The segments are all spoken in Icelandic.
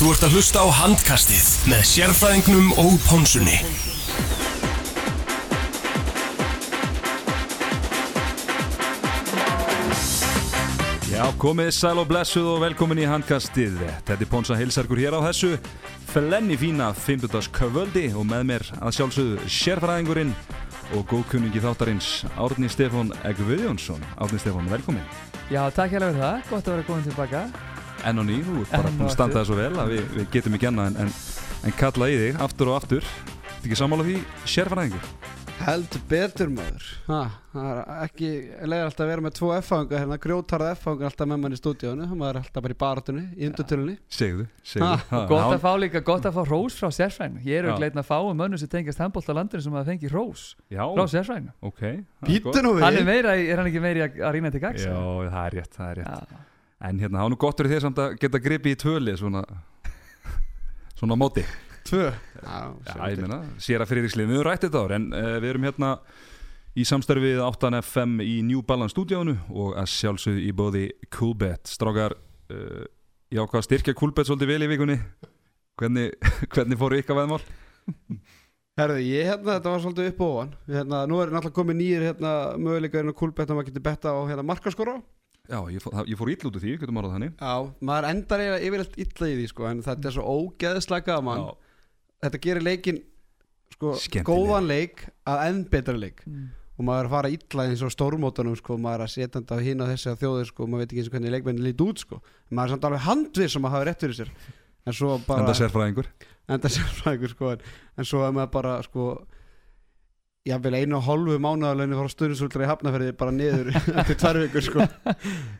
Þú ert að hlusta á handkastið með sérfræðingnum og pónsunni. Já, komið sæl og blessuð og velkomin í handkastið. Þetta er Ponsa Hilsarkur hér á þessu flenni fína 50. kvöldi og með mér að sjálfsögðu sérfræðingurinn og góðkunningi þáttarins Árni Stefán Egviðjónsson. Árni Stefán, velkomin. Já, takk hérlega fyrir það, gott að vera komin tilbaka Enn og ný, þú ert bara búin að standa það svo vel að við, við getum ekki annað en, en, en kalla í þig aftur og aftur. Þetta ekki sammála því sérfræðingur? Heldur betur maður ha, Það er ekki leiðir alltaf að vera með tvo F-fanga hérna, grjótarða F-fanga alltaf með mann í stúdíónu maður er alltaf bara í baratunni, í undirtölunni Segðu, segðu. Ha, Ha, Gott að fá líka, gott að fá rós frá sérfræðinu Ég er auðvitað leitna að fá um mönnum sem tengast handbólt á landinu sem að fengi rós Já, frá sérfræðinu ok. það er Býttu gott. nú Hann er við meira, í- er hann ekki meiri að að rýna til gags? Já, það er rétt, það er rétt. Já. En hérna, það er nú gott fyrir þér samt að geta gripið í tvöli svona, svona móti. Tvö Já, Já, ég meina, sér að fyrir við höfum rætt þetta ár, en uh, við erum hérna í samstarfið 8FM í New Balance stúdíónu og að sjálfsögðu í bóði Coolbet. Strákar, uh, já, hvað styrkja Coolbet svolítið vel í vikunni? Hvernig, hvernig fóru ykkar veðmál? Herðu, ég hérna, þetta var svolítið upp og ofan hérna, Nú er náttúrulega komið nýjir hérna, möguleika inn á kúlbett að maður getur betta á hérna, markaskora Já, ég fór, ég fór ítl út úr því, getum orðað þannig. Já, maður endar eiginlega yfirleitt illa í því sko, en þetta er svo ógeðslega gaman Já, Þetta gerir leikin sko, góðan leik að enn betra leik Mm. og maður er að fara illa eins og stórmótunum sko, maður er að setja þetta á hinn á þessi að þjóðir sko, maður veit ekki eins og hvernig leikmenni lít út sko. maður er samt alveg handvið sem að hafa rétt fyrir sér en svo bara enda sérfræðingur. enda sérfræðingur sko, en, en svo er maður bara sko jáfnvel einu og hálfu mánuðalögnu frá stundinsultra í hafnaferði bara niður eftir tvær vikur sko.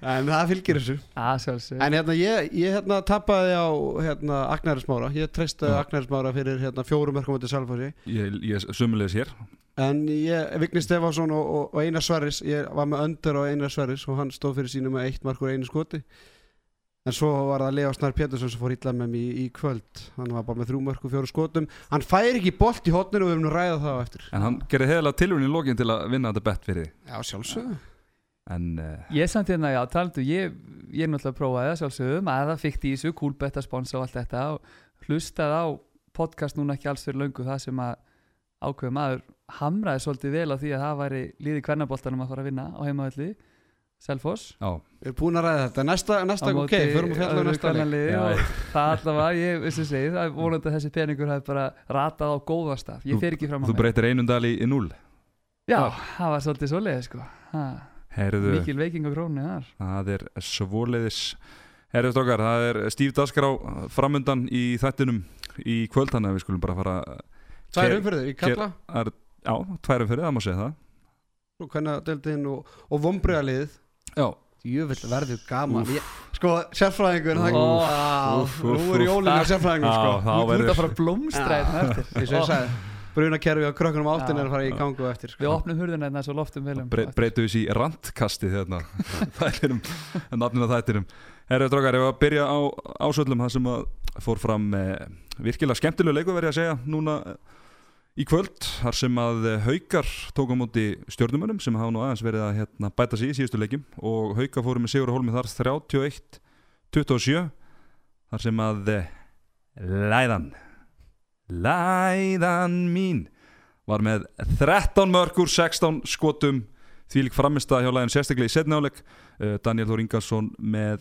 En það fylgir þessu. Að sjálfsög en hérna ég, ég hérna tapaði á hérna Agnæri Smára. Ég treysti Já. Agnæri Smára fyrir hérna fjórum verkum út í Salfossi. Ég, ég sumulegis hér. En ég, Vigni Stefánsson og, og, og Einar Sverris Ég var með öndur á Einar Sverris Og hann stóð fyrir sínu með eitt markur einu skoti En svo var það Leo Snar Pétursson Sem fór illa með mér í, í kvöld. Hann var bara með þrjú mörku fjóru skotum. Hann fær ekki bolt í hotninu og við höfum nú ræða það á eftir. En hann gerði heðilega tilvunni í lokin til að vinna þetta bett fyrir þig. Já, sjálfsögðu. En uh, Ég er samt hérna, já, talandu, ég, ég er náttúrulega að prófa það sjálfsögum að það fikk coolbet að sponsa og allt þetta og hlustað á podcast núna ekki alls fyrir löngu það sem að ákveð maður hamraði svolítið vel á því að það væri líði Selfoss. Já, Við erum búin að ræða þetta. Næsta, næsta ok, förum að fjalla um næsta leik. og það allavega, ég veist að segja það er vonandi að þessi peningur hafi bara ratað á góða staf, ég fer ekki fram þú að mér breytir einum dal í, í null. Já, það var svolítið svoleiði sko. Mikil veiking á krónu þar. Það er svoleiðis. Herðu strókar, það er Stíf Dasgrá framundan í þættinum í kvöld, þannig að við skulum bara fara... Tvær umfyrir, ég kalla. Er, já, tværum fyrir, það má segja það. Og og, og vombriðaliðið Já, Jöfull verður gaman ég, Sko, sérfræðingur Á, Nú er úff. jólinu sérfræðingur sko. Þú ert að fara að blómstra hérna eftir eins og ég sagði brunakerfi á krökkunum áttin Já. er að fara í gangu eftir sko. Við opnum hurðina hérna svo loftum velum Bre breytum við sér í randkastið hérna þættinum, nafnina þættinum Herra drókar, ef að byrja á ásöldum það sem að fór fram eh, virkilega skemmtilegu leiku verið að segja núna eh, í kvöld þar sem að eh, haukar tók á móti stjórnumunum sem hafa nú aðeins verið að hérna, bæta sig í síðustu leikjum. Og haukar fóru með Sigur Hólmi þar 31-27 þar sem að eh, Læðan Læðan mín var með 13 mörgur 16 skotum. Því lík framistað hjá læðin sérstaklega í setnáleik uh, Daniel Þór Ingarsson með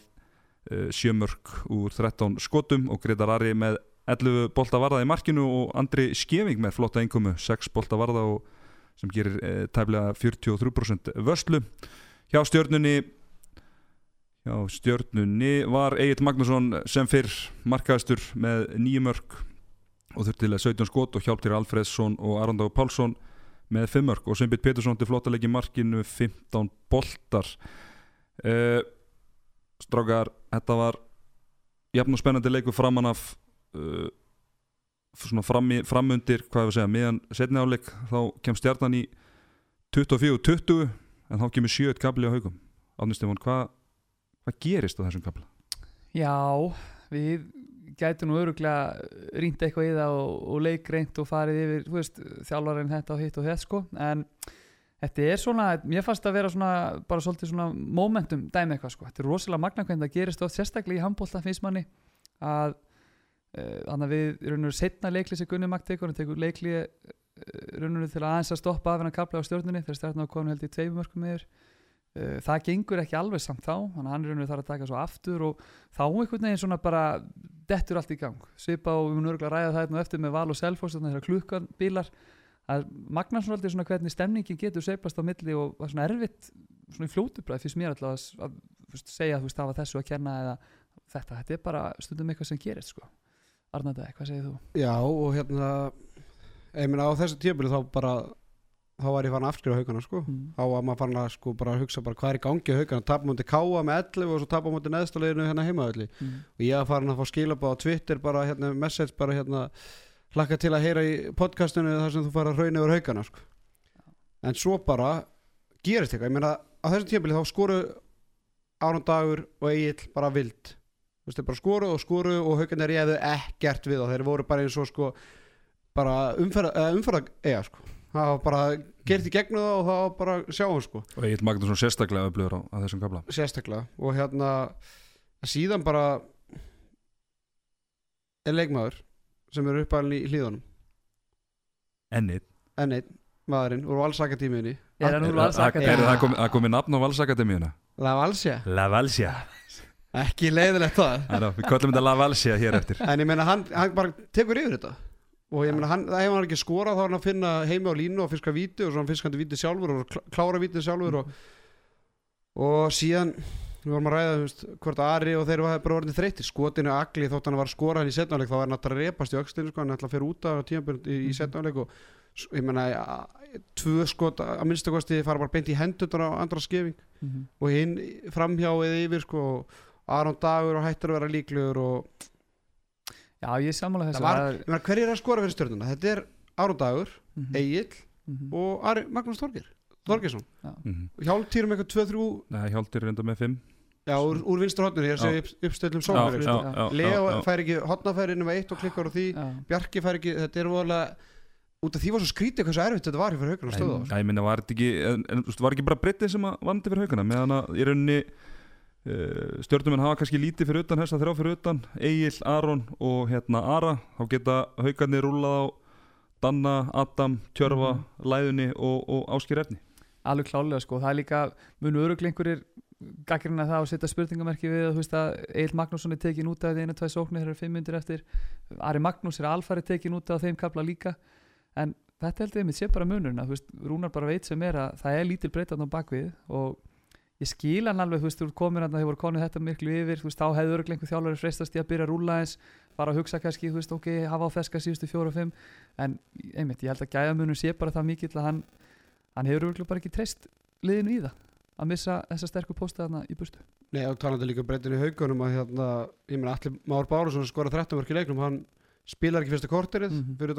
uh, 7 mörg úr 13 skotum og Gretar Ari með 11 bolta varða í markinu og Andri Skeving með flotta einkomu 6 bolta varða og sem gerir uh, tæflega 43% vörslu. Hjá stjörnunni hjá stjörnunni var Egil Magnússon sem fyrr markaðistur með 9 mörg og þurfti til að 17 skot og hjálptir Alfredsson og Arndag Pálsson með 5 mörg og Sveinbjörn Pétursson til flottalegi markinu 15 boltar. Uh, strákar þetta var jafn og spennandi leikur framan af uh, svona framundir hvað ég að segja, meðan setni áleik þá kem stjarnan í 24-20 en þá kemur 7 kabli á haugum Átni Stefán, hvað hvað gerist á þessum kabla? Já, við gætum nú öruglega rýnt eitthvað í það og, og leikreint og farið yfir, veist, þjálfarinn þetta og hitt og þetta sko, en þetta er svona, mér fannst að vera svona bara svolítið svona momentum dæmi eitthvað sko, þetta er rosalega magna hvernig það gerist oft sérstaklega í handbólta finnst manni að þannig að við raunum setna leikli sem Gunni Magd tekur, hann tekur leikli raunum til að aðeins að stoppa af hennar kapla á stjórnunni þegar stjórnuna kom held í tveimum mörgum meður uh, það gengur ekki alveg samt þá hann raunum þarf að taka svo aftur og þá einhvern veginn svona bara dettur allt í gang. Svipa og við munum örgulega ræða það hérna eftir með val og selfos þannig að klukkan bílar að magna svona alltaf svona hvernig stemningin getur seiflast á milli og var svona erfitt svona í fljótubræð fyrst mér alltaf að, að, að segja að þú veist það var þessu að kenna eða þetta, þetta er bara stundum eitthvað sem gerist sko Arnaldæk, hvað segir þú? Já og hérna ég meina á þessu tíabili þá bara þá var ég farin að afskrifa haugana sko Mm. þá var maður farin að sko bara hugsa bara hvað er í gangi haugana, tapa mútið káa með 11 og svo tapa mútið neðstaleginu hérna heimaðalli Mm. og ég var farin að fá skilabá á Twitter bara hérna message bara hérna hlakka til að heyra í podcastinu þar sem þú fara að rauna yfir haugana sko. en svo bara gerist eitthvað, ég meina á þessu tíabili þá skoru Aron Dagur og Egil bara vild veist, þeir bara skoru og skoru og haugarnir réðu ekkert við og þeir voru bara eins og sko bara umferða, umferða eiga sko. Það var bara gert í gegnu það og það var bara sjáum sko. Og Egil Magnússon sérstaklega öflugur á, á þessum kabla sérstaklega. Og hérna síðan bara er leikmaður sem er uppalinn í hlíðunum. Ennið enn einn maðurinn úr valsakatímiðinni Er hann úr Valsakademíunni? Er það komið, nafn á Valsakademíuna? La Valsja La Valsja ekki leiðilegt það. Æra, Við köllum þetta La Valsja hér eftir. En ég meina hann, hann bara tekur yfir þetta. Og ég meina hann, það hefur hann ekki skorað þá er hann að finna heimi á línu og fiska víti og svo hann fiskandi víti sjálfur og klá- klára víti sjálfur og, og síðan við vorum að ræða veist, hvort Ari og þeir var bara orðin þreytir skotinu agli þótt hann var að skora hann í setnáleik þá var hann að repast í öxlinu sko, hann ætla að fyrir út af tímabjörn í, í setnáleik og ég meina ja, tvö skot að minnstu kosti fara bara beint í hendunar á andra skefing Mhm. og hinn framhjá eða yfir sko og Aron Dagur og hættur að vera líklegur og Já, ég sammála þessu Það var- er- hver er að skora fyrir stjórnuna? Þetta er Aron Dagur, Mhm. Egil Mhm. og Ari, Magnús Þorgir Þorgirsson Já. Mhm. Hjálptýrum eitthvað 2-3 Nei, Hjáltir reynda með 5 já, úr, úr vinstra hotninu, ég er að segja upp, uppstöldum sóknarfæri já, sko. já, Leo fær ekki hotnafæri nema eitt og klikkar á því Já. Bjarki fær ekki, þetta er voðalega út af því var svo skrítið hversu erfitt þetta var fyrir haugana stöða Já, ég minna, var þetta ekki en, en, var ekki bara breyttið sem að vandi fyrir haugana meðan að í rauninni stjórnumenn hafa kannski lítið fyrir utan þess að þrjá fyrir utan Egil, Aron og hérna Ara. Þá geta haugarnir rúlað á Danna, Adam, Tjörfa Mhm. Læðunni og, og Áskir Efni alveg klálega sko, það er líka munu öruglengurir gaggrina það og setja spurningamerki við að þú veist að Egil Magnússon er tekin út af því einu, tvæ sóknir, þeir eru fimm myndir eftir. Ari Magnús er alfari tekin út af þeim kapla líka. En þetta held ég mitt sé bara munurinn að þú veist, Rúnar bara veit sem er að það er lítil breytan á bakvið og ég skil hann alveg, þú veist, þú ert komin að þeir voru konið þetta miklu yfir, þú veist, þá hefði öruglengur þjálfari freistast í að byrja að rúla eins bara að hugsa kannski, þú veist, ok, hafa á feska síðustu fjóra og fimm, en einmitt, ég held að gæðamunum sé bara það mikill að hann hann hefur örgulega bara ekki treyst liðinu í það að missa þessa sterku posta þarna í burtu. Nei, og talandi líka breytin í haugunum að hérna, ég meina allir Már Bárusson skora 13 mörk í leiknum, hann spilar ekki fyrsta korterið, Mhm. fyrir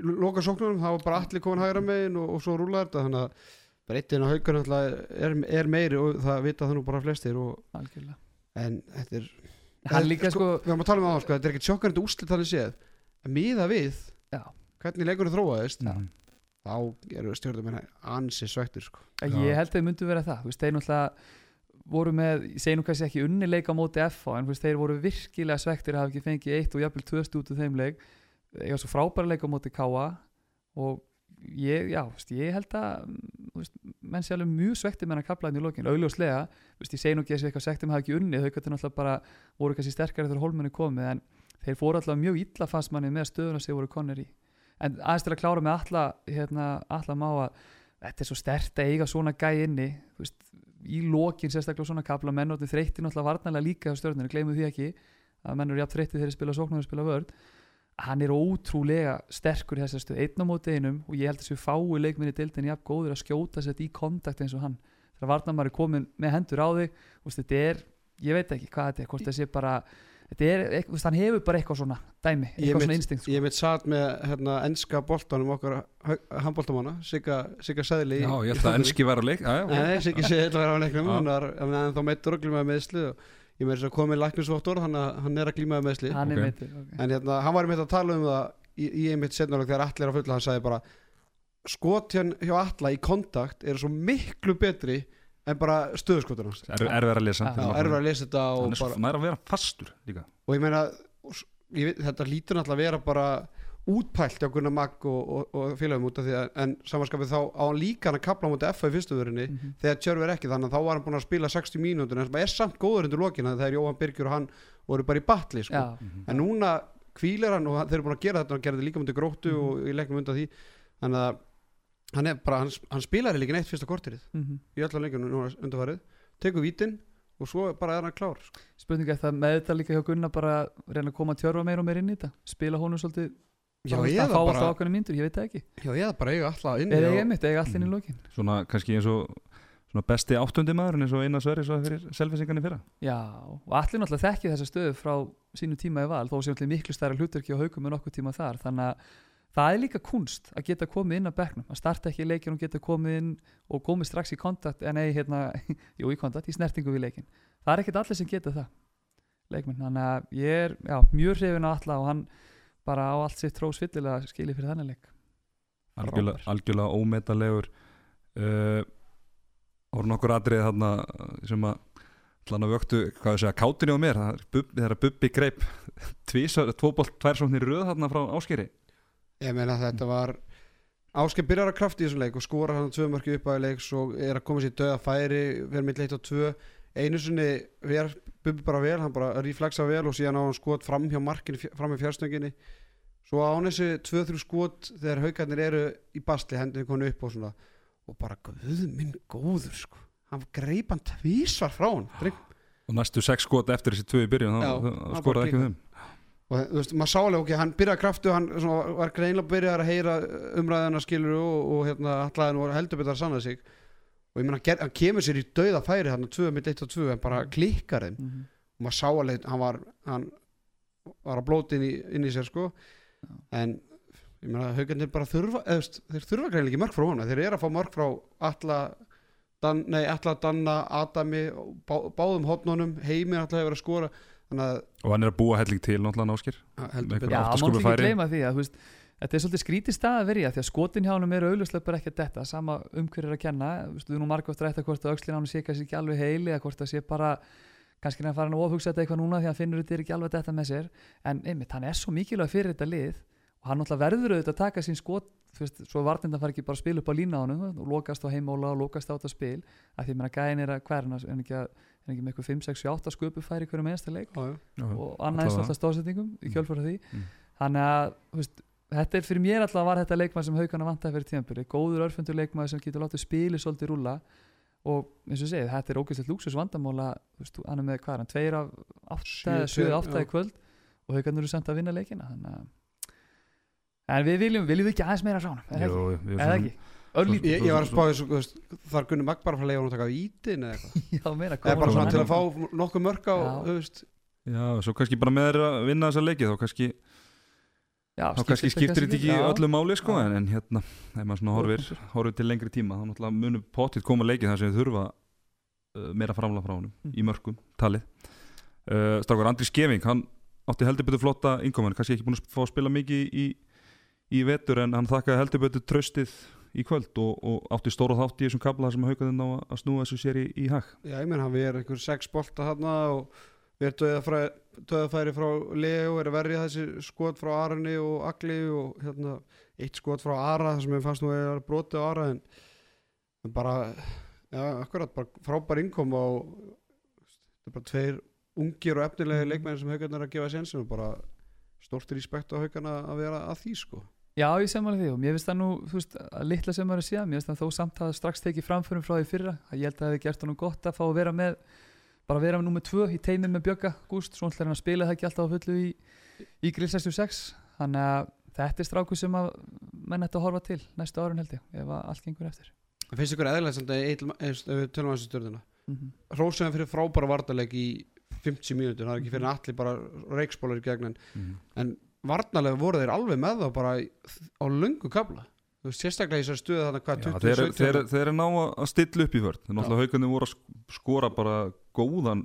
loka sóknarnum, það var bara allir komin hægra megin og, og svo rúlaði þetta þannig að breytin á haugunum er, er meiri og það vita það nú bara flestir og, algjörlega en þetta er hann líka sko, við erum að tala um það, sko, þetta er ekki sjokkandi úslit þannig séð, en miða við Já. hvernig leikurinn þróaðist Mhm. þá eru stjórnum ansi svektir sko. að Já. ég held að þau myndu vera það þú veist, þeir náttúrulega voru með ég segi nú kannski ekki unni leik á móti FH en þú veist, þeir voru virkilega svektir að hafa ekki fengið eitt og jafnvel tvö stút úr þeim leik ég var svo frábæra leik á móti Káa og ég, já, veist, ég held að veist, menn sé alveg mjög svektir með hann að kapla hann í lokin, augljóslega þú veist, ég segi nú ekki þessi eitthvað svektir með hafa ekki unni þau gæti náttúrulega bara, voru kannski sterkari þegar hólmenni komið en þeir fóru alltaf mjög illa fast manni með stöðuna sem voru konir í. En aðeins til að klára með alla hérna, alla má að þetta er svo stert að eiga svona gæ inni veist, í lokin sérstaklega svona kapla menn og þreytti náttúrulega varnarlega líka á stjórnir, gleymum því ekki að menn eru jafn þreytti þegar þeir spila sóknum og spila vörð hann er ótrúlega sterkur í þessar stöð, einn á móti einum og ég held að þessu fái leikminni dildin jafn góður að skjóta sér í kontakt eins og hann þegar varnarmar er komin með hendur á þig þú veist, þetta er, ég veit ekki hvað þetta er hvort það sé bara, þetta er eitthvað, þú veist, hann hefur bara eitthvað svona dæmi, eitthvað mitt- svona instinkt sko. ég mitt satt með hérna, enska boltanum okkar handboltamanna Sigga, Sigga Sæðli Já, ég held að enski var að leik. Nei, Siggi Sæðli var á leiknum hann var hann er þá meittur ég með þess að komið læknisvottor hann, hann er að glímaði meðsli hann Ok. er meittur okay. en hérna, hann var einmitt að tala um það í, í einmitt setnarlega þegar allir er að fulla hann sagði bara skot hjá, alla í kontakt eru svo miklu betri en bara stöðuskotur hans er, erfið að lesa Já, Já, erfið að lesa þetta og hann er svo bara að vera fastur líka og ég meina og ég veit, þetta lítur náttúrulega að vera bara útpælt á Gunnar Magg og, og, og félagum út af því að en samanskapið þá á hann líka hann að kapla á mútið F í fyrstu vörinni Mhm. þegar Tjörfi er ekki þannig að þá var hann búin að spila 60 mínútur en það er samt góður undir lokina þegar Jóhann Birgjur og hann voru bara í batli sko. Já, en núna kvílar hann og þeir eru búin að gera þetta hann gerði líka mútið gróttu Mhm. og í leiknum undan því þannig að hann, er bara, hann, hann spilar líka neitt fyrsta kortirið mhm. í allar leikunum núna undarfarið tekur vítin og svo bara er hann klár sko. spurning er það með þetta líka hjá Gunnar bara reyna að koma tjörfa meira og meira inn í þetta spila honum svolítið Já, bara, veist, eða að fá bara, alltaf ákveðinu myndur, ég veit það ekki. Já, eða bara eiga alltaf inn eða ég mitt, eiga allir inn í Mhm. lokin. Svona kannski eins og svona besti áttundi maður eins og eina sverri svo fyrir selfisingarnir fyrra. Já, og allir náttúrulega þekki þessa stöðu frá sínu tíma í val, þó sem allir miklu stærra hlutverki á haugum en okkur tíma þar, þannig að það er líka kunst að geta komið inn að bekknum að starta ekki leikin og geta komið inn og komið strax í kontakt, en nei, hérna jú, í kontakt, í snertingu við leikin það er ekkert allir sem geta það leikmenn, þannig að ég er já, mjög hrifin á alla og hann bara á allt sitt trós fyllilega skilið fyrir þannig leik. Algjörlega, algjörlega ómetalegur. Uh, voru nokkur atriði þarna sem að að vöktu, hvað ég segja, kátinni á mér. Það er Bubbi- þegar Bubbi greip tvísar, tvobolt, tværsóknir röð þarna frá áskeri Ég meina að þetta var Ásker byrjar að krafti í þessum leik og skora hann tvö mörki upp að leiks og er að koma sér döða færi verður mitt leitt á tvö. Einu sinni ver Bubbi bara vel hann bara reflexa vel og síðan á hann skot fram hjá markinu, fram hjá fjárstönginu svo á hann þessi tvö þrjú skot þegar haugarnir eru í basli hendinu konu upp og svona. Og bara guð minn góður sko. Hann greip hann tvísvar frá hann Dreng, og næstu sex skot eftir þessi tvö í byrjun þá- skoraði ekki um þeim og þú veist, maður sá alveg ok, hann byrjaði kraftu hann svona, var greinlega byrjaði að heyra umræðina skilur og, og hérna allæðin og heldur betur að sanna sig og ég meina, hann kemur sér í dauða færi hann 2 mitt 1 og 2 en bara klikkar þeim. Mm -hmm. og maður sá alveg, hann var hann var að blóti inn í, inn í sér sko. En ég meina, haugarnir bara þurfa veist, þeir þurfa greinlega ekki mörg frá honum. Þeir eru að fá mörg frá alla Dan, nei, alla Danna, Adami bá, báðum hotnunum, heimir alltaf hefur að skora. Þannig að og hann er að búa helling til náttúrulega áskir að heldur Einhver betur. Já, maður má ekki gleyma því að þú veist, þetta er svolítið skrítið stað að verja því að skotin hjá hann eru auðvitað bara ekki að detta sama um hver er að kenna þú veist, við erum nú margótt rætt að hvort að aukslinn hann sé kannski ekki alveg heili eða hvort að sé bara kannski er hann farin að ofhugsa þetta eitthvað núna því að hann finnur þetta er ekki alveg þetta með sér en einmitt, hann er svo mikilvæg fyrir þetta lið og hann náttúrulega verður auðvitað að taka sín skot þú veist, svo vartinda fari ekki bara að spila upp á lína á honum og lokast á heimóla og lokast á þetta spil að því að meina gæðin er að hverna en ekki, að, en ekki með eitthvað 5, 6, 7, 8 sköpu færi hverju mennsta leik og annað eins allavega. alltaf stóðsetningum í Mm. kjölfara því Mm. þannig að þú veist, þetta er fyrir mér alltaf var þetta leikmaður sem haugana vantaði fyrir tíðanbyrði góður örfundur leikmaður sem getur látið spili svolítið rúlla. Og eins og segið, þetta er ógæslegt lúksus vandamóla þú, hann er með hvað er hann, tveir af Sjö, 8 eða 7 tveir, 8 já. í kvöld. Og haugarnir eru samt að vinna leikina þannig að en við viljum, viljum við ekki aðeins meira frá hann eða ekki, erum ekki? Ég, ég var að spá þar Gunni Magg bara að fara að leiða hún að taka vítin eða eitthvað. Já meira eða bara svona til að fá nokkuð mörg á, Já. þú veist. Já, svo kannski bara með þeir að vinna þessa leiki þá kannski, já, þá kannski skiptir þetta ekki öllu máli sko, en, en hérna, ef maður svona horfir, horfir. til lengri tíma þá náttúrulega munum potið koma leiki þar sem við þurfa uh, meira framlega frá honum Mm. í mörgum talið. Uh, Strákar Andri Skeving, hann átti heldur betur flotta innkoman, kannski ekki búin að fá að spila mikið í, í vetur en hann þakkaði heldur betur tröstið í kvöld og, og átti stóra þátt í þessum kabla þar sem haukaðinn á að- snúa þessu sér í, í hag. Já, ég menn hann erum einhver sex bolta þarna og við erum döðafæri frá Leo, er að verja þessi skot frá Arni og Agli og hérna eitt skot frá Ara þar sem ég fannst nú að broti á Ara en, bara, já, akkurat bara frábær innkom og þetta er bara tveir ungir og efnilegi leikmenn sem haugarnir er að gefa sensin og bara stórt respekt á haugarna að vera að því sko. Já, ég sem alveg því og mér finnst það nú, þú veist, að litla sem maður er síðan, mér finnst það þó samt að strax tekið framförum frá því fyrra, að ég held að það hefði gert honum gott að fá að vera með, bara vera með nummer tvö í teimið með Bjögga, Gúst, svona ætlar hann að spila það ekki alltaf á fullu í, í Grill 66, þannig að þetta er stráku sem að menn ætti að horfa til næstu árun held ég, ef að allt gengur eftir. Það finnst ykkur eðlægt samt að við tölum að þessu stjórnina Mm -hmm. Rósaðan fyrir frábæra vartaleg í 50 mínútur, það er ekki fyrir Mhm. allir bara reikspólar í gegn en, mm. en varnalega voru þeir alveg með þá bara á löngu kabla þú veist, sérstaklega í þessar stöðu þannig hvað Já, 20, þeir, 17 þeir, þeir er ná að- að stilla upp í vörð þeir náttúrulega haugarnir voru að sk- skora bara góðan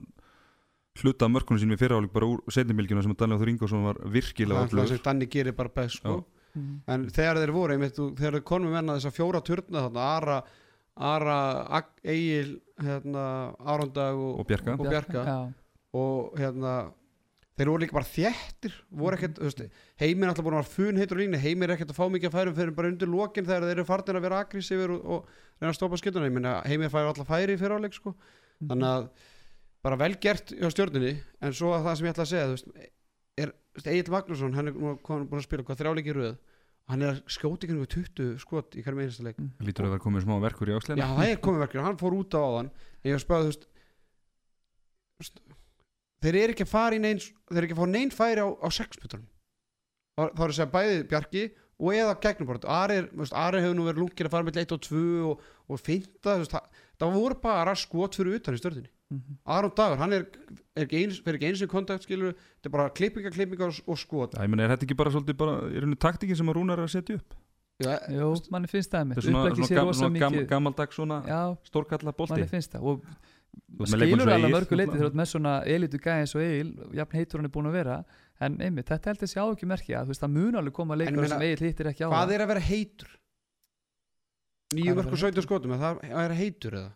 hluta af mörkunum sínum í fyrraáleik bara úr setnumilgjuna sem Daniel Þór Ingvarsson var virkilega það sem Danni gerir bara best sko. Mhm. en þegar þeir voru, einmitt, þú- þegar þeir konum menna þess að fjóra turna þarna, Ara Ara, Egil hérna, Arondag og, Og Bjarka. og Bjarka. Og hérna þeir voru líka bara þéttir voru ekkert, þú veist, heimir alltaf búin að vera fun heitur og línu, heimir er ekkert að fá mikið að færum fyrir bara undir lokin þegar þeir eru farnir að vera aggressífur og, og reyna að stoppa meina heimir færi alltaf færi fyrir áleik sko. Mhm. þannig að bara vel gert hjá stjórninni en svo að það sem ég ætla að segja þú veist, er Egil Magnússon hann er búin að spila hvað þrjáleiki í röð. Hann er að skjóta ykkur 20 skot í hverjum einasta leik. Lítur að vera komið smá verkur í Já, áslina það er komið verkefni, hann fór út á áðan. En ég veist þú veist, þeir eru ekki að fara í neins þeir eru ekki að fá neinn færi á, á sexputunum þá er að segja bæði Bjarki og eða gegnubort Ari, er- þú veist, Ari hefur nú verið lungir að fara með 1 og 2 og, og finta það, það voru bara skot fyrir utan í störðinni Mhm. Aron Dagur, hann er, er ekki eins, fyrir ekki eins í kontakt skilur, þetta er bara klippinga, klippinga og, og skot. Já, ég meina, er þetta ekki bara svolítið bara, er henni taktikin sem að Rúnar er að setja upp? Já, Jú, manni finnst það Þetta einmitt er svona, svona, svona gam, mikið. gamaldags svona stórkalla bolti skilur alveg Egill, mörgu leiti náttúrulega. þegar þú ert með svona elitu gæði eins og Egil jafn heitur hann er búin að vera en einmitt, þetta heldur sjá ekki merki að þú veist, það mun alveg koma leikur meina, sem Egil hittir ekki á hvað er að vera heitur? Er Nýju að vera 17 skotum, er það að vera heitur eða?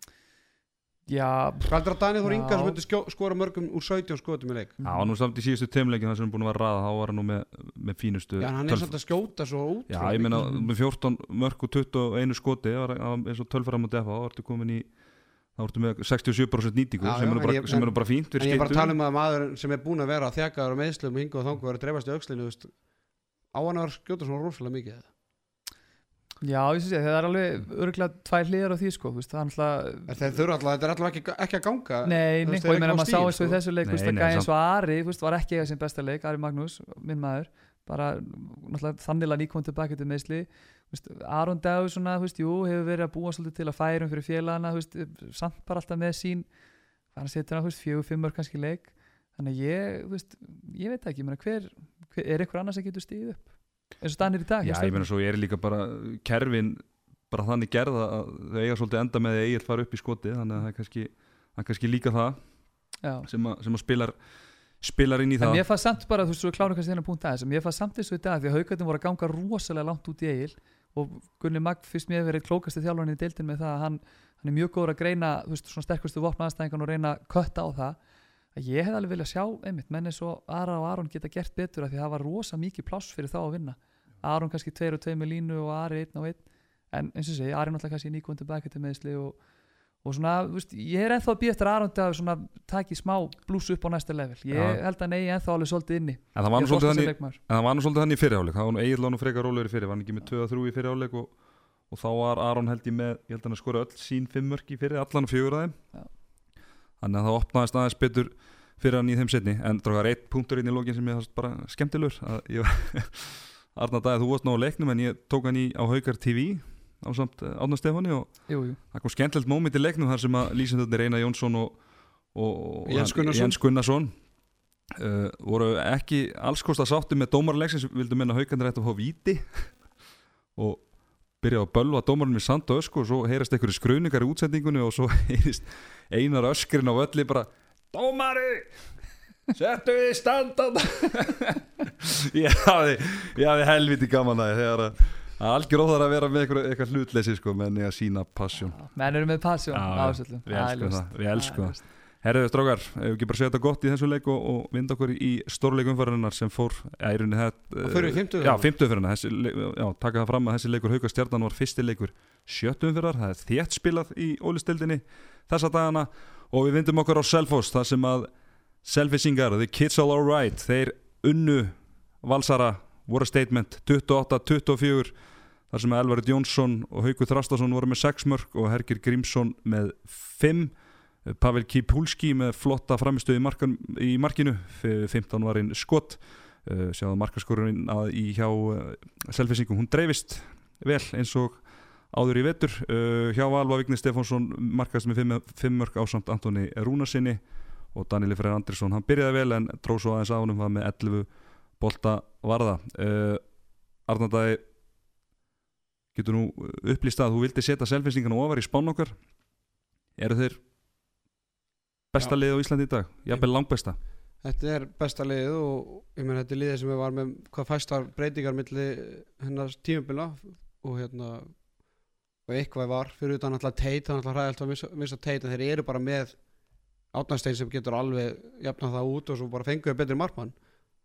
Já, Hvað heldur að Daniel Þór Já. Inga sem myndi skjó- skora mörgum úr 17 skotum í leik? Já, nú samt í síðustu teimleikin það sem er búin að vera ræða þá var hann nú með, með fínustu Já, hann er samt að skjóta svo Já, ótrúlega ég meina með 14 mörg og 21 skoti það var eins og 12 fram á defa þá ertu komin í þá ertu með 67% nýtingu Já, sem, já, eru bara, ég- sem eru bara fínt En ég er bara að tala um að maður sem er búin að vera þjakaður og meðslum og hinga og þangu og vera að dreifast í aukslinu veist, á hann að vera að skjóta svona rosalega mikið eða? já, ég sé, það er alveg örgulega tvær hliðar á því sko, þú veist, það er alltaf Þeir þurfa alltaf, þetta er alltaf ekki, ekki að ganga Nei, þú nei, veist, og ég meina maður sá eins og í sko. þessu leik Nei, þú veist, að gæði eins og Ari, þú veist, var ekki eiga sinn besta leik, Ari Magnús, minn maður bara, náttúrulega þannig nýkom tilbaka til meðsli, Aron Dagur svona, þú veist, jú, hefur verið að búa svolítið til að færum fyrir félagana, þú veist, samt bara alltaf með sín, hann setur hann, þú veist, fjögur, fimm mörg kannski leik, þannig að ég, þú veist, ég veit ekki, ég meina, hver, hver er einhver annars sem getur stíð upp, eins og stannir í dag Já, ég meina svo er líka bara kerfin bara þannig gerða að þau eiga svolítið enda með því að eigir fara upp í skoti þannig að það er kannski, það er kannski líka það sem að, sem að spilar spilar inn í En það. mér fannst samt bara, þú veist, svo klárum kannski þennan punkt aðeins Mér fannst samt eins og í dag, því að haugarnir voru að ganga rosalega langt út í eigil og Gunni Magg fyrst mér verið klókasti þjálfarni í deildin með það að hann, hann er mjög góður að greina veist, svona sterkustu vopnaðanstæðingan og reyna að kötta á það. Að ég hef alveg viljað sjá einmitt, menn eins og Ara og Aron geta gert betur af því að það var rosa mikið pláss fyrir þá að vinna. Aron kannski tveir og tveir með línu og Ari einn og einn. En eins og segi, Ari náttúrulega kannski nýkvöndi tilbaka til meðsli og, og svona, veist, ég er ennþá að býja eftir að Aron að svona taki smá blús upp á næsta level. Ég Já. held að eigi ennþá alveg svolítið inni. En það var nú svolítið þannig í fyrirháleik það var nú Egil nú frekar rólegur í fyrir var hann ekki með 2-3 í fyrirháleik og, og þá var Aron held ég með ég held að hann að skora öll sín fimm mörk í fyrir allan fjögur af þeim. Já. þannig að það opnaðist aðeins betur fyrir hann í þeim setni en drókar eitt punktur inn í lókin sem ég bara að var Arna Dæði, þú varst ná á leiknum en ég tók hann í á Haukar TV á samt Átna Stefáni og jú, jú. það kom skemmtilegt móment í leiknum þar sem að lýsendurnir Einar Jónsson og, og, Jens Gunnarsson. Jens Gunnarsson uh, voru ekki alls kost að sátti með dómarleiksins vildu menna haugandir ætti að fá víti og byrja að bölva dómarinn með sand og ösku og svo heyrast einhverju skruningar í útsendingunni og svo heyrist einar öskrin á völli bara Dómari Settu við standan Ég hafði helviti gaman að því þegar að að algjör óþar að vera með eitthvað, eitthvað hlutleysi sko, menn ég að sína passjón menn eru með passjón Já, já. ásöldum Við elskum það, við elskum það Herðu strákar, ef við ekki bara segja þetta gott í þessu leik og, og vinda okkur í stórleikum umfærarinnar sem fór, já, í rauninni þetta Og fyrir fimmtu Já, fimmtu umfyrirna, já, taka það fram að þessi leikur Hauka stjarnan var fyrsti leikur sjöttu umfyrir, það er þétt spilað í ólistildinni þessa dagana. Og við vindum okkur á Selfoss, það sem að Selfissingar, the kids all alright þeir unnu valsara. Voru statement. 28-24 þar sem Elvarit Jónsson og Hauku Þrastason voru með 6 mörg og Hergir Grímsson með 5 Pavel Kipulski með flotta framistöð í, markan, í markinu F- 15 var einn skott uh, sjáðu markaskorurinn að í hjá uh, Selfisingum, hún dreifist vel eins og áður í vetur. Uh, hjá Alva Vigni Stefánsson markast með 5 mörg ásamt Antoni Rúnarsinni og Danieli Freyr Andrisson hann byrjaði vel en tróð svo aðeins á honum var með 11 bolta varða. Arnardæði getur nú upplýst að þú vildi setja selfinsingana ofar í spán okkar? Eru þeir besta Já. lið á Íslandi í dag? Jafnvel langbesta? Þetta er besta liðið og ég menn þetta er liðið sem við var með hvað fæstar breytingar milli hennar tímabila og hérna og eitthvað var. Fyrir utan alltaf teit þannig alltaf hræðilt að missa, missa teit en þeir eru bara með átnarstein sem getur alveg jafna það út og svo bara fenguðu betri markmann.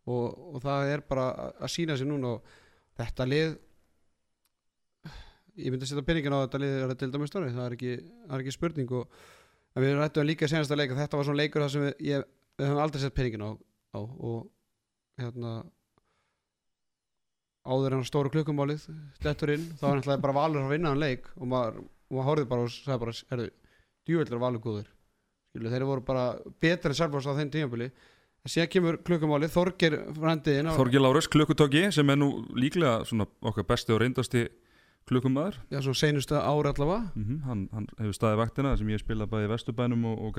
Og, og það er bara að- að sína sér núna og þetta lið ég myndi að setja peningin á þetta lið er að delta með stóri, það er ekki, það er ekki spurning og við rættum líka senast að leika þetta var svona leikur það sem við, ég, við höfum aldrei sett peningin á, á og hérna áður en stóru klukkumálið dettur inn, þá var náttúrulega bara valur að vinna hann leik og maður, maður horfði bara og sagði bara, herðu, djúveldur valur góður. Skilu, þeir voru bara betra en Selfoss á þeim tímabili. En síðan kemur klukkumálið, Þorgir Þorgil Lárus, klukkutóki sem er nú líklega okkar besti og reyndasti klukkumæður já, svo seinustu ári allavega. Mm hann, hann hefur staðið vaktina sem ég spilað bæði Vesturbænum og, og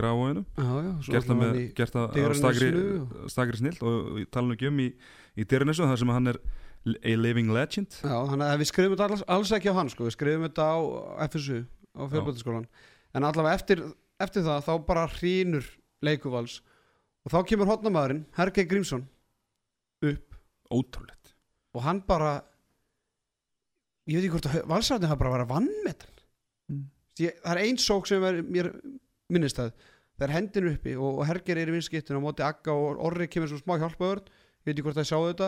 svo gert það, með, gert það á stakri, og- stakri snill og ég tala ekki um í, í Dyranesu þar sem hann er a living legend. Já, þannig að við skrifum þetta alls, alls ekki á hann sko. við skrifum þetta á FSU á fjölbætaskólan en allavega eftir, eftir það þá bara hrínur leikuvals og þá kemur hotnamaðurinn Hergei Grímsson upp. Ótrúlegt. Og hann bara ég veit ekki hvort að valsarðin hafa bara verið að vannmetan Mm. Því, það er ein sók sem er mér minnistæð það er hendinu uppi og, og Herger er í vinskiptinu á móti Agga og Orri kemur svo smá hjálpaður ég veit ekki hvort það sjáu þetta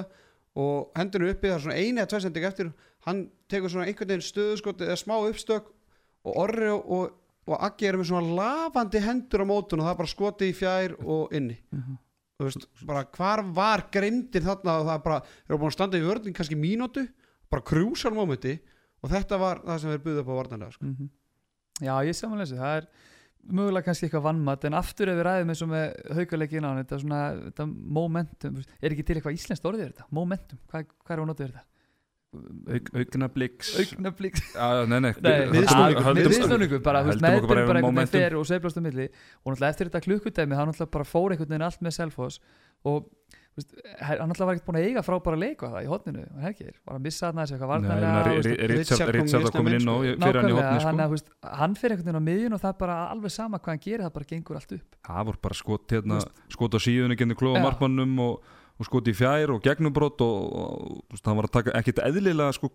og hendinu uppi það er svona eini eða tveir sending eftir hann tekur svona einhvern veginn stöðuskot eða smá uppstök og Orri og, og, og Aggi eru með svona lafandi hendur á mótun og það er bara skoti í fjær og inni Mhm. þú veist, bara hvar var greindin þarna og það er bara, eru búin að standa í vörðin kannski mínútu, bara krúsal mómenti og þetta var það sem þeir buðu upp á varnarlega sko. Mhm. Já, ég samanlega þessu, það er mögulega kannski eitthvað vannmatt en aftur ef við ræðum eins og með haukaleikin á þetta, er svona, þetta momentum er ekki til eitthvað íslenskt orðið er þetta? Momentum, hvað, hvað er að notið þetta? Auk, augnabliks Augnablík Já, nei, nei, Nei, Viðsnúningur. höldum- viðsnúningur bara, meðbyrjum bara einhvern veginn momentum. fer og sveiflast á milli og náttúrulega eftir þetta klukkudæmi þá náttúrulega bara fór einhvern veginn allt með Selfoss og þú veist, her- hann náttúrulega var ekkert búin að eiga frábæra leik á það í hotninu, hann ekki, var að missa þessu eitthvað? Ri- Richard var komin inn og inn, fyrir hann í nákvæmlega, hotni hann, sko. að, veist, hann fyrir einhvern veginn á miðjun og það er bara alveg sama hvað hann gerir það bara gengur allt upp. Það voru bara skot hérna, skot á síðunni genið klóa markmannum og, og skot í fjær og gegnumbrot og, og hann var að taka ekkit eðlilega sko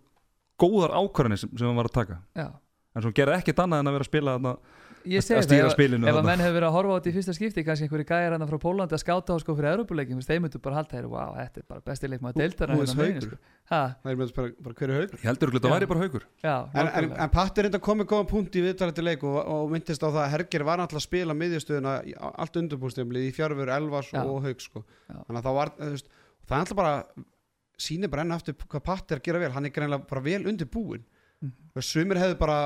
góðar ákvarðanir sem, sem hann var að taka. Já, en svo gerði ekkit annað en að vera að spila þarna ég að segi það, ef- spilinu ef að menn hefur verið að horfa á þetta í fyrsta skipti kannski einhverju gæjar hann frá Pólandi að skáta á sko fyrir Európuleikin, þeir myndu bara halda þér wow, þetta er bara besti leikmaður deildar Who is Haukur? ha, það er með þess bara, bara hverju haugur ég heldur ekki að það væri bara haugur já, en, en, en Patti enda komið góðan punkt í viðtalandi leik og, og myndist á það að Herger var náttúrulega að spila miðjastöðuna allt undurbúrstöfli í fjárfur Elvas Já. og Haug sko. Þannig að það var veist, það er alltaf bara sýnir bara enn aftur hvað Patti er að gera vel. Hann er greinlega bara vel undirbúin Mhm. og sumir hefðu bara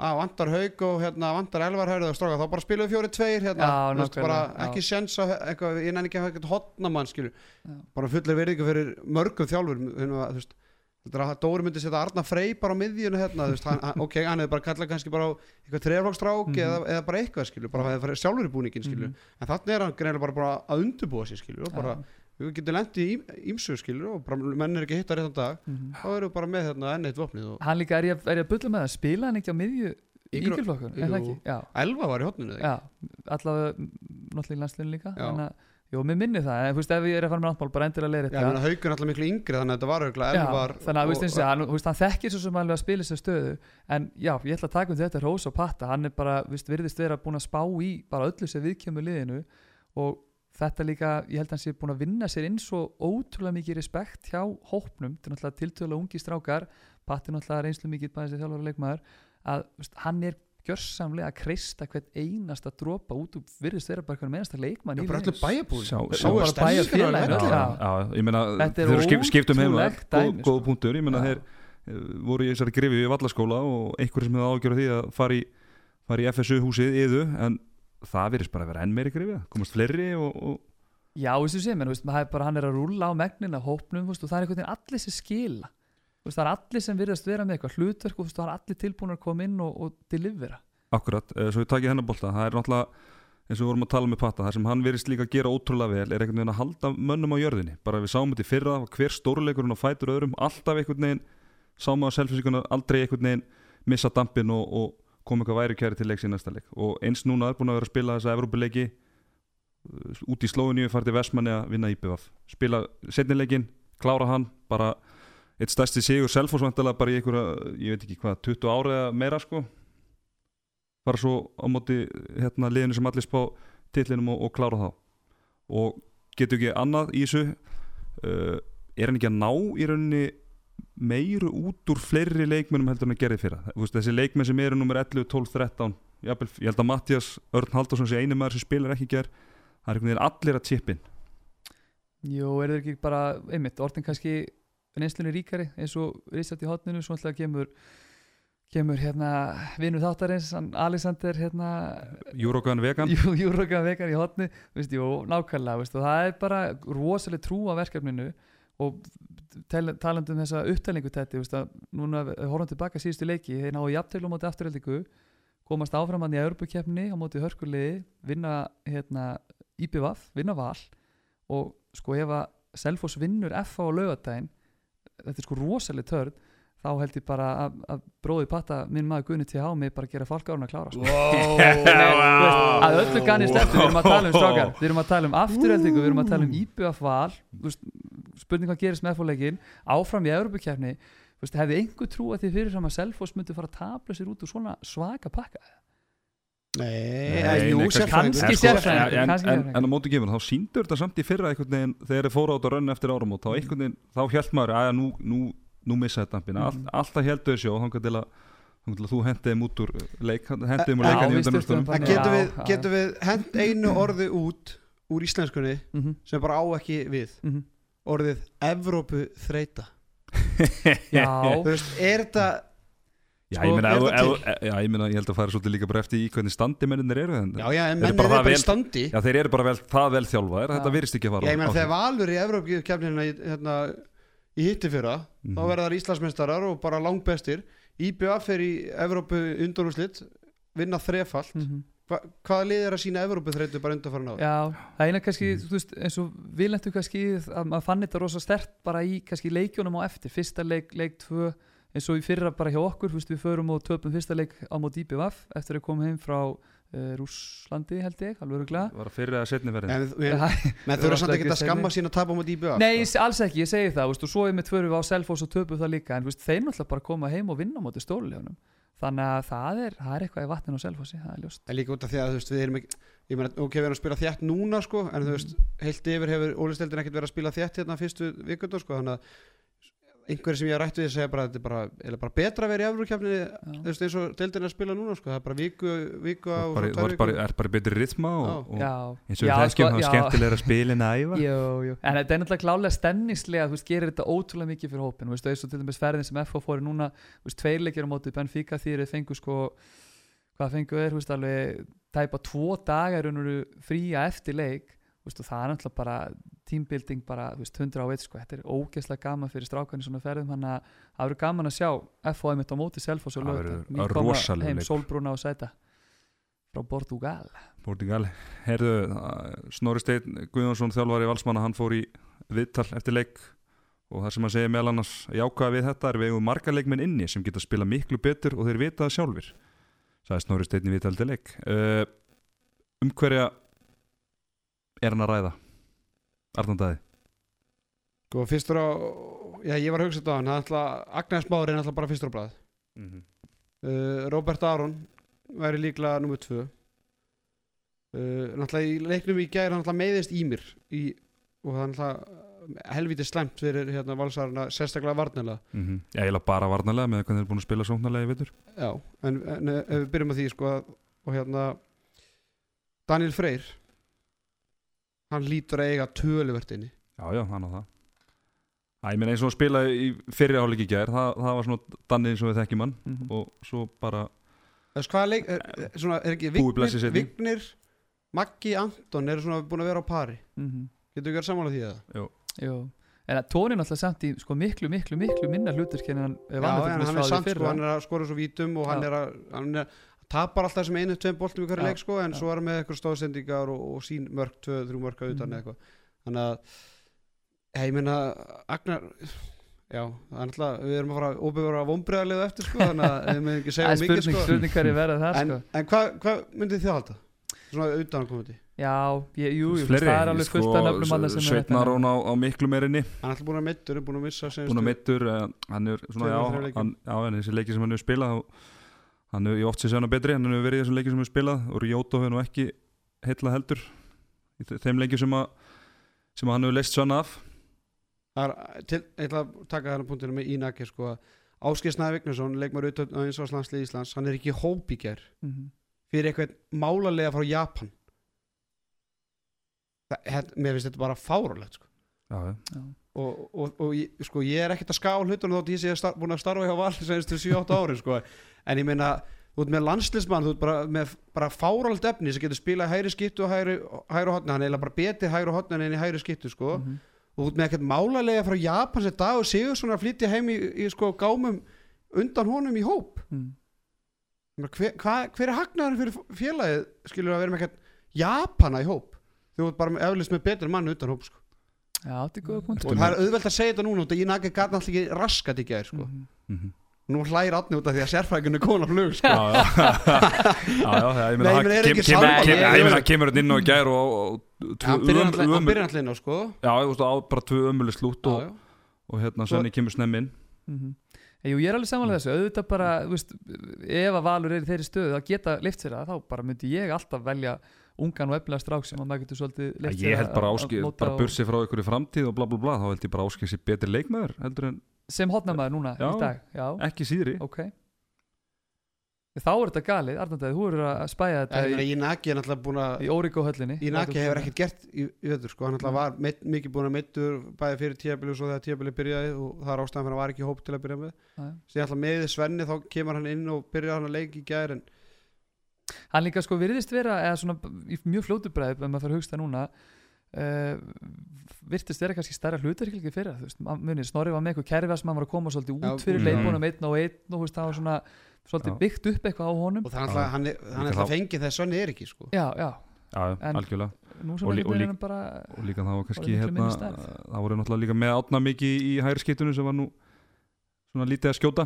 að vantar haug og hérna, vantar elvar hörðu og stráka þá bara spiluðu fjóri tveir hérna, Já, veist, bara ekki sjens á eitthvað, ég nenni ekki að hotna mann skilur, Já. bara fullir verðingu fyrir mörgum þjálfur hérna, þú veist að Dóri myndi setja Arna Frey bara á miðjunu hérna, þú veist, hann, ok, hann hefði bara kallað kannski bara á eitthvað treflokstrák Mhm. eða, eða bara eitthvað, skilur, bara hefði sjálfur í búningin, skilur, Mhm. en þannig er hann greinlega bara, bara að undirbúa sig, skilur, og bara. Við getum lendið í ímsu, skilur, og bara menn er ekki að hitta réttan dag, Mhm. þá erum við bara með hérna enn eitt vopnið og hann líka er ég, er að bulla með það spila hann ekki á miðju? Já, Elva var í hotninu, já, allavega mm, náttúrulega í landsliðinu líka Já. þannig að, jú, mér minni það, en þú veist, ef ég er að fara með náttmál bara endilega leir Já, ég meina haugur er alltaf miklu yngri, þannig að þetta var auðvitað Já, Elvar þannig að þú veist, hann, hann þekkir svo sem alveg að spila sér stöðu en já, ég ætla að taka um þetta Rós og Patta, hann er bara, þú veist, virðist vera búin að spá í bara öllu sem viðkjömu liðinu og þetta líka, ég held að hann sé búin að vinna sér inn svo ótrúlega mikið respekt hjá hópnum, þetta er náttúrulega tiltölulega ungi strákar, Patti náttúrulega reynslu mikið bæðið sér þjálfara leikmaður að þú veist, hann er gjörsamlega að kreista hvern einasta dropa út og bara hvern einasta leikmann í meina Þetta er ótrúlegt góð, sko. punktur, ég meina Já. þeir eh, voru í þessari grifi við vallaskóla og einhverjir sem hefði ágjörð því að fara í, fara í FSU húsið yðu en það virðist bara að vera enn meiri grifi komast fleiri og, og Já, þessu sem, en þú veist, maður er bara, hann er að rúlla á megnin af hópnum, veist, og það er einhvern veginn allir sem skila, veist, það er allir sem virðast vera með eitthvað hlutverk og það er allir tilbúin að koma inn og, og delivera. Akkurat, eh, svo ég takið hennar bolta. Það er náttúrulega, eins og við vorum að tala með Patta það sem hann verist líka að gera ótrúlega vel er einhvern veginn að halda mönnum á jörðinni. Bara við sáum þetta í fyrra, hver stórleikurinn og fætur öðrum, alltaf einhvern veginn sáum að selfisíkunar aldrei einhvern veginn missa dampin og, og koma eitthvað væri kæri til leiks í næsta leik. Og eins núna er búin að vera að spila þessa Evrópuleiki uh, út í Slóiníu farið til Vestmanni að vinna IPVF spila setnileikin, klára hann bara eitt stærsti sigur Selfoss vantilega bara í einhverja, ég veit ekki hvað 20 ára eða meira sko. Bara svo á móti hérna liðinu sem allir spá titlinum og, og klára þá. Og getur ekki annað í þessu uh, er hann ekki að ná í rauninni meiru út úr fleiri leikmennum heldur en að því fyrra. Veist, þessi leikmenn sem eru nummer 11, 12, 13 jafnvel, ég held að Mattias Örn Haldarsson sé eini maður sem spilar ekki ger það er einhvern veginn allir að tippin Jú, er það ekki bara, einmitt, orðin kannski reynslunni ríkari eins og Rísat í hotninu, svo alltaf kemur kemur hérna vinur þáttarins Alexander hérna Júrókan vegan. Jú, Júroka vegan í hotni veist, jú, nákvæmlega, veist, og það er bara rosalega trú á verkefninu og tel- talandi um þessa upptælingu tætti, núna horfum tilbaka síðustu leiki, þeir náðu jafntölu á móti afturheldingu, komast áfram hann í Európa-keppni á móti hörkuliði vinna hérna IPVAF, vinna val og sko ef að Selfoss vinnur FA á laugadaginn þetta er sko rosalega törn þá held ég bara að, að bróði patta minn maður Gunni TH mig bara að gera fálkárun að klára sko. Þú veist, að öllu ganni sleppu, við erum að tala um strákar við erum að tala um afturheldingu, við erum að tala um IBF val, þú veist, spurning hvað gerist með fórleikin, áfram í Európa-kefni hefði einhver trú að því fyrir fram að Selfoss myndi fara að tabla sér út úr svona svaka pakka? Nei, Nei, kannski En sko, en, en, á móti gefur, þá síndur þetta samt í fyrra einhvern veginn þegar þeir fóru át að rönna eftir áramót þá einhvern veginn, þá held maður að nú, nú, nú missa þetta dampina, All, Mhm. alltaf heldur sjó þangar til að, þangað til að þú hendiði þeim út úr leik, hendiði þeim úr leikan í undanúrstunum Já, við, já. getum við hent einu orði út úr íslenskunni Mhm, sem bara á ekki við? Mhm. Orðið Evrópu þreita Já, Þú veist, er þetta Já, Sko, ég meina, ef- það ef- ef- já, ég meina, ég held að fara svolítið líka bara eftir í hvernig standi mennir eru en, Já, já, en Þeir eru menn bara bara í vel- standi já, þeir eru bara vel, það vel þjálfaðir, þetta Já. virðist ekki að fara Já, ég meina þegar. Valur í í, hérna, í hitti fyrra Mhm. þá verða þar Íslandsmeistarar og bara langbestir IBF er í Evrópu undanúrslit vinna þrefalt mhm. Hva, hvaða lið er að sína Evrópu þreitu bara undanfara náður? Já, það eina kannski, Mm. þú veist, eins og við lentum kannski að maður fann þetta rosa stert bara í kannski leikjunum á eftir, fyrsta leik, leik tvö, eins og í fyrra bara hjá okkur, þú veist, við förum og töpum fyrsta leik á mót IBVF eftir að koma heim frá uh, Rússlandi held ég, alveg öruglega. Var að fyrir að setni verðin menn þau eru samt ekki að skamma sín að tapa á móti IBF Nei, alls ekki, ég segi það, þú veist, og svo er og það og. Þannig að það er, það er eitthvað í vatninu á Selfossi, það er ljóst. En líka út af því að þú veist, við erum ekki ég meina, ok, við erum að spila þjætt núna sko, en þú veist, heilt yfir hefur Ólisteldin ekkert verið að spila þjætt hérna fyrstu vikundur sko, þannig að einhverju sem ég har rætt við segja bara að þetta er bara, er bara betra að vera í veist, eins og deildin er að spila núna sko, það er bara viku, viku á bara, var bara, er bara í betri rytma og, og eins og sko, það já. er skemmtilega að spila en að æfa. Jú, jú, en þetta er náttúrulega klálega stemningslega, þú veist, gerir þetta ótrúlega mikið fyrir hópin, þú veist, eins og til dæmis ferðin sem FH fóri núna, þú veist, tveir leikir á móti Benfica því þeir fengu sko hvað fengu þeir, þú veist, alveg tæpa tvo dagar fría eftir leik, og það er náttúrulega bara teambuilding bara, veist, 100 á eitt sko, þetta er ógeðslega gaman fyrir strákan í svona ferðum, hann að það verður gaman að sjá FH einmitt á móti Selfoss og Það lögða, verður rosalegur heim. Solbrúna og Sæta frá Portugal Portugal, heyrðu Snorri Steinn Guðjónsson þjálfari valsmanna hann fór í viðtal eftir leik og það sem hann segir meðal annars jákvæða við þetta er við eigum marga leikmenn inni sem geta spila miklu betur og þeir vita það sjálfur sagði Snorri Steinn í viðtal til leik. Uh, um hverja er hann að ræða? Arnand Dæði sko, fyrstur á já, ég var að hugsa þetta á hann, hann Agnes Mári er alltaf bara fyrstur á blað. Mm -hmm. uh, Robert Aron væri líklega nummið tvö. Uh, náttúrulega í leiknum í gæri hann meiðist í mér í, og það er náttúrulega helvítið slemt fyrir hérna valsarana sérstaklega varnarlega. Mm -hmm. Já, ég laði bara varnarlega með hvernig þeir eru búin að spila sóknarlega í vitur já, en, en ef við byrjum að því sko að, og hérna Daniel Freyr hann lítur að eiga töluvert inni Já, já, hann á það Æ, ég meina eins og að spila í fyrri áleiki gær það, það var svona Danni eins og við þekkjum hann mm -hmm. og svo bara leik, er, er, svona, er ekki Vignir. Vignir Maggi, Anton eru svona búin að vera á pari Mhm. getur við gerð sammála því eða? Jú, en að tóni náttúrulega samt í sko, miklu, miklu, miklu minna hlutur en hann Já, er samt sko, hann er að skora svo vítum og hann Já. er að hann er, tapar alltaf sem einu, tveim boltum í hverju leik sko, en já. svo er hann með eitthvað stóðsendingar og, og sín mörg, tvö, þrjú mörg að utan Mhm. eitthvað þannig að ja, ég meina, Agnar já, er alltaf, við erum að fara óbyrður að vombriðarlega eftir sko, þannig að við meðum ekki segja er mikið spurning, sko spurning hverju verða það en, sko. en hvað hva myndið þið halda? svona utan komandi Já, ég, jú, jú, fleiri, það er alveg fullt af nöfnum annað sem er Sveitn þetta. Aron á, á miklu meirinni hann er alltaf búin að mittur, er búin að missa búin að mittur, uh, hann er svona, já, hann, já, þessi leiki sem hann hefur spilað þá- hann hefur oft sér sérna betri hann hefur verið í þessum leiki sem hefur spilað og Ríóto hefur nú ekki heilla heldur í þe- þeim leiki sem að sem að hann hefur leist svona af Það er, til, ég ætla að taka þennan punktinu með Ínaki sko, Áskir Snæði Vignesson leikmar auðvitað á eins og landslið Íslands hann er ekki í hóp í ger Mhm. fyrir eitthvað málalega frá Japan það, hér, mér finnst þetta bara fárulegt sko. já, já. Og, og, og ég, sko, ég er ekkert að ská hlutunum þótt ég sé að búin að starfa hjá val senstu 7-8 ári sko. en ég meina þú ert með landslismann, þú ert bara með bara fáralt efni sem getur spilað hægri skittu og hægri, hægri hotni, hann er eiginlega bara betið hægri hotni en í hægri skittu sko. Mhm. og þú ert með ekkert málalega frá Japan sem dag og sigur svona að flytja heim í, í sko, gámum undan honum í hóp meina, hver, hva, hver er hagnaðurinn fyrir félagið skilur að vera með ekkert Japana í hóp þú ert bara eflust með betur mann utan hóp sko. Já, þetta er góða punkt og það er auðvelt að segja þetta núna út að ég nakið gæti alltaf ekki raskat í gæðir sko. Mhm. Mhm. nú hlægir átni út af því að sérfrækjun er kona flug sko. já, já, já, já, ég meina það kemur- það þetta inn og gær og, hann byrjar alltaf inn á sko. já, ég veist, á bara tvö ömuleg slút og, hérna Svenni kemur snemm inn Mhm. Jú, ég er alveg samanlega þessu, auðvitað bara þú veist, ef að Valur er í þeirri stöðu að geta lift sér það, þá bara myndi ég alltaf velja ungan og efnilega strák sem að maður getur svolítið sér ég held bara áskil, bara bursi frá ykkur í framtíð og bla bla bla, þá held ég bara áskil sér betri leikmaður heldur en sem hotnamaður núna Já. í dag Já, ekki síðri ok Þá er þetta galið, Arnandæði, þú eru að spæja En ég þetta í, Inaki er náttúrulega búin að í Órigó höllinni Inaki hefur ekkert gert í, í öður sko. hann náttúrulega var meitt, mikið búin að meittur bæði fyrir tíabili og svo þegar tíabili byrjaði og það er ástæðan fyrir að hann var ekki í hóp til að byrja með Nei. síðan alltaf með Svenni þá kemur hann inn og byrjar hann að leika í gær en Hann líka sko virðist vera eða svona í mjög fljótu bræð ef maður fyrir að hugsta núna uh, virtist vera kannski stærra hlutarkilgi fyrir þú veist, ma- munið, Snorri var með eitthvað kerfi sem hann var að koma svolítið út fyrir mm. leikbúnum einn og einn og þú veist, það var svona svolítið Já. byggt upp eitthvað á honum. Og það er alltaf hann, er- hann er alltaf fengið þegar Svenni er ekki sko. Já, já, já, En- algjörlega. Og lí- og líka bara og líka þá var kannski hérna það voru náttúrulega líka með átna mikið í hægri skittunum sem var nú svona lítið að skjóta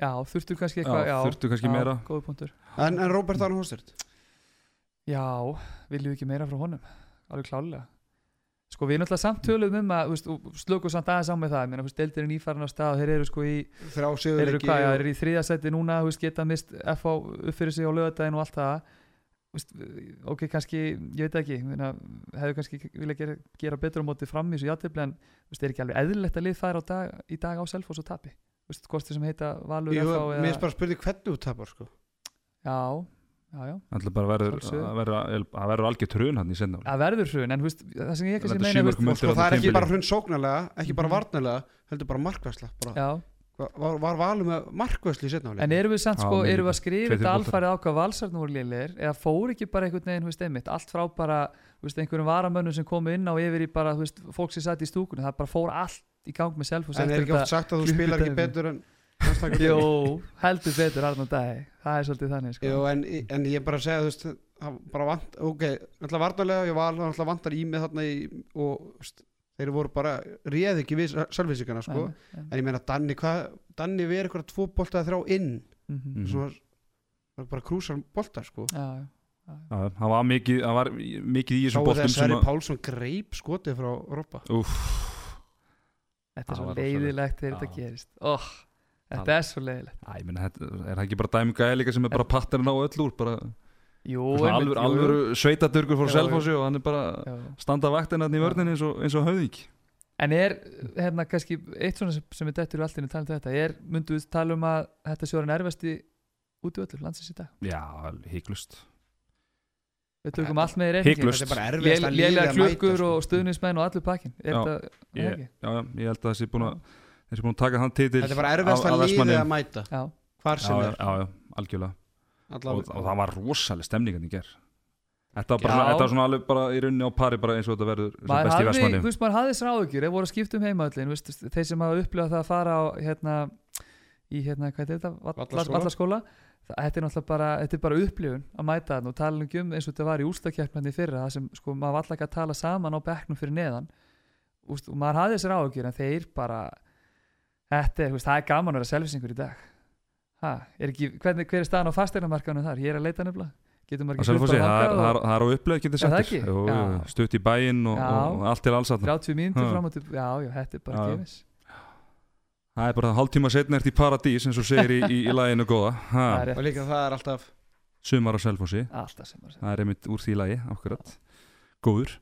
Já, þurftu kannski eitthvað Já, já, þurftu kannski já, meira. Góði punktur. En, en Robert Arn Hostert Já, viljum við ekki meira frá honum? Alveg klálega Sko við erum alltaf samt töluðum um að slökum samt aðeins á með það, ég meina, deildir er nýfærin á stað og þeir eru sko í, þeir eru hvað, já, þeir eru í þriðja seti núna, veist, geta mist FH upp fyrir sig á lögadaginn og allt það. Veist, ok, kannski, ég veit ekki. Ég meina, hefur kannski vilja gera, gera betur á móti fram í þessu játefli en veist, er ekki alveg eðlilegt að lið fær á dag, í dag á Selfoss og tapi? Þú veist, hvort þeir sem heita Valur Jú, FH mér eða, er bara að spyrja hvernig þú tapar sko. já, já, já. Það bara verður, algjör trun hann í senna Það verður hrun, en veist, það sem ég kannski Þetta meina veist, sko, það er ekki bara hrund sóknarlega ekki bara Mhm. varnarlega heldur bara markvæsla bara. Já, var, var valum með markvæsli í setna en erum við samt sko, erum við að skrifa þetta alfarið á hvað valsarnir voru lélegir eða fór ekki bara einhvern veginn, veist, einmitt allt frá bara, veist, einhverjum varamönnum sem komu inn á yfir í bara, þú veist, fólk sem satt í stúkunni það bara fór allt í gang með self en er ekki oft sagt að þú spilar ekki betur en? Jú, heldur betur Arnald Dæ það er svolítið þannig, sko Jú, en, en ég bara segja þú veist, það bara vant, ok, alltaf varnarlega ég var alltaf vantar í mig þarna í, og veist, þeir voru bara réð ekki við sjálfvísikana sko. Nei, nei, en ég meina Danni, hvað Danni við eitthvað tvo bolta þrjá inn mhm. Mhm. svona, bara krúsar bolta sko. Já, já, Já, það var mikið, það var mikið í þessum boltum sem Sverri að Pálsson greip skotið frá Rópa Úff, Þetta er Það svo leiðilegt þegar þetta gerist. Oh, Þetta Það- er svo leiðilegt Æ, ég meina, þetta er það ekki bara dæmi gæði líka sem er bara patterinn á öll úr bara Jú, einmitt, alvöru, sveitadurgur fór Já, Selfossi og hann er bara Já. standa vaktina hann í vörninni eins og, eins og höfðing En er, hérna, kannski eitt svona sem, sem er dettur í allinu talað um þetta er, myndu við tala um að þetta sé orðin erfasti útvöldur landsins í dag? Já, híklust Við tökum allt með í Hiklaust. þetta er bara erfiðast að Lélega liða að mæta klukkur sko. og stuðnismenn og allur pakkin Er Já, þetta, er ég, það ekki? já, já, ég held að þessi búin að þessi búin að taka hann titil þetta er bara erfiðast að liða að mæta. Já, hvar sem er. já, já, algjörlega. Og, og það var rosalega stemningan í ger Þetta var bara, þetta var svona alveg bara í rauninni á pari bara eins og þetta verður sem maður best í Vestmanni þú veist, maður hafði þessar áhugjur þeir voru að skipta um heimöllin, veist, þeir sem hafa upplifað það að fara á, hérna, í, hérna, hvað er þetta, er náttúrulega bara, þetta er bara upplifun að mæta þann og tala um eins og þetta var í úrstakjörnandi fyrra, það sem, sko, maður var alltaf að tala saman á bekknum fyrir neðan. Úst, og maður hafði þessar áhugjur en þeir bara þetta er, það er gaman að vera selvisingur í dag. Ha, er ekki, hvernig, hver er staðan á fasteignarmarkanum þar, ég er að leita nefnilega. Getur það er- er er á Er það settir stutt í bæinn og, og allt til alls þarna. 30 mínútur Ha. fram og til já, já, þetta er bara gefis það er bara hálftíma setna eftir paradís eins og segir í, í, í laginu góða. Það ha, er og líka það er alltaf sumar á segir það er einmitt úr því lagi, akkurat. Góður.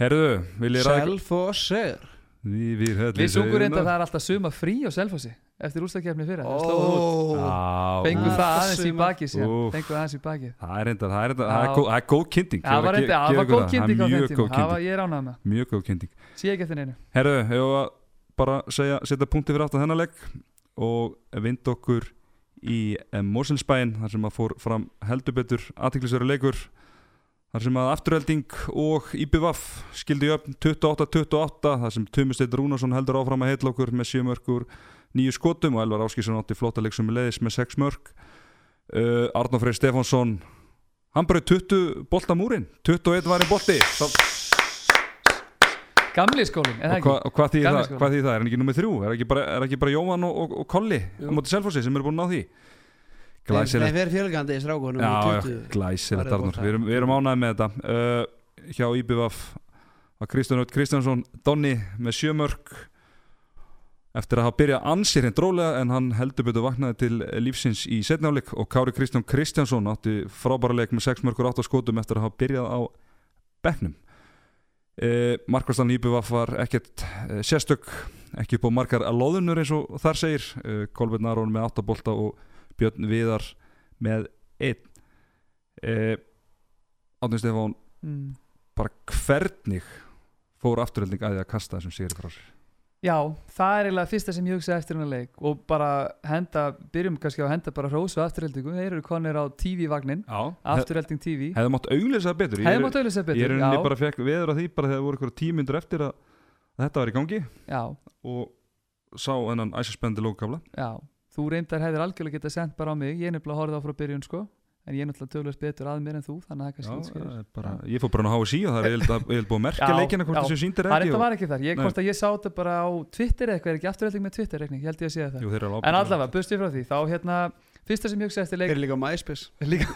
Herðu, vil ég ræða self og ser Við, sungur reynda að það er alltaf suma frí á Selfossi eftir úrstakefni fyrir það slóðu út. Já, fengu Ú. það aðeins í baki síðan. Úff. fengu það aðeins í baki. Það er reynda, það er það er góð, það er kynning það var reynda, það? var góð kynning á það? Er mjög tíma. Það ég ránað með mjög góð kynning bara segja, setja punkti fyrir aftan þennan legg og vind okkur í Moselsbæin þar sem að fór fram heldur betur aðtiklisveru leikur þar sem að afturhelding og IBVF skildi upp 28-28 þar sem Tumi Steinn Rúnarsson heldur áfram að heitla okkur með 7 mörgur nýju skotum og Elvar Áskísson átti flotta leiksum með leiðis með 6 mörg uh, Arnó Freyr Stefánsson hann bara 20 bolta múrin 21 var í bolti. Þá- gamli skólin, eða og, ekki? hva, og hvað þýðir það, skólinn. hvað það, er hann ekki nummið þrjú? Er ekki bara, er ekki bara Jóhann og, og, og Kolli á Jú. móti Selfossi sem eru búin að ná því? Glæsilegt. við erum fjölgandi í strákunum já, já, 20. glæsilegt Farið Arnur við erum, við erum ánægð með þetta. Uh, hjá IBVF var Kristján Öll Kristjánsson Donni með sjömörk eftir að hafa byrjað ansir hinn drólega en hann heldur betur vaknaði til lífsins í setnáleik og Kári Kristján Kristjánsson átti frábæra leik með 6 mörkur 8 skotum eftir að hafa byrjað á bekknum. uh, Markvarslan IBVF var ekkert uh, sérstök ekki upp á margar að loðunur eins og þar segir. Uh, Kolbjörn Aron með 8 bolta og Björn Viðar með 1 uh, Átni Stefán mm. bara hvernig fór afturölding að því að kasta þessum sigri frá sér Já, það er eiginlega fyrsta sem ég hugsa eftir hennar leik og bara henda, byrjum kannski á að henda bara hrósu afturheldingu, þeir eru konir á TV-vagnin, afturhelding TV hefði mátt auglesa betur. Hefði mátt auðvitað Ég betur, er já, unni bara fekk veður að því bara þegar voru ykkur tímyndur eftir að, að þetta var í gangi. Já, og sá hennan æsispendi lókabla já. Þú reyndar hefðir algjörlega getað sendt bara á mig. Ég er nefnilega horfið á frá byrjun sko en ég er náttúrulega tölvöld betur að mér en þú þannig að það er kannski útskýrir. bara, ég fór bara á HSI og það er eiginlega búið að merkja leikina hvort þessu síndir það ekki og, var ekki þar, ég, hvort að ég sá þetta bara á Twitter eða eitthvað, er ekki afturhelding með Twitter reikning, ég held ég að sé það. Jú, en allavega, bust ég frá því, þá hérna fyrsta sem ég hugsa eftir leik eru líka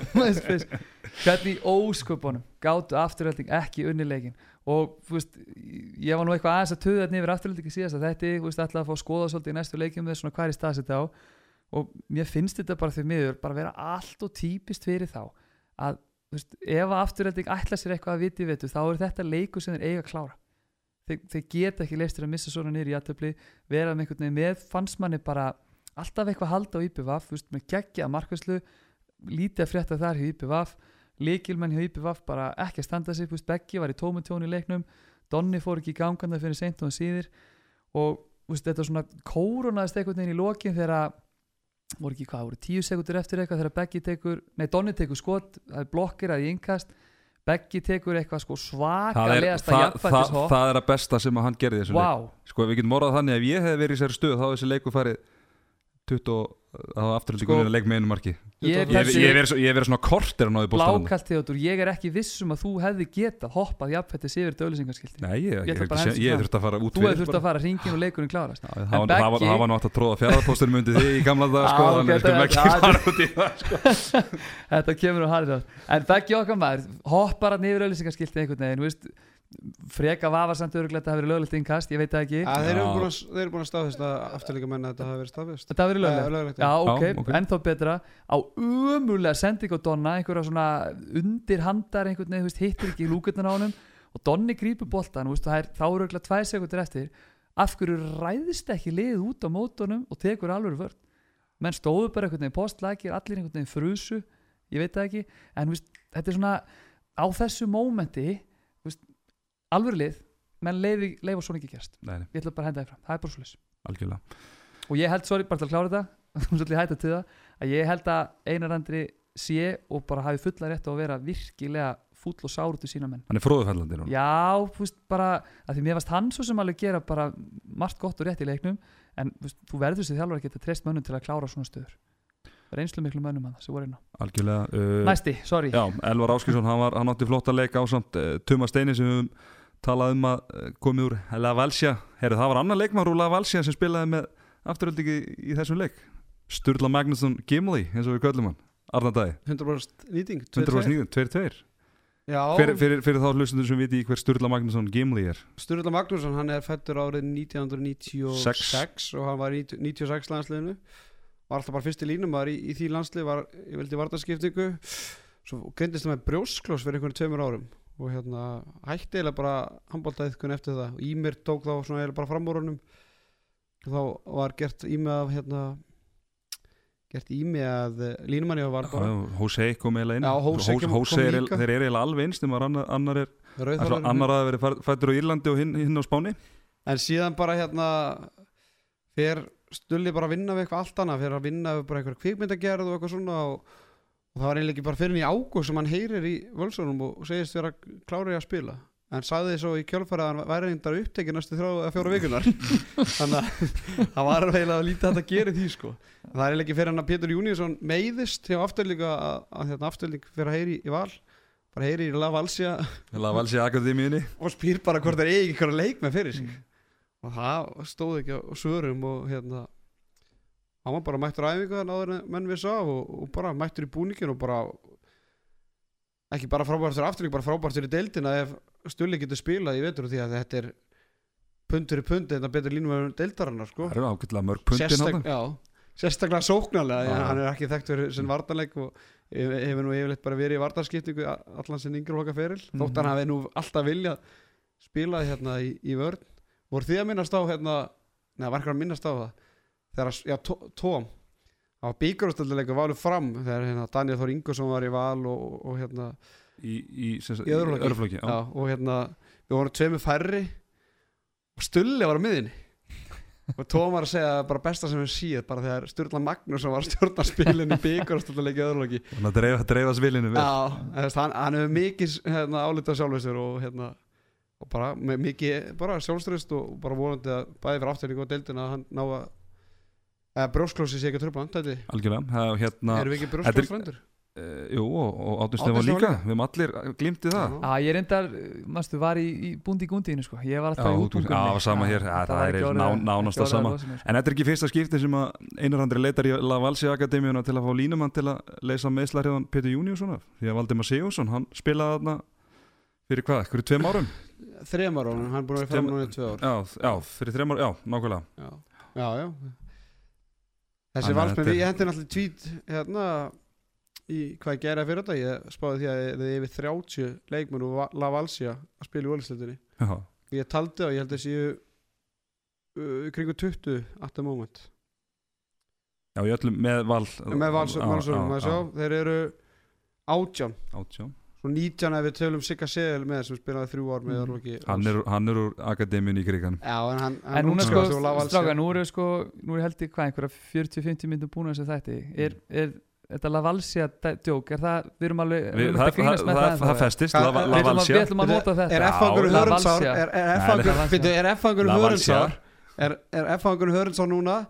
MySpace. Hvernig ósköpunum gátu afturhelding ekki unni leikin og veist, ég var nú eitthvað aðeins að töða þetta yfir afturheldingi síðast að þetta, veist, alltaf að fá að skoða svolítið í næstu leikjum með svona hvað er í staðsetta á og mér finnst þetta bara því miður bara vera allt og típist fyrir þá að, veist, ef að afturhelding ætla sér eitthvað að viti veitu, þá er þetta leikur sem þeir eiga að klára. Þeir, þeir geta ekki leistir að missa svona niður í aðtöfli vera með einhvern veginn með fannst manni bara alltaf eitthvað að halda á IPVaf með geggja markvæslu lítið að frétta þar hjá IPVaf líkilmenn hjá IPVaf bara ekki að standa sig Beggi var í tómutjón í leiknum Donni fór ekki í ganganda fyrir seint og síðir. Og veist, þetta svona kórunaðist einhvern veginn í lokin þegar voru ekki hvað, voru tíu sekundur eftir eitthvað þegar Beggi tekur, nei Donni tekur skot það er blokkir að í innkast. Beggi tekur eitthvað sko það, er, svakalegasta það, það, jafnfættishopp það er að besta sem að hann gerði Vá, sko við getum orðað þannig að ef ég hef verið í þessari stöð þá hefði þessi leiku farið 20 það var afturhaldi Sko, sko, leik með einu marki ég verið svona kortir að náði bóltanum blákalt Theodor, ég er ekki viss um að þú hefði getað hoppað jafnfættis yfir dölusingarskilti Nei, ég, Ég ég, ég, að þurfti að fara út þú hefði þurft að fara hringin og leikurinn klárast. Það var- það það nú átt að tróða fjárðarpóstunum undir því í gamla dag sko, þannig að þetta- ekki fara út í það sko. þetta kemur og harið það en Beggi okkar maður, hoppar hann yfir auðlýsingarskilti einhvern veginn, freka vafasamt öruglega að það hafi verið löglegt innkast, ég veit það ekki. Að Þeir eru að, þeir eru búin að staðfesta afturleika menna að þetta hafi verið staðfest. Þetta hafi verið löglegt. Eh, löglegt, Já, ok, Já, ok. ennþá betra. Á umulega sending á Donna einhverja svona undir handar einhvern veginn, hittir ekki lúkurnar á honum og Donni grípur boltan, veist, það er, þá eru örugglega tvær sekundur eftir. Af hverju ræðist ekki liðið út á mótunum og tekur alveg vörð menn stóðu bara einhvern veginn postlækir allir einhvern veginn frusu, ég veit það ekki. En veist, þetta er svona á þessu mómenti alveg lið, menn leiði, leiði svona ekki gerst, Nei, nei, ég ætla bara að henda það fram. Það er bara svolítið og ég held, sorry, bara til að klára þetta svolítið hætta til það, að ég held að Einar Andri sé og bara hafi fulla rétt á að vera virkilega fúll og sár út í sína menn. Hann er fróðufællandi núna. Já, þú veist, bara að því mér varst hann svo sem alveg gera bara margt gott og rétt í leiknum en þú, veist, þú verður sér þjálfur að geta treyst mönnum til að klára svona stöður reynslu miklu mönnum að það sem voru inn á Algjörlega uh, næsti, sorry, Já, Elvar Áskilsson, hann, var, hann átti flotta leik á samt uh, Tuma Steini sem við höfum talað um að uh, komið úr La Valsja Herru, það var annar leikmar úr La Valsja sem spilaði með afturöldingi í þessum leik. Sturla Magnusson Gimli, eins og við köllum hann. Arnar Dæði 100% nýting 100% nýðum, 2-2 Já, fyrir, fyrir, fyrir þá hlustundur sem viti hver Sturla Magnússon Gimli er. Sturla Magnússon, hann er fættur árið 1996 og hann var í 96 landsliðinu var alltaf bara fyrst í línum, var í, í því landslið var, ég vildi vartaskiptingu svo greindist það með brjósklós fyrir einhvern tveimur árum og hérna hætti eiginlega bara handbóltaðiðkun eftir það. Og Ímir tók þá svona eiginlega bara framúrunum og þá var gert Ími af hérna gert Ími að línumanni var bara. Hosei kom eiginlega inn. Hosei er, eiginlega alveg einst annar, annar er annar að vera fættur á Írlandi og hinn, á Spáni. En síðan bara hérna fer Stulli bara að vinna við eitthvað allt annað fer að vinna við bara eitthvað kvikmyndagerð og eitthvað svona og, og það var eiginlega ekki bara fyrir í ágúst sem hann heyrir í völsunum og, segist vera klárið að spila. En sagði svo í kjölfæri að hann væri reyndar upptekið næstu þrjá eða fjóra vikunar þannig að það var eiginlega að lítið að gera í því sko. Það er ekki fyrir hann að Pétur Júniusson meiðist hjá afturlíka að, hérna, afturlík fyrir að heyri í val bara heyri í La Valsja La Valsi Akademíunni. Og spyr bara hvort það er eigi eitthvað leik með fyrir sig og það stóð ekki á svörum og hérna hann var bara mættur á æfingu þannig en menn vissu af og, og bara mættur í búningin og bara ekki bara frábært fyrir afturlík bara frábært fyrir deildina ef Stulli getur spilað í vetur því að þetta er pundur í pundi þetta betur línum með deildarinnar sko Það eru ákveðlega mörg puntin Sérstak, þarna. já, sérstaklega sóknarlega hann er ekki þekkt fyrir sem vartanleik og hef- hefur nú yfirleitt bara verið í vartarskiptingu a- allan sinn yngri hloka feril Mhm. þótt hann hafi nú alltaf viljað spila hérna í, í vörn voru þið að minnast á hérna neða var eitthvað að minnast á það þegar já, Tó- Tóm það var bíkarústöldleikur valur fram þegar hérna, Daniel Þór Ingvarsson var í val og, og, og hérna Í, í, Í öðru flokki. öðru flokki já. Já, og hérna við vorum tveimur færri og Stulli var á miðinni og Tóm var að segja bara besta sem við síð bara þegar Sturla Magnússon var að stjórna spilin í leikið öðruloki Þannig að dreifa, dreifa svilinu við Já, hann, hann hefur mikið hérna, álita sjálfistur og hérna og bara með mikið bara sjálfströst og bara vonandi að bæði fyrir afturlíku og deildina að hann ná að eða brjósklósi sé ekki að tröfla hann Algjörlega, það hérna erum við ekki Þetta er- brjósklósfrændur? uh, Jú, og, Stefán Stefán líka. Við erum allir glimti það Já, ég reyndar, mástu, var í, í búndi í gúndíinu sko Ég var alltaf Já, í útbúkunni já, sama hér. Já, það var er ná- nánast það sama. sko. En þetta er ekki fyrsta skipti sem að Einar Andri leitar í La Valsi Akademíuna til að fá línumann til að leysa meðslarhjóðan Petur Júniusson af því að Valdimar Sigurðsson, hann spilaði þarna fyrir hvað, hverju tveim árum? Þrejum ára hann er búin að vera fram núna í tvö ár. Já, já, fyrir þreim árum, já, nákvæmlega. Já, já, já. þessi valsmenn, ég hendi náttúrulega tvít hérna í hvað ég gera fyrir þetta. Ég spáði því að það er yfir 30 leikmenn Va- La Valsia að spila í Ólisleitinni Já, ég taldi og ég held að séu uh, kringu 20 at the moment. Já, í öllum með val með sjá, þeir eru átján, Átján 19 ef við tölum Sigga Segel með sem spilaði þrjú ár með Mm. Örvaki Hann er, hann er úr Akademíun í kriganum já, en hann, hann En núna sko, stráka, nú eru sko Nú er held ég hvað, einhverja 40-50 myndum búin að þessu þætti. Er, er þetta La Valsia dæ- djók, er það, við erum alveg við erum að grínast með það, það. festist, Hvað- La, við ætlum að- nota þetta. er F-fangur Hörnsár er, er F-fangur er. Hörnsár er, er F-fangur Hörnsár núna?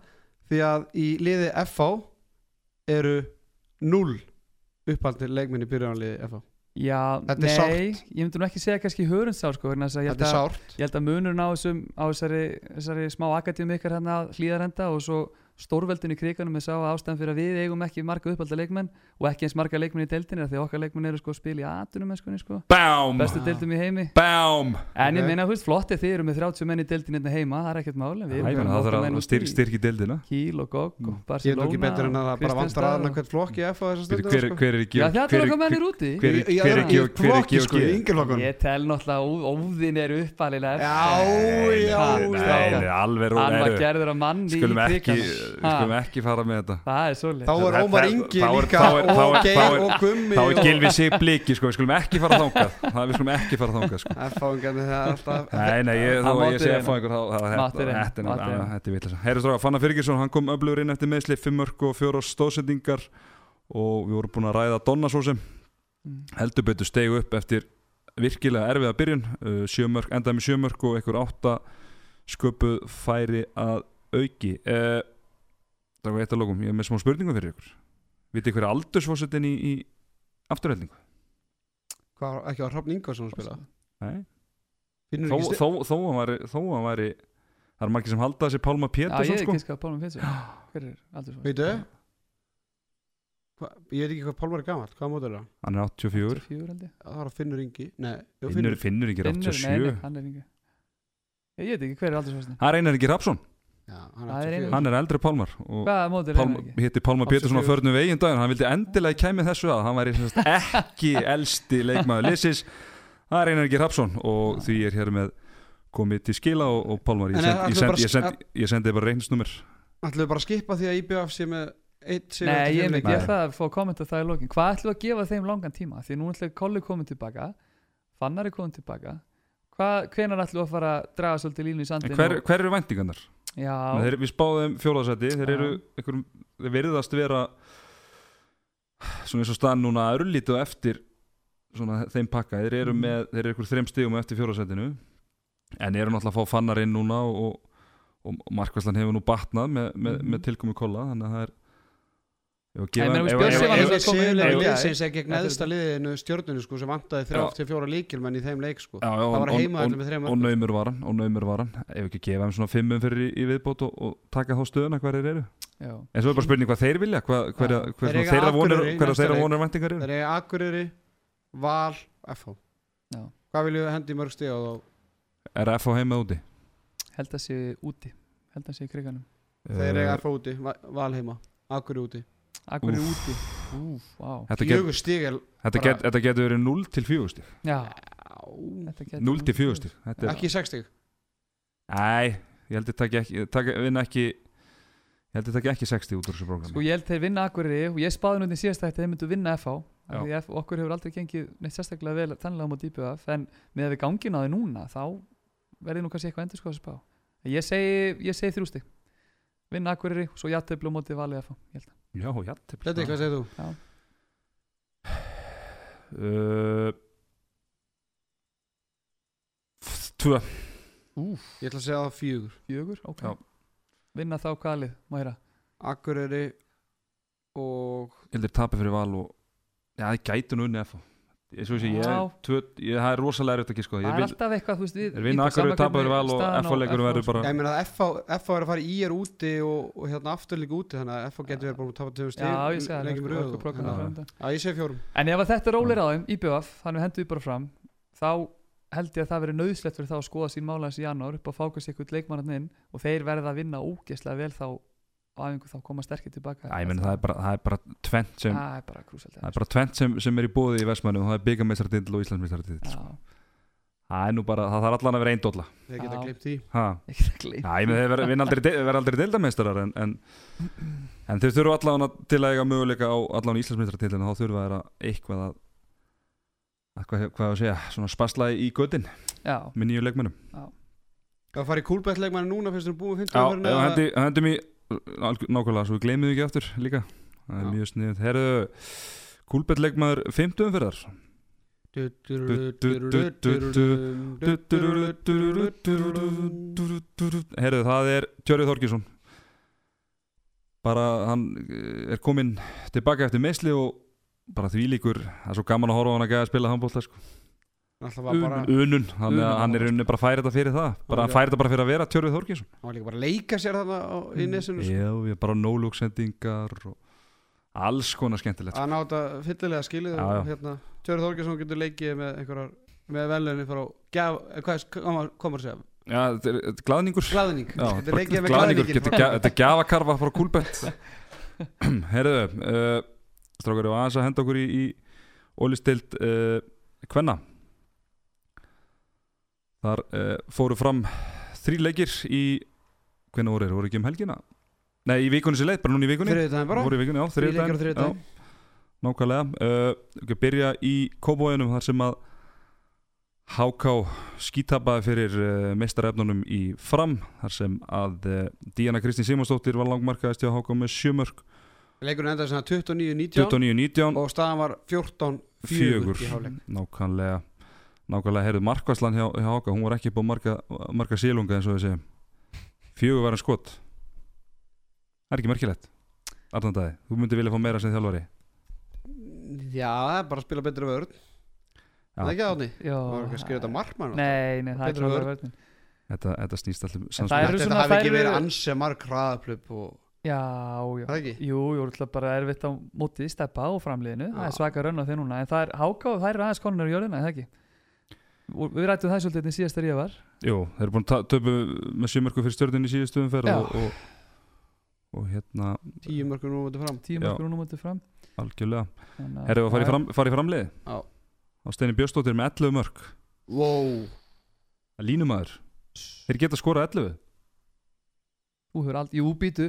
Því að í liði FH eru 0 uppaldir leikminni byrjanliði FH Já, Þetta nei, ég myndi nú ekki segja kannski hörundsár sko, þetta er sárt. ég held að munurinn á, þessum, á þessari, þessari smá akademi ykkar hérna hlýðarenda og svo stórveldin í kriganum með sá ástæðan fyrir að við eigum ekki marga uppalda leikmenn og ekki eins marga leikmenn í deildinni því okkar leikmenn eru sko að spila í atunum sko, bestu deildum í heimi. BAM En ég meina, þú veist, flotti þið eru með 30 menn í deildinni hérna heima, það er ekkert mál en við erum með Það okkar þarf menn að úti styrk, styrk í deildina. Kíl og Gogg og Mm. ég er Barcelona ekki betur en að bara vantar og- hvert flokk stundu Hver sko. hver er ekki það er hver- okkar mennir úti. er er sko. Ég tel náttúrulega ó- óðinn er nei, alveg rú- Hann í Skulum ekki, fara með þetta. Það er svolítið þá er Ómar Ingi þá líka þá þá og þá Geir og Gummi Þá er Gilvi sig bliki, sko, við skulum ekki fara þangað. Það við skulum ekki fara þangað, sko. Það er alltaf Nei, nei, ég, þó ég mátti sé reyna. að fá einhver þá- þá- Mátti þetta- er vitlega Herri stráka, Fannar Fyrirgesson, hann kom öflugur inn eftir meðsli Fimm mörg og fjóra stóðsendingar Og við vorum búin að ræða Donna svo sem. Mm. heldur betur stegu upp eftir virkilega erfiða byrjun uh, sjömörk, endaði með sjömörk og einhver átta sköpuð færi að auki. Uh, það var eitt að lókum, ég er með smá spurningum fyrir ykkur. Vitið hver er aldursfósettin í, í afturhældingu? Hvað, ekki á Hrafn Ingvarsson að spila? Nei, Finnur þó, ekki þó, þó, hann væri, þó hann væri það er margir sem halda þessi Pálma Já, ég Pétursson er sko. ekki skað Pálma Pétur Hver er aldur svo? Veitu? hva, ég veit ekki hvað Pálmar er gamall, hvað mótur er það? hann er 84 84 held ég. Það var Finnur Ingi, nei, Finnur, Finnur. Ekki Finnur, nei, 87 nei, hann er ekki Ég veit ekki hver er aldursvæsni Það er Einar Ingi Rapsson, Já, hann Það er 84 hann er eldri Pálmar og Pálma, ekki? hitti Pálma 84. Pétursson á förnum veginn daginn hann vildi endilega kæmi þessu að hann væri ekki elsti leikmaður Lissis það er Einar Ingi Rapsson og því er hér með komið til skila og, og Pálmar ég, En send, ég, send, ég, send, ég sendi bara reynsnumir Ætlum við bara að skipa því að IBF sé með eitt sigur Nei, ég, ég ætla að fá að kommenta það í lokin Hvað ætlum við að gefa þeim langan tíma? Því nú ætlum við Kolli komin tilbaka Fannar er komin tilbaka Hvað, hvenar ætlum við að fara að draga svolítið línu í en sandin hver, hver eru væntingarnar? Þeir, við spáðum fjóðarsæti þeir eru einhverjum, þeir veriðast vera svona eins og staðan núna örlítið á eftir svona þeim pakka. Þeir eru Mhm. með, þeir eru einhver þreim stigum eftir fjóðarsætinu en eru náttúrulega að fá fannar inn núna og, og, og Markvæslan hefur nú batnað með, með, með tilkomi kolla þannig að það er ef að Nei, gefa- menn, ef- Björn ef- Sigvaldason ef- var á sigurlega í gær. liðsins er gegn Þetta er- neðsta liðinu stjórnunu sko sem vantaði þrjá Já. til fjóra líkilmenn í þeim leik sko Já, já, Það var og- heima og- allir með þrejum og naumur var hann og naumur var hann ef ekki gefa þeim svona fimmum fyrir í, í viðbót og, og taka þá stöðuna hver þeir eru já. en svo er bara spurning hvað þeir vilja hvað, hver, hver, Þeir hver, þeirra leik. vonir væntingar eru Það er Akureyri, Val, FH Já. Hvað viljum við hendi mörg stíð á þá? er FH heima úti Held að sé úti Held að sé í kriganum Þeir Eh, eiga FH úti, Va- Val heima Akureyri úti Akkur er úti? Úf, vá. Þetta, get, Fjögur stíg er þetta, bara- get, þetta getur verið 0 til 4 stig. Já, Já, þetta getur 0 til 4 stig. þetta er, Ekki sex stíg Æ, ég held að taka ekki, taka, vinna ekki ég held að taka ekki 60 út úr þessu prógrami. Sko ég held þeir vinna Akureyri og ég spáði nú til síðast að þeir myndu vinna FH Já. af því að okkur hefur aldrei gengið neitt sérstaklega vel þannlega á móti IBF en með að við gangin á því núna þá verði nú kannski eitthvað endur sko að spá. Ég segi, ég segi þrjústi vinna Akureyri og svo jætteflu á móti valið FH ég held að. Já, já, Þetta er hvað segir þú? uh, tvö. Ég ætla að segja það fjögur. Fjögur, ok. Já. vinna þá hvaða lið, má heyra Akureyri og ég held að tapa fyrir val og já, það gætu nú unni FH það er rosalega erriðt að gíska það er alltaf eitthvað er við nakkarum, taparum vel og FH-leikurum verður bara ég meina að FH er að fara í er úti og hérna aftur líka úti þannig að FH getur verið bara að tapa tjóðum stíl sko, já ég segi fjórum. En ef þetta er rólir aðeins í BF þannig að hendur við bara fram þá held ég að það verður nöðslegt fyrir þá að skoða sín málaðis í janúar upp á fákast ykkur leikmannarinn og þeir verða að vinna ógeðslega vel þá á æfingu þá koma sterkir tilbaka Æ, ég menn, það er bara, það er bara tvent sem Það er bara krúsalt það er bara tvent sem, sem er í bóði í Vestmannum og það er byggameistrartill og Íslandsmeistartill Já, það er nú bara, það þarf allan að vera einn dólla Þeir geta ég með þeir verða vinna aldrei, de- verða aldrei deildameistarar en, en, en þeir þurfa allan til að eiga möguleika á allan Íslandsmeistartillinu þá þeir að eitthvað að, að hvað, hvað að segja, svona spaslaði í göttin Já, með nýju leikmennum Það fari kúlbætt leikmanni núna fyrst við búum 50 nákvæmlega, svo við gleymið ekki aftur líka það er Já. mjög sniðið herðu, kúlbettleikmaður 50 umferðar herðu, það er Tjörið Þorkinsson bara hann er komin tilbaka eftir meðsli og bara því líkur það er svo gaman að horfa á hann að spila handbólta sko Unun, þannig að hann er unni bara færið þetta fyrir það. Bara færið þetta bara fyrir að vera Tjörfið Þorkinsson hann var líka bara að leika sér þarna í mm, nesinu sko. já, við erum bara nólúksendingar og alls konar skemmtilegt að sko. náta fyllilega skilið hérna, Tjörfið Þorkinsson getur leikið með einhverjar með velunni frá gaf, eh, hvað komur sér glæðningur glæðningur, þetta er gafakarfa frá kúlbett herðu eh, strákari og aðeins að henda okkur í ólistild hvenna eh, Þar uh, fóru fram Þrý leikir í Hvernig voru þeir, voru ekki um helgina? Nei, í vikunni sér leitt, bara núna í vikunni. Það bara? Voru í vikunni, já, Þrír leikir á þriðjudaginn, þriðjudaginn. já, Nákvæmlega. Uh, Ekki byrja í Kóbóinum Þar sem að HK skítabaði fyrir uh, meistarefnunum í fram þar sem að Díana Kristín Simonsdóttir var langmarkaðist hjá HK með sjömörk Leikurinn endaði svona 29-19 29-19 og staðan var 14-4 fjögur í hálfleik. nákvæmlega nákvæmlega heyrðu markvæslan hjá, hjá HK hún var ekki búið marka, marka sílunga eins og við segjum fjögur var en skot. Það er ekki merkilegt Arnand Dæði, þú myndir vilja fá meira sem þjálfari? Já, það er bara að spila betri vörð Já. Það er ekki Já, Það var ekki að skrifa þetta markmann Nei, nei, það er Betra klálega vörn. vörðin þetta, þetta snýst alltaf það samspil Þetta hafi ekki verið eru- ansi marg hraðaplöp og Já, já. ekki? Jú, jú, alltaf bara erfitt á mótið steppa á framliðinu, það er svaka rönn á þeir núna en það er háká og það er aðeins konunar í jörðina, er það ekki og við rættum það svolítið þetta síðast þegar ég var. Jú, þeir eru búin að töpu með sjömörku fyrir stjórnin í síðustu umferð og, og, og hérna Tíu mörgur nú mútið fram. Tíu Já. mörgur núna mótið fram. Algjörlega. Herðu að fara í, fram, í framlið Já. á Steini Björnsdóttir með 11 mörk. Wow. Línumæður. Þeir geta skorað 11 Þú hefur aldrei, jú býtu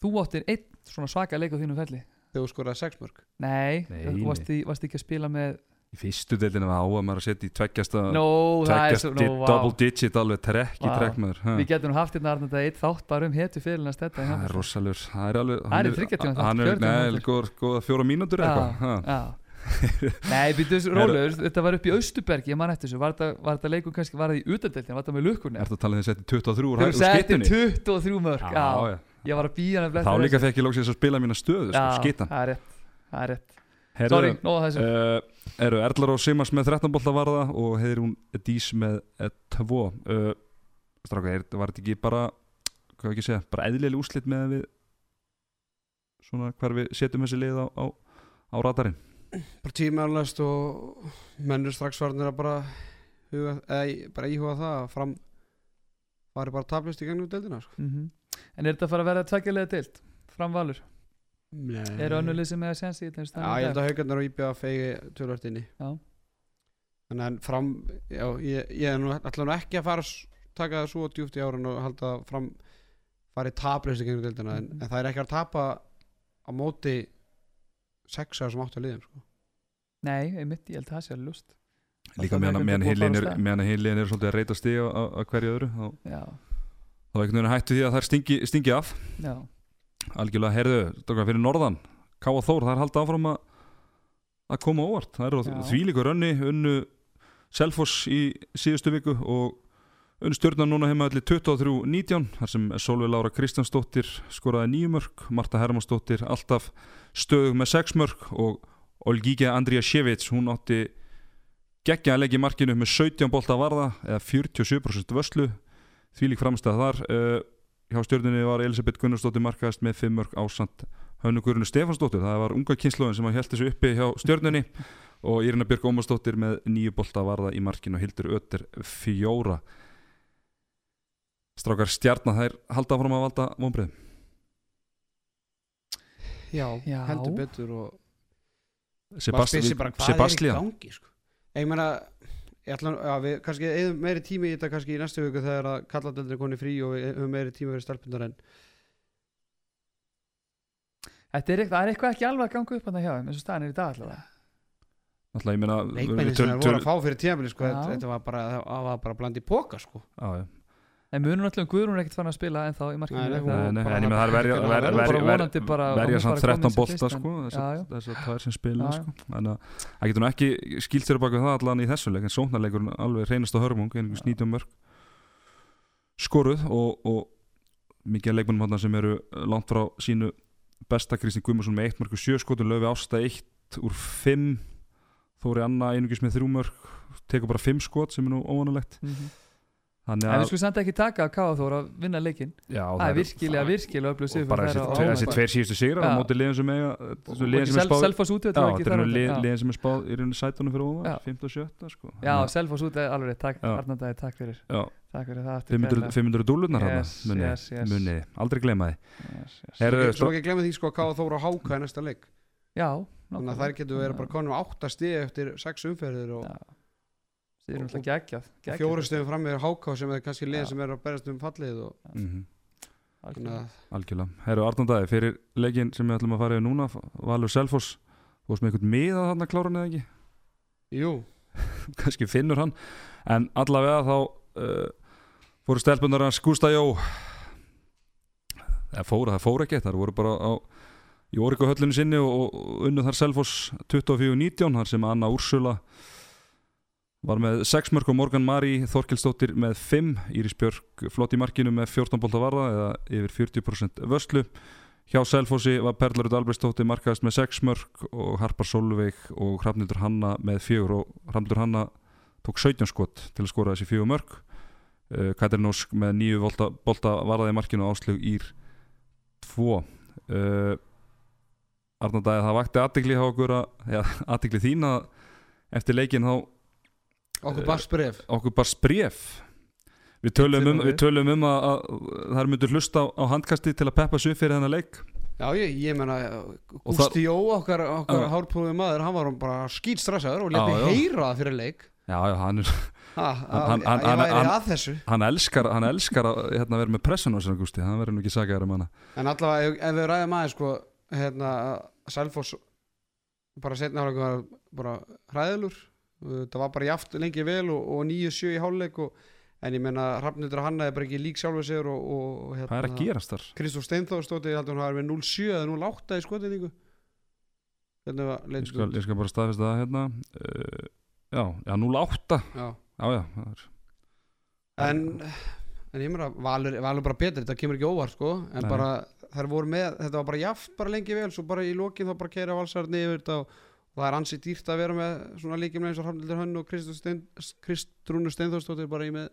Þú áttir einn svona svaka leik á þínum felli Þegar þú skoraði sex mörg Nei, Nei, þú varst, í, varst ekki að spila með Í fyrstu deildinu var á að maður að setja í tveggjasta það er tveggjast nó, vá. double digit alveg trekk í Vá. trekk maður ha. Við getum nú haft hérna Arnald eitt þátt bara um hetu fyrirlina stetta í Það er rosalur Það er alveg Það er þriggja tíma þáttur, Hann er, fjögur tíma neða, góða fjóra mínútur Já, eitthvað já. Nei, býtu þessu rólegur, þetta var upp í Austubergi, ég man eftir þessu, var þetta, þetta leikur kannski, var það í utandeltin, var þetta með lukkunni? Ertu að tala að þetta 23 úr Þegar hæ- þú úr setti skittunni 23 mörg, já, já. ég var að býja hann Þá líka fekk ég lóksins að spila mína stöðu sko, Já, skittan það er rétt, það er rétt. Herðu, Sorry, nóða þessu. uh, Eru Erlar og Simas með 13 bolta varða og heiðir hún Dís með 2 uh, Stráka, er, var þetta ekki bara hvað var ekki segja, bara eðlileg úrslit með við svona hvar við setjum þessi lið á, á, á radarinn Bara tímaðanlegst og mennur strax varnir að bara huga, eða bara íhuga það að fram fari bara tablist í gegnum deildina sko. Mhm. En er þetta að fara að vera tveggjulega deilt? Framvalur? Nei. Er önnulið sem er að sensi í Já, ég held að haugarnar og IBA fegi tölvart inni. Já. Þannig en fram já, ég, ég er nú nú ekki að fara að taka það svo djúft í árun og halda að fram fari tablist í gegnum deildina en, Mhm. en það er ekki að tapa á móti sexa sem áttu að liðin sko. Nei, einmitt, ég held að það sé alveg lust Líka Það meðan er ekki að fara er, að er svolítið að reyta stig á, á, á hverju öðru þá, Já, þá einhvern veginn hættu því að þær stingi, stingi af. Já, algjörlega, heyrðu, tókar fyrir norðan. Káa Þór, það er haldið áfram að að koma óvart, það eru Já. þvílíkur önni unnu Selfoss í síðustu viku og unnu stjórnar núna heima allir 23-19 þar sem Solveig Lára Kristjánsdóttir skoraði nýju mörg, Marta Hermansdóttir alltaf stöðug með sex mörg og Olgíkja Andrija Sjevits hún átti geggja að leggja markinu með 17 bolta varða eða 47% vöslu þvílík framstæð þar. Uh, hjá stjórninni var Elisabeth Gunnarsdóttir markaðist með 5 mörg ásand Hönnu Guðrunu Stefansdóttir, það var unga kynnslóðin sem að held þessu uppi hjá stjórninni og Írina Björg Ómarsdóttir með nýju bolta varða í markinu og Hildur Ötter fjóra. Strákar stjarnar þær halda áfram að valda vonbreið Já, Já. heldur betur og Sebast Sebastlia er í gangi sko. ég meina ég ætla, já, við kannski eðum meiri tími í þetta kannski í næstu viku þegar að kalladeldin er koni frí og við höfum meiri tími fyrir stelpundar en Þetta er, eitthvað- er eitthvað ekki alveg að ganga upp að það hjá þeim eins og staðan er í dag allavega Náttúrulega, ég meina leikmennin við sem það voru að fá fyrir tímabili sko, þetta, var bara, var bara bland í póka sko. Já, já. En munum alltaf Guðrún er ekkert fann að spila ennþá í markinu en ég með það er verja, samt bara 13 komin sem bolta sko, en- þess að það er sem spila sko. þannig að það getur nú ekki skýlt sér baka það allan í þessum leik en sóknarleikurinn alveg reynast á hörmung einhvers Já. 19 mörg skoruð og, og mikið af leikmennum þarna sem eru langt frá sínu besta Kristi Guðmundsson með 1 mörg og 7 skotur, löfi ásta 1 úr 5 Þóri Anna einungis með 3 mörg tekur bara 5 skot sem er nú óvanalegt Mhm. Þannig En við að skulum samt ekki taka að Káa Þór að vinna leikin já, Það er virkilega, virkilega öflug og sigur bara þessi, tveir síðustu sigrar á móti liðin sem er Sel- spáð Selfoss úti Já, þetta. Já. liðin sem er spáð í rauninni sætunum fyrir Já. 15 og 17 sko. Já, Selfoss út er alveg takk, Já. Arnandæði, takk fyrir Já, Takk fyrir það aftur 500, kærlega. 500 dúlunar munið, aldrei yes. Herru, Svo- ekki glemma því sko að Káða Þóra Háka í næsta leik Já, þannig að þær getur verið bara konum átta stíð eftir sex umferðir og, Já. Það er náttúrulega geggjað geggjað. fjóru stíðum fram með Háka sem er kannski lið sem er að berast um fallið og, Mhm, þannig Algjörlega. Algjörlega, herru Arnandæði fyrir leikin sem við ætlum að fara yfir núna Valur Selfoss, þú varst með einhvern miða þarna kláran eða ekki, jú, kannski finnur hann en allavega þá uh, fóru stelpunar hans Gústa Jó það fóru, það fóru ekki það voru bara á í Órika höllinu sinni og, unnu þar Selfoss 24-19 þar sem Anna Úrsula var með 6 mörg og Morgan Mari Þorkelsdóttir með 5 Íris Björk flott í markinu með 14 bolta varða eða yfir 40% vöslu hjá Selfossi var Perlarud Albrechtsdóttir markaðist með 6 mörg og Harpar Solveig og Hrafnildur Hanna með 4 og Hrafnildur Hanna tók 17 skot til að skora þessi 4 mörg uh, Katrin Ósk með 9 bolta, bolta varða í markinu og áslug Ír 6-2 uh, Arnardæði, það vakti aðtikli þín að eftir leikin þá Okkur barst bref okkur bara spref Við tölum um, við tölum um að, að þær myndu hlusta á, á handkasti til að peppa upp fyrir þennan leik. Já, ég, ég menna, Og Gústi Jó, okkar, okkar Já. hárprófið maður, hann var bara skýt stressaður og lefði heyra það fyrir leik. Já, já, hann, er, ha, Hann- hann- Ég hann- væri hann- að þessu. hann elskar hann elskar að hérna, vera með pressun á sér Gústi, hann verður nú ekki sagaður um hana. En allavega, ef, ef við ræðum aðeins sko, hérna, Selfoss bara setna var bara hræðilur það var bara jaft lengi vel og, og 9-7 í hálfleik og, en ég menna Hrafnundur Hanna er bara ekki lík sjálfur sér og, og, og Hvað er að hérna, gerast þar? Kristof Steinþór stóti, ég heldur hún hafi verið 0-7 eða 0-8 í skotinningu Ég skal, ég skal bara staðfesta það hérna. Uh, Já, já, 0-8 Já. Já, já, er en, en ég meina Valur, Valur bara betur, þetta kemur ekki óvart sko. En Nei. bara þær voru með þetta var bara jaft bara lengi vel, svo bara í lokin þá bara keira valsarni yfir þetta og, og það er ansi dýrt að vera með svona líkjum eins og Hrafnildur Hönn og Kristrúnu Steinþórsdóttir bara í með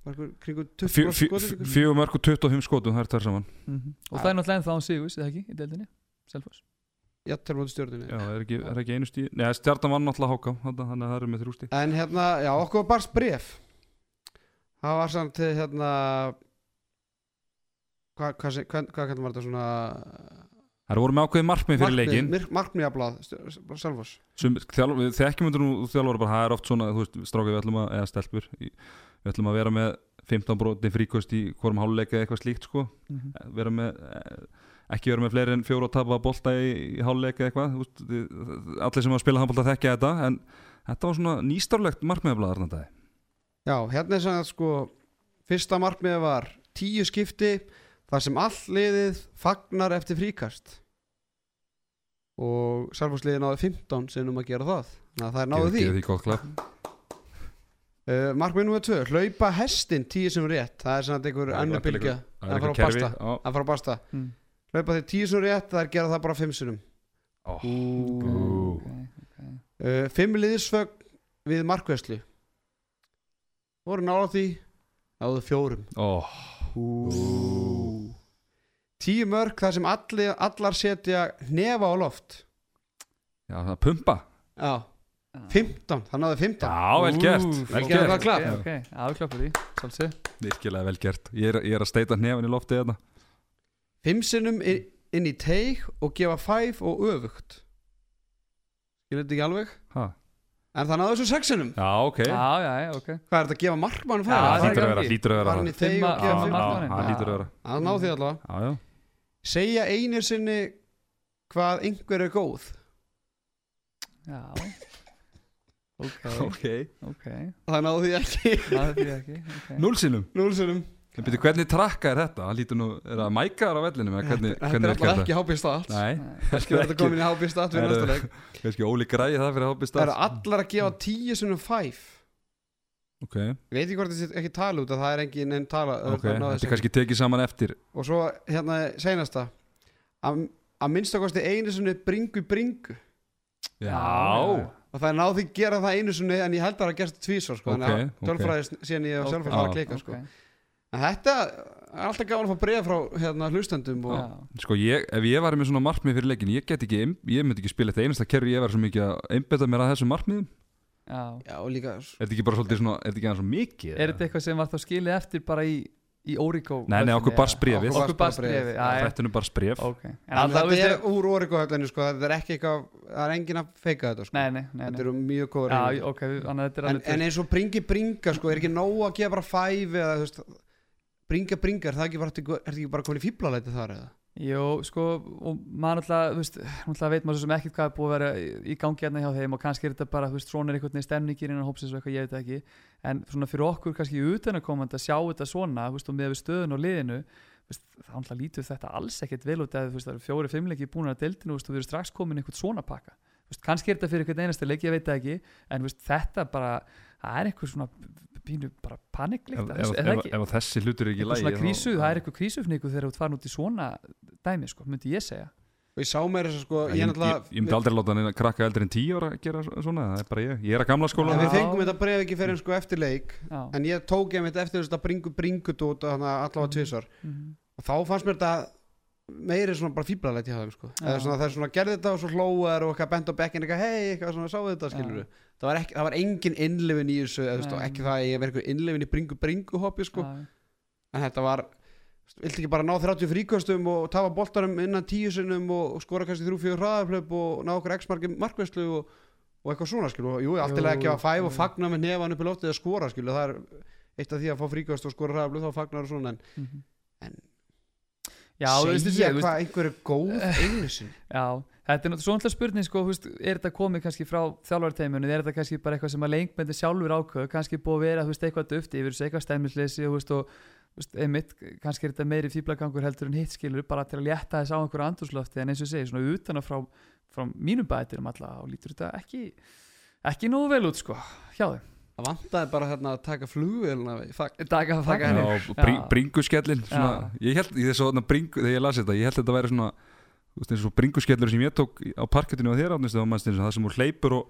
var einhver kringum 20 Fjö- fjö- skotingu Fjögur mörg og 25 skotum, það er þær saman. Mhm. Og það er náttúrulega án Sigus, eða ekki, í deildinni? Selfoss? Jættir móti stjórnunni Já, það er ekki, er ekki einu stíð Nei, stjartan vann náttúrulega háká Þannig að það er með þrjú stíð en hérna, já, okkur var barst bref það var samt til hérna hvað hva, hva, hva, hva kallar maður þetta svona Það voru með ákveðið markmið fyrir leikin markmiðablað, Selfoss. Sum- þjálf- Við þekkjum undir nú þjálfur bara Það er oft svona, þú veist, strákið við ætlum að eða stelpur, við ætlum að vera með 15 broti fríkost í hvorum háluleika eða eitthvað slíkt sko. Mhm. vera með eh, ekki vera með fleiri en fjóru og tapa bolta í, í háluleika eitthvað þú veist, allir sem að spila handbolta þekkja þetta en þetta var svona nýstarlegt markmiðablaðar þarna dag Já, hérna er svona sko fyrsta markmiði var tíu skipti þar sem all liðið fagnar eftir fríkast. Og Salforsliðið náði 15 sinnum að gera það. Þannig að það er náðu því. Gefið því gott klapp. Uh, Markmið nr. 2, hlaupa hestin tíu sem rétt, það er svona einhver Það er önnur eitthvað- bylgja. Það er fara eitthvað á kerfi. basta. á- að fara að basta Mm. hlaupa því tíu sem rétt, það er gera það bara 5 sinnum. Ó. uh, Ok, ok. Fimm liðsfögn við markvæslu voru náða því náðu fjórum. Ó, Tíu mörg þar sem allir, allar setja hnefa á loft. Já, það er pumpa. Já, 15, það náði 15 Já, vel gert, vel ok, gert. það klapp. Ok, ok, já, við klappum því, svolítið. Virkilega vel gert. Ég er, ég er að steita hnefin í loftið þetta Fimm sinnum inn, í teig og gefa fæf og öfugt. Skilur þetta ekki alveg? Ha. En það náðu þessu sex sinnum. Já, ok. Já, já, já, ok. Hvað er þetta að gefa markmann? Það hlýtur að vera, það hlýtur að vera. Það náðu því allavega. Já, já Segja einir sinni hvað einhver er góð. Já. Ok, Ok. Ok. Það náðu því ekki. Það er því ekki okay. Núlsinum Núl sinnum. En byrju, hvernig trakka er þetta? Það lítur nú, er það mækaðar á vellinu? eða Hvernig, Þetta hvernig er alltaf ekki hápið stát Nei, þetta komin í hápið stát við Er- næsta leik. Óli græði það fyrir hápist Það eru allar að gefa tíu sinnum fæf Ok, Ég veit ekki hvort þetta er ekki tala út að það er engin enn tala ok, þetta er kannski tekið saman eftir. Og svo hérna seinasta. Að að minnstakosti einu sinni bringu bringu. Já, Og það er náð því að gera það einu sinni En ég held að það að gerst tvísvar sko, Ok, Þannig að ok. tölfræði síðan ég og sjálfur fara að klika sko. Þetta er alltaf gaman að fá bregða frá hérna, hlustendum og, já. Sko ég, ef ég var með svona markmið fyrir leikin Ég get ekki, ein- ég myndi ekki spila þetta einasta kerfi Ég var svo mikið að einbetta mér að þessum markmiðum Já Já, og líka Er þetta ekki bara svolítið svona, er þetta ekki aðeins svo mikið? Er þetta eitthvað sem var þá skilið eftir bara í, í Origo Nei, nei, okkur barst bréfið Okkur bréfið. brefið, já, já Þetta er bara spref Ok En En alltaf, þetta er úr orikuhöllinu sko, þetta er ekki eitthvað, það er engin að feika þetta sko. Nei, nei, nei, Þetta eru mjög góður Já, ok, þannig að þetta er en, alveg en eins og bringi bringa sko, er ekki nóg að gefa bara fæf eða þú veist, bringa bringa, er það ekki bara, er þetta ekki bara komin í fíblalæti þar eða? Jú, sko, og maður náttúrulega, þú veist, náttúrulega veit maður svo sem ekkert hvað er búið að vera í- gangi hérna hjá þeim og kannski er þetta bara, þú veist, svona er einhvern veginn stemningir innan hópsins og eitthvað, ég veit ekki. En svona fyrir okkur kannski utan að koma að sjá þetta svona, þú veist, og með við stöðun og liðinu þú veist, þá náttúrulega lítur þetta alls ekkert vel út að þú veist, það eru fjóri, fimmleiki búin að deildinu, þú veist, og við erum strax komin einhvern svona pakka. Þú veist, kannski er þetta fyrir einhvern einasta leik, ég veit ekki en veist, þetta bara, það er einhver svona pínu bara paniklikt Ef, ef, það ef, ekki? ef þessi hlutur er ekki þá- krísu, það er eitthvað krísufniku þegar þú farin út í svona dæmi, sko, myndi ég segja og ég sá mér þess að sko, Ég, ég, ég, náttúrulega ég, ég myndi aldrei láta hann krakka eldri en tíu ára að gera svona, það er bara ég Ég er að gamla skóla við fengum þetta bref ekki fyrir sko eftir leik Já. en ég tók ég mitt eftir þess að bringu bringut út allavega tvísvar Mhm. og þá fannst mér þetta meiri svona bara fíblalegt í hafðum sko. Já. eða svona það er svona gerði þetta og svo hlóðar og bent á bekkin eitthvað hei, eitthvað svona sáu þetta skilur það var, ekki, það var engin innlifin í þessu eða, veist, ekki það að ég verið eitthvað innlifin í bringu bringu hoppi sko. En þetta var viltu ekki bara ná 30 fríkostum og tafa boltarum innan tíu sinnum og, skora kannski 3-4 hraðarflöp og ná okkur x-marki markvæslu og, og eitthvað svona skilu og jú, allt Jú, er ekki að fæf og fagna með nefan upp í loftið að skora skilu það er eitt af því að fá fríkost og skora hraðarflöp þá fagnar og svona en Mhm. En- Já, segja hvað einhver er góð einu sinni. Já, þetta er náttúrulega svona spurning sko, veist, er þetta komið kannski frá þjálfarteimunni, er þetta kannski bara eitthvað sem að leikmyndi sjálfur ákveðu, kannski búið að vera veist, eitthvað döfti yfir eitthvað stemmisleysi og, og einmitt, kannski er þetta meiri fýblagangur heldur en hitt skilur bara til að létta þess á einhverju andurslofti en eins og segi, svona utan að frá, frá mínum bætir um alla og lítur þetta ekki ekki nógu vel út sko hjá þeim, það vantaði bara hérna að taka fag- taka henni. Bring, bringuskellin svona, ég held, ég þessu þarna bringu, þegar ég las þetta ég held þetta væri svona þú veist, eins og bringuskellur sem ég tók á parkettinu á þér átnist það það sem hún hleypur og,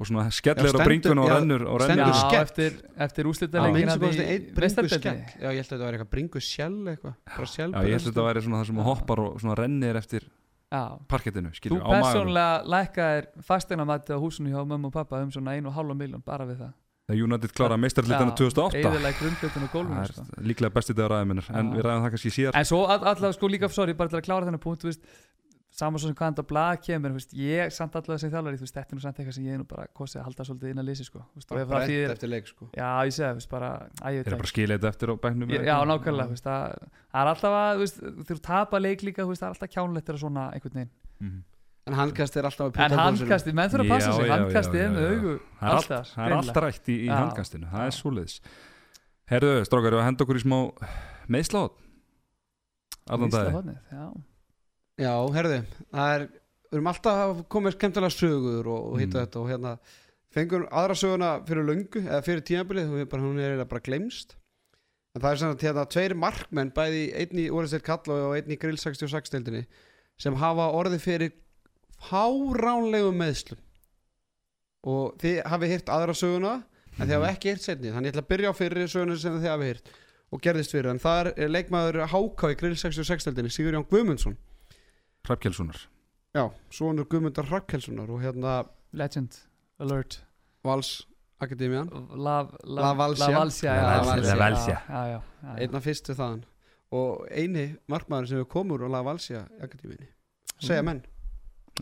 og svona skellir á bringuna og rennur, og stendur skell. eftir, eftir að að því meistaradeildinni. já ég held að þetta bringu sjell eitthvað Já, ég held að þetta væri svona það sem hún hoppar og svona rennir eftir parkettinu, Þú skilur, á maður persónlega lækkaðir fasteinamætti á húsinu hjá mömmu og pappa um svona einu og hálfa miljón bara við það Það United klára meistarlítana 2008 Eðilega grundflutin og Það gólfinu er sko. líklega besti dagur aðeiminnir en Já. við ræðum það kannski síðar En svo all- allavega sko líka, sorry, bara til að klára þennan punkt saman svo sem hvaðan þetta blað kemur þú veist, ég samt allavega sem þjálfari þetta er nú samt eitthvað sem ég er nú bara kosið að halda svolítið inn að lýsi sko. Brent þýðir, eftir leik sko já ég þú veist, bara að ég ekki bara skilja þetta eftir á bæknum Já, nákvæmlega, það, er alltaf að, þú veist, þú tapa leik líka, það er alltaf kjánlegt þegar svona einhvern veginn. En handkast er alltaf að En handkastið, menn þurfa að passa sig, já, er með augu Það er allt, alltaf, það er allt rætt í, í handkastinu, það er svoleiðis. Herðu, strákar, við að henda okkur í smá meðslátt Allan dagi já. já, herði, það er við erum alltaf að koma skemmtilega sögur og, og hitta Mm. þetta og hérna fengum aðra söguna fyrir löngu eða fyrir tímabilið, og bara, hún er eiginlega bara glemst en það er sem að hérna tveir markmenn, bæði einn í Orðisteyr Kall og einn í Grill 66 deildinni sem hafa orðið fyrir fáránlegum meðslum og þið hafið hýrt aðra söguna en þið hafið ekki hýrt setni þannig ég ætla að byrja á fyrir söguna sem þið hafið hýrt og gerðist fyrir, en það er leikmaður Háká í Grill 66 deildinni, Sigur Jón Guðmundsson. Hrafkjelssonar já, sonur Guðmundar Rakkelssonar og hérna Legend, alert. Vals Akademian La, Valsia. La Valsia, La já, Valsia. La Valsia. Já, já, já, já. einn af fyrstu þaðan. Og eini markmaður sem við komur og La Valsia Akademiðinni segja menn. Já.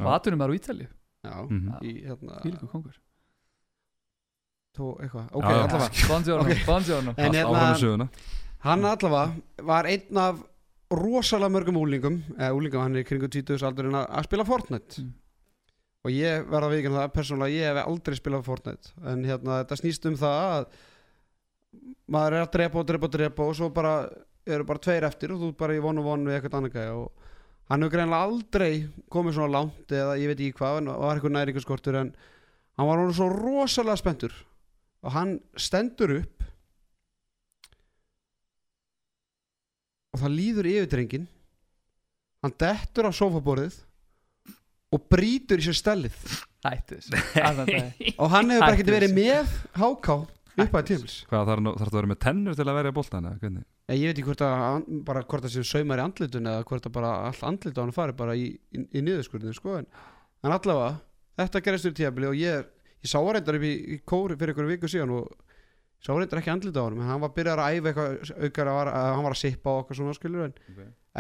Og atunum er á Ítalju, já, Mhm. í hérna fílíku kongur tó, eitthvað, ok, allavega. Með hérna, hann allavega var einn af rosalega mörgum úlingum eða úlingum, hann er kringu 20 aldurinn að spila Fortnite. Mm. og ég verða að vikina það, persónulega ég hef aldrei spilað Fortnite. En hérna, þetta snýst um það að maður er að drepa og drepa og drepa og svo bara eru bara tveir eftir og þú ert bara í von og von við eitthvað annað og hann hefur greinlega aldrei komið svona langt eða ég veit ekki hvað, en var eitthvað næringaskortur en hann var hann svo rosalega spenntur. Og hann stendur upp og það líður yfir drengin hann dettur á sofaborðið og brýtur í sér stellið og hann hefur bara ekkert verið með háká upp að tímils Hvað þarf þarf það að vera með tennur til að vera í boltan eða hvernig? ég veit ekki hvort að bara hvort það séu saumar í andlitun eða hvort að bara allt andlit á hann fari bara í, í, í niðurskurðinu sko en, en allavega, þetta gerist úr tíabili og ég, ég sá reyndar upp í, í kóri fyrir einhverju viku síðan og sá reyndar ekki andlit á hann en hann var byrjar að æfa eitthvað aukar að, var, að hann var að sippa og eitthvað svona skilur en,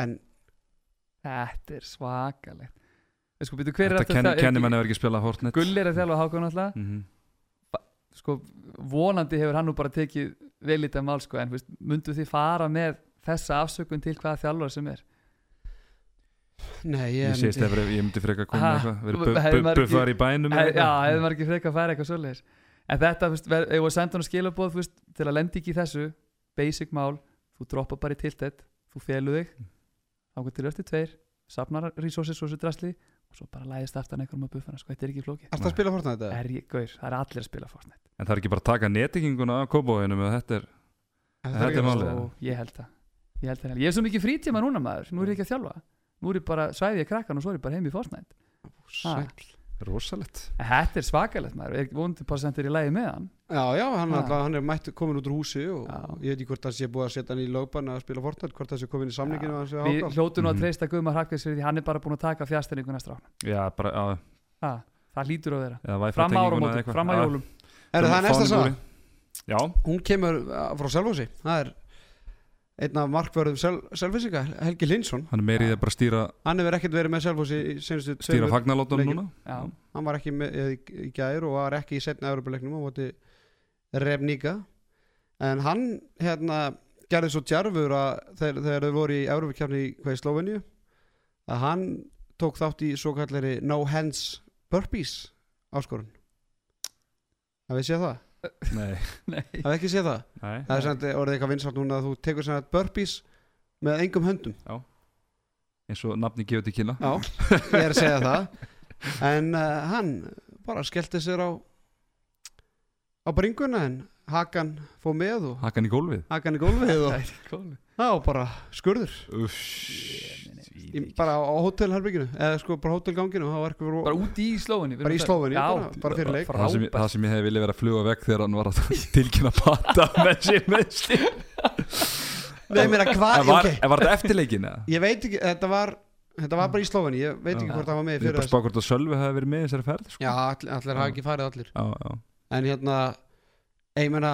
en Þetta er svakalegt sko, er Þetta kennir mann hefur ekki spilað Fortnite Gull er að þjálfa hákon alltaf Mhm. Sko, vonandi hefur hann nú bara tekið vel í þetta mál sko, en myndu þið fara með þessa afsökun til hvaða þjálfar sem er? Nei, Ég ég, sé stefri, ég myndi frekar að koma eitthvað buffar í bænum já, hefur maður ekki frekar að fara eitthvað svoleiðis. En þetta, við sendum hann skilabóð þú veist, til að lendi ekki í þessu basic mál, þú droppa bara í tiltett þú felu þig ákveð til eftir tveir, safnar resources og þessu drasli og svo bara læðist aftan einhverjum að buffana, sko, þetta er ekki flóki Ertu að spila Fortnite eða? er ég, gaur, það er allir að spila Fortnite. En það er ekki bara að taka netinginguna af kóbóinum eða þetta er þetta er ekki- málið. og ég held það. Ég held það, ég hef svo mikið frítíma núna maður. Nú er ég ekki að þjálfa, nú er ég bara svæði ég krakkan og svo er ég bara heim í Fortnite. Sæll. rosalegt. En Þetta er svakalegt maður, er vonandi bara sendur í lægi með hann Já, já, hann, Ha. alltaf, hann er mætt komin út úr húsi og Já. ég veit ekki hvort það sé búið að setja hann í lögbann að spila Fortnite, hvort það sé komin í samlinginu hans við hljótu nú að Mhm. treysta Guðmar fyrir því hann er bara búin að taka fjastenninguna strá Já, bara, já, ha, Það hlýtur að vera. Eða Wi-Fi Fram á tenginguna áramóti, eða eitthvað. fram á jólum. Er það næsta saga? Já, Hún kemur uh, frá Selfossi. Það er einn af markvörðum Sel Selfossinga, Helgi Linsson hann er meiri í að bara stýra, Hann hefur ekkert verið með Selfossi í senustu stýra fagnalótunum núna? Já, Hann var ekki með í, gær og var ekki í setna Európa-leiknum á móti Rebníka En hann hérna gerði svo djarfur að þegar, þegar þau voru í Európa-kjafni í hvað í Sloveníu að hann tók þátt í svo kallari No Hands Burpees áskorun. Hafið þið séð það? Nei, nei. Hafið ekki séð það? nei. Það er samt orðið eitthvað vinsalt núna að þú tekur svona burpees með engum höndum. Eins og nafni gefur til kynna. Já, ég er að segja það. En uh, hann bara skellti sér á á bringuna en Hakan fóð með og Hakan í gólfið Hakan í gólfið og þá bara skurður Uff, í, bara á hótelherbygginu eða sko bara hótelganginu og það var eitthvað Bara úti í slóinni Bara í Slóveníu, bara- bara fyrir leik. það sem, það sem ég hef viljað vera að fluga vekk þegar hann var að tilkynna pata með sér meðsli Nei, mér að hvað, En var, þetta eftirleikin eða? Ég veit ekki, þetta var þetta var bara í Slóveni, ég veit ekki Já. hvort það var með Ég er fyrir bara að þess spá hvort að Sölvi hafi verið með í þessari ferð sko. Já, allir, allir hafa ekki farið allir já, já. En hérna ég meina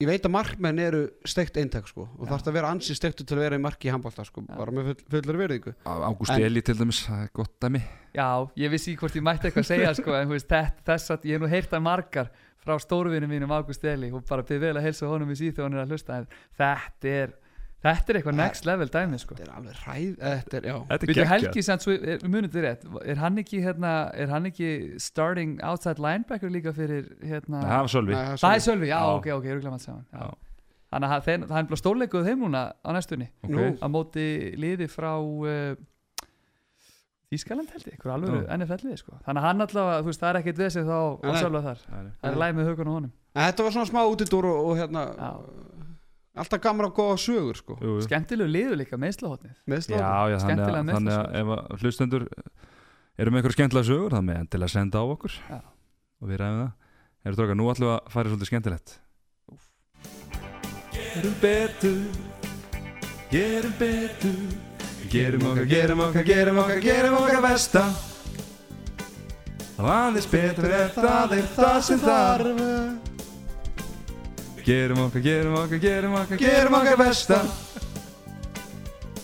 ég veit að markmenn eru steikt eintak sko og Já. þarf að vera ansi steiktu til að vera í marki í handbólta sko, Já. bara með full, fullur verðingu Ágúst Eli til dæmis, það er gott dæmi Já, ég vissi hvort ég mætti eitthvað að segja sko, en þú veist, þess, þess að ég hef nú heyrt að margar frá stórvinum mínum Ágúst Eli og bara byrð vel að helsa honum í síð þegar hann er að hlusta en þetta er, þetta er eitthvað next level dæmi sko. þetta er alveg ræð þetta er, Þetta er. Helgi svo, er, munið rétt er hann ekki hérna, er hann ekki starting outside linebacker líka fyrir hérna, Það var Sölvi Nei, það er það er Sölvi, já, Já. ok, ok, ég er glemast saman já. Þannig að það er bara stórleikuð þeim núna á næstunni Ok. Nú. á móti liði frá uh, Þískaland held ég, einhver alveg Já. NFL liði sko. þannig að hann allavega, þú veist, það er ekkert vesið þá á Nei. Sölva þar, Nei, nei. það er læg með hugun á honum en þetta var svona smá útidúr og, og hérna Já. Alltaf gamra og góða sögur sko. Jú, jú. skemmtilegu liðu líka meðslahotnið með Já, já, þannig Skemmtilega að, þannig að ef að hlustendur eru með eitthvað skemmtilega sögur það með endilega senda á okkur Já. og við ræðum það. Erum dróka, nú ætlum við að fara í svolítið skemmtilegt. Gerum betur Gerum betur. Gerum okkar, gerum okkar, gerum okkar, gerum okkar besta. Og aðeins betur er það er það sem þarf Gerum okkar, gerum okkar, gerum okkar, gerum okkar besta.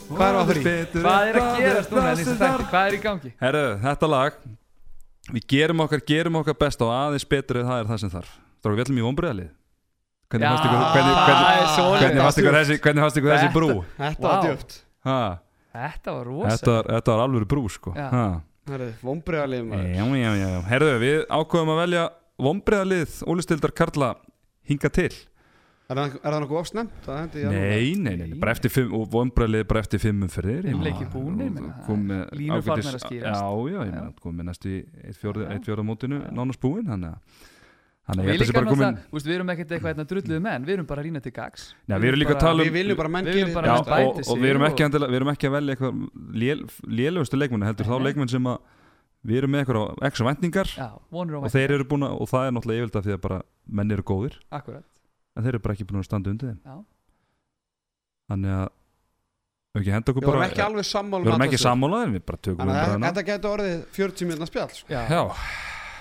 Hvað er að því? hvað er að gerast núna en þessi þætti, hvað er í gangi? Herru, þetta lag Við gerum okkar, gerum okkar best og aðeins betur ef það er það sem þarf. Stráka, við ætlum í vonbreiðalið Hvernig fannst ykkur, þessi, brú? þetta var djöft þetta var rosa. Þetta, var, alveg brú sko. Er vombriðalið maður. Herru, við ákveðum að velja vonbreiðalið Ólistildar Karla hinga til er það, það nokkuð ofsnemt? Nei, nei, nei, nei, bara eftir fimm og vonbreiðalið bara eftir fimm umferðir Fimm Já, leikir búnir, og meina, það kom er- með línur ágætis- farnar að skýrast. Já, já, ég meina, kom með næstu í eitt fjórða mótinu nánast að við ég held að líka sé bara komin náttúrulega, þú veist, við erum ekkert eitthvað hérna drulluð menn, við erum bara að rýna til gags. Já, við erum líka að tala um við viljum bara að menn og, við erum ekki, endilega, við erum ekki að velja eitthvað lél, lélugustu leikmenni heldur þá leikmenn sem að við erum með eitthvað já, vonur og og þeir eru búin að, og það er náttúrulega yfirlega því að bara menn eru góðir, akkurat, en þeir eru bara ekki búin að standa undir þeim. Já, þannig að við ekki henda okkur við vorum bara ekki alveg sammála við erum ekki sammálaðir, við bara tökum Þannig að umræðuna. þetta getur orðið 40 minna spjall sko. já, Já,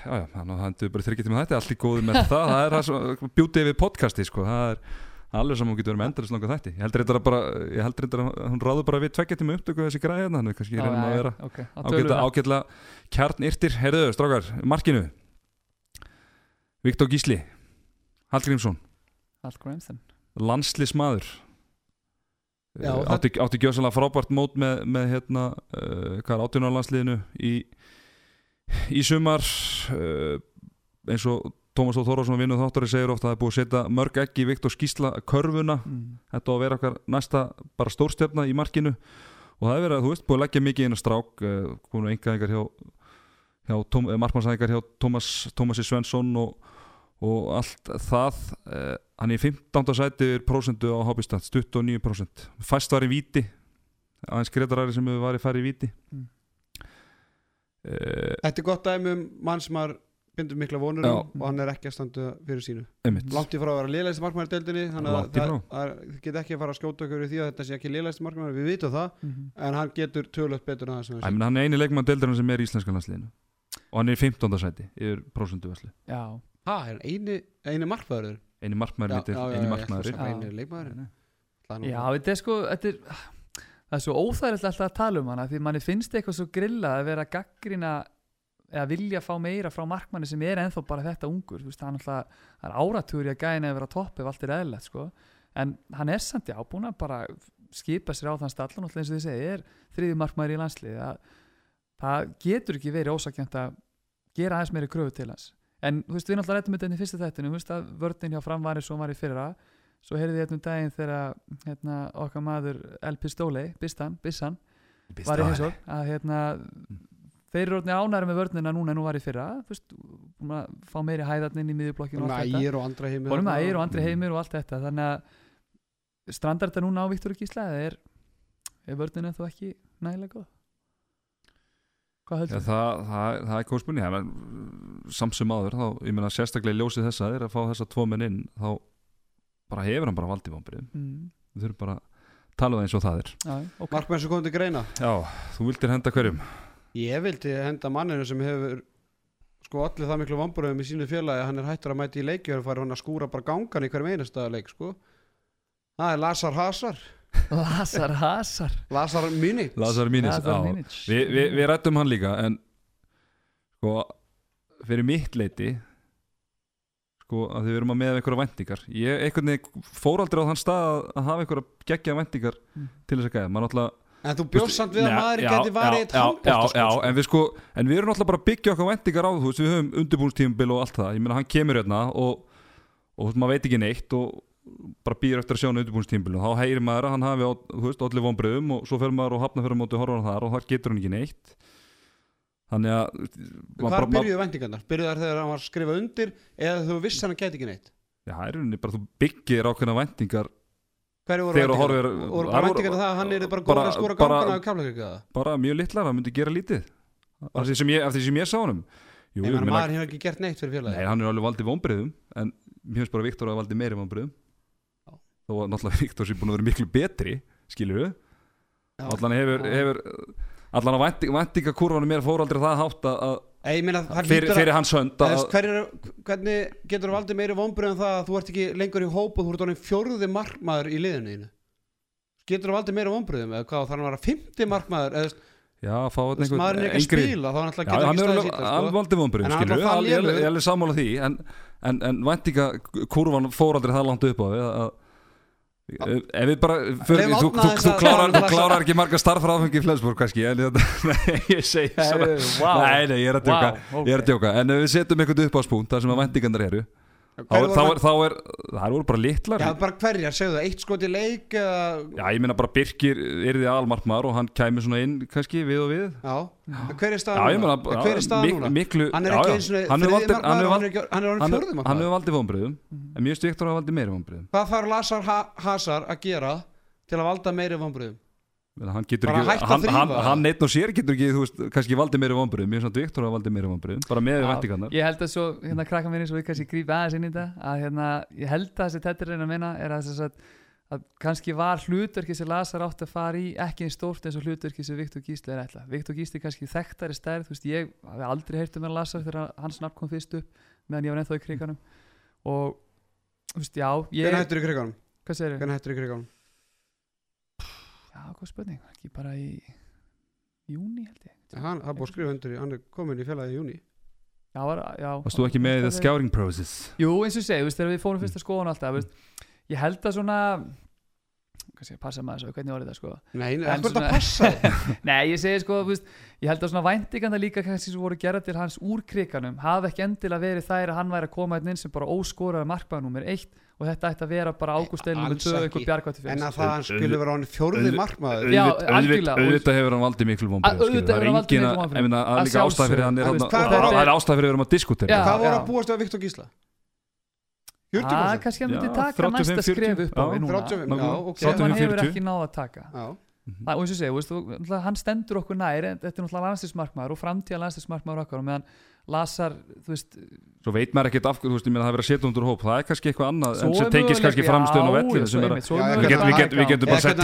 já, já, þannig að það endur bara þryggja tíma þetta, allt í góðu með það, það er það svo bjútið við podcasti, sko, það er það er alveg saman hún getur verið með endurist langa þætti. Ég heldur að bara, ég heldur reyndar að hún ráður bara við tveggja tíma upptöku þessi græði hérna, þannig að kannski reynum að vera ok, þá tölum ágætla, við það. ágætla kjarnirtir, heyrðu, strákar, markinu. Viktor Gísli Hallgrímsson Allt Grimson landslismadur Já, það- átti, átti gjössalega frábært mót með, með hérna, uh, hvað er átjónarlandsliðinu í, í sumar. Uh, eins og Tómas Þór Þórðarsson vinnuð þáttari segir ofta að það er búið að setja mörg ekki í Viktor Gísla körfuna. Mm. þetta á að vera okkar næsta bara stórstjarna í markinu. Og það er verið að þú veist búið að leggja mikið inn að strák uh, komu engaðingar hjá, hjá Tóm, markmannsæðingar hjá Tómas, Tómasi Svensson og, og allt það. Uh, hann er í 15. sæti er prósentu á Hobbystad, 29% fæst var í víti aðeins greitaræri sem hefur varið farið í víti Mm. uh, Þetta er gott dæmi um mann sem maður bindur mikla vonur Já. um og hann er ekki að standa fyrir sínu langt í frá að vera liðlægsti markmaður í deildinni þannig að það, það get ekki að fara að skjóta okkur í því að þetta sé ekki liðlægsti markmaður við vitum það, Mhm. en hann getur tölvöld betur en það sem Æ, hann er eini leikmann deildarinn sem er í íslenska landsliðinu og hann er í 15. sæti yfir prósundu veslu já, ha, er hann eini, eini markmaður eini markmaður lítil, eini markmaður Já. eini leikmaður já, þetta er sko þetta er, það er svo óþægilegt alltaf að tala um hana því manni finnst eitthvað svo grilla að vera gaggrina eða vilja fá meira frá markmanni sem er ennþá bara þetta ungur þú veist, hann alltaf, það er áratúri að gæna að vera topp ef allt er eðlilegt sko. En hann er samt já, búin að bara skipa sér á þann stallan og eins og þið segi, er þriði markmaður í landslið að, það getur ekki verið ósakjönd að gera aðeins meiri kröfu til hans en þú veist, við náttúrulega rættum þetta inn í fyrsta þættinu þú veist að vörðin hjá fram var eins og hún var í fyrra. Svo heyrði ég þetta um daginn þegar hérna, okkar maður El Pistole Bistan, Bissan, var í heimsók að hérna þeir eru orðinir ánæri með vörnina núna en nú var í fyrra. Þú veist, fá meiri hæðarnin í miðjublokkinu og allt þetta. Ægir og andra heimir Ægir og Andri Mm. Heimir og allt þetta. Þannig að strandar þetta núna á Viktor Gísla eða er, er vörnina þá ekki nægilega góð Hvað heldur þú? það, það, það er ja, samsum áður, þá, ég meina sérstaklega í ljósið þessa er að fá þessa tvo menn inn þá bara hefur hann bara valdið vonbrið Mm, við þurfum bara að tala um það eins og það er. Já, ok. markmenn sem komið til greina? Já, þú vildir henda hverjum? Ég vildi henda manninu sem hefur sko allir það miklu vamburöðum í sínu félagi að hann er hættur að mæti í leiki og hann að skúra bara gangan í hverjum einasta leik sko. Það er Lazar Hazar Lazar Hazar Lazar Mini Lazar Mínis, Lazar já. Minic. Vi, vi, Við rættum hann líka en sko fyrir mitt leiti sko að þið erum að meða einhverja væntingar. Ég einhvern veginn fór aldrei á þann stað að- hafa einhverja geggja væntingar Mm. til þess að gæða maður náttúrulega en þú bjóst samt við að maður já, geti varið já, eitt já, handbólta já, já, en við sko en við erum náttúrulega bara að byggja okkar væntingar á þú veist, við höfum undirbúinstímabil og allt það. Ég meina hann kemur hérna og, og maður veit ekki neitt og bara býr eftir að sjá hann undirbúinstímabil og þá heyrir maður að hann hafi allir vonbröðum og svo fer maður og hafna fyrir móti horfum hann þar og þar getur hann ekki neitt þannig að Hvar byrjuðu væntingarnar? Byrjuðu þar þegar hann var að skrifa undir eða þú vissi hann að gæti ekki neitt? já, það er rauninni bara þú byggir ákveðna væntingar Hverju voru horfir- voru bara voru- væntingarnar það að hann er bara góð að bara- gangana af kafleikriða? bara mjög litlar, það myndi gera lítið af því sem ég, sem ég sá honum Jú, meina- maður hefur ekki gert neitt fyrir félagi Nei, hann er alveg valdið vonbriðum en mér finnst bara að Viktor hafa valdið meiri vonbriðum Já. Þó að náttúrulega Viktor sé búin að vera miklu betri Já. allan hefur, hefur allan að vænting, væntingakurvanum mér fór aldrei það hátt að, að Ég meina það fyrir, að fyrir hans hönd að, er, Hvernig getur þú valdið meiri vonbröð en það að þú ert ekki lengur í hóp og þú ert orðin fjórði markmaður í liðinu þínu? Getur þú valdið meiri vonbröðum eða hvað hann að vera fymti markmaður eða já, maður er ekki að spila þá hann alltaf getur hann ekki sýta hann sko. hann við, það Al- ég er sammála því en, en, en væntingakurvan fór aldrei það langt upp á við að ef við bara fyrir, þú, þú, þú, klárar, þú klárar ekki marga starfra áfengi í Flensborg kannski nei, ég segi svona wow. Nei, nei, ég er að djóka, Wow, ok. ég er að djóka En ef við setjum einhvern upp á spún þar sem að vendingarnar eru þá, Hverju þá, voru er, þá er, það eru bara litlar Já, Já, bara hverjar, segðu það, eitt skot í leik eða, ég meina bara Birkir er því almarkmaður og hann kæmi svona inn kannski við og við já, hver er Já, staðan núna? Hver er staðan núna? miklu Hann er já, ekki já. eins og Hann hefur þriði valdið- hann er orðin hefur- hann hefur valdið vonbröðum en finnst Viktor að valdið meiri vonbröðum Hvað þarf ha Hazar að gera til að valda meiri vonbröðum? Hann getur Bara ekki, hann, hann, hann einn og sér getur ekki, þú veist, kannski valdið meiri vonbröðum mér finnst að Viktor að valdið meiri vonbröðum bara með Já, vendingarnar Ég held að svo, hérna krakka minni svo við kannski grípa aðeins inn í þetta að hérna, ég held að þessi tettir reyna að minna er að, þess að, að kannski var hlutverki sem Lazar átt að fara í ekki eins stórt eins og hlutverki sem Viktor Gísli er ætla Viktor Gísli er kannski þekktari stærð þú veist, ég hafi aldrei heyrt um að Lazar þegar hans nafn kom fyrst upp meðan ég var ennþá í kriganum. Og veist, já, ég Hvernig hættur í kriganum? hvað segir Hvernig hættur í kriganum? Já, hvað spurning, ekki bara í júni held ég. Hann það er búið að skrifa undir, í- hann er komin í félagi í júni Já, var, já, Varst þú ekki með the scouting process? Jú, eins og segi, þegar við fórum fyrst að skoða hann alltaf, þú veist, ég held að svona hvað sé, passa maður svo, hvernig orðið það sko Nei, En ekkur svona- þetta passa? Nei, ég segi sko, þú veist, ég held að svona væntinganda líka kannski sem voru gerða til hans úr kriganum hafa ekki endilega verið þær að hann væri að koma einn inn sem bara óskoraði markmaður nummer eitt og þetta ætti að vera bara ágústeil nummer Alls 2 ekki. einhver bjargvætti En fyrir að það hann skulle vera hann fjórði Auðvitað- markmaður Já, algjörlega. auðvitað hefur hann valdið miklu Að- auðvitað það er að það Að er ástæð fyrir hann er sjálfsögðu. þarna- Þú veist, hvað það að að að að 40%? kannski hann myndi taka 35, næsta 40. skref upp á Já, við núna 35, Nákvæmlega. já, ok sem hann 35, hefur 40. ekki náð að taka Já, Mhm. Það, og eins og segja, veist, þú- hann stendur okkur nær þetta er náttúrulega landslismarkmaður og framtíða landslismarkmaður okkar. Og meðan Lasar, þú veist Svo veit maður ekkert af hverju, þú veist, ég meina það er verið að setja undir hóp. Það er kannski eitthvað annað svo en sem tengist möguleiki- kannski framstöðun er Já, er við getum- við við bara sett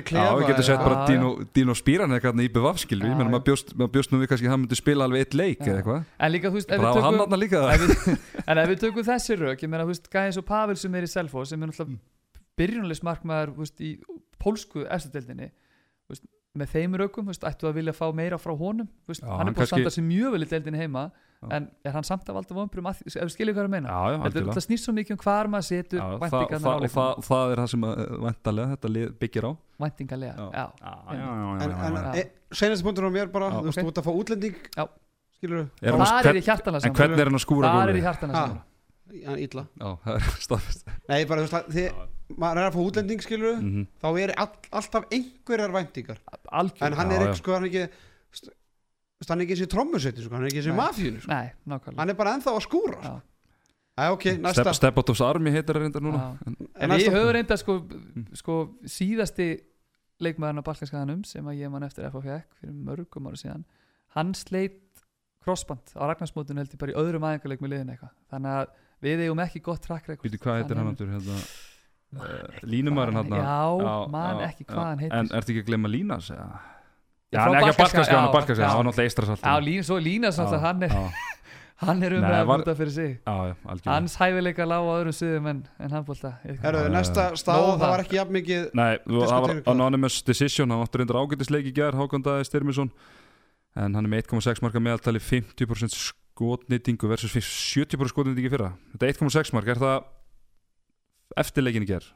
Já, klefa við getum sett bara Dino Spíran eða hvernig í BVF skilur Já, Ég meina, já. maður bjóst, maður bjóst nú við kannski að hann myndi spila alveg eitt leik eða eitthvað. En líka, þú veist, ef við tökum þarna líka. ef við, En ef við tökum þessi rauk, ég meina, þú veist, gæði eins og Pavel sem er í Selfos sem er náttúrulega byrjunalismarkmaður, þú veist, í pólsku eftirdeldinni, þú með þeim raukum, þú veist, ættu að vilja fá meira frá honum, þú veist, Já, hann er búin að standa sér mjög vel í deildinni heima, Já. en er hann samt að valda vonbrum, ef þú skiljið hvað ég að meina? Já, já, Þetta er þetta snýst svo mikið um hvar maður setur það, það, á og það, það er það sem að, væntalega þetta lið byggir á. Væntingarlega, Já. e, senast punktur á mér bara. Þú veist, þú ert að fá útlending. Skilur það hjartana En hvernig er hann að skúra það í gólfið? hjartana Ha. saman Já, illa. Já, það staðfest. Nei, bara þú veist að þið Maður er að fá útlending skilur Mhm. Þá er all, alltaf einhverjar væntingar. En algjör, hann Já, er ekki, sko, hann er ekki Hann er ekki þessi trommusveiti, sko Hann er ekki þessi mafíun, sko. Nei, nákvæmlega. Hann er bara ennþá að skúra, Já. sko. Æ, ok, næsta. Step, Step out of Army heitir það reyndar núna. En- En næsta- við höfum reynda sko, sko síðasti leikmaðurinn á Balkanskaganum sem að ég man eftir FF fekk fyrir mörgum ára síðan hann sleitt crossband á Ragnarsmótun held ég bara í öðrum aðeingarleik með liðin eitthvað. Þannig að við eigum ekki gott track record. Býtu, hvað heitir hann Hann aftur? Hérna, Línumærin hann Já, man ekki hvað hann heitir. En ertu ekki að glemma Línas? Já, Já, hann er ekki að Balkanskaga, Balkanskagan já, Balkanskagan, já. hann var náttúrulega eistra salt Já, lín, svo Línas alltaf, hann er, hann er umræðan var- var... fyrir sig. Já, já, algjörlega. Hans hæfileika lág á öðrum sviðum en, en handbólta Herðu, Já, næsta já. stað Nóg Það var ekki jafn mikið Nei, það var anonymous decision hann áttur reyndar ágætisleik í gær Hákon Daði Styrmisson en hann er með 1,6 marka meðaltali 50% skotnýtingu versus 70% skotnýtingu í fyrra þetta 1,6 mark, er það eftirleikin í gær?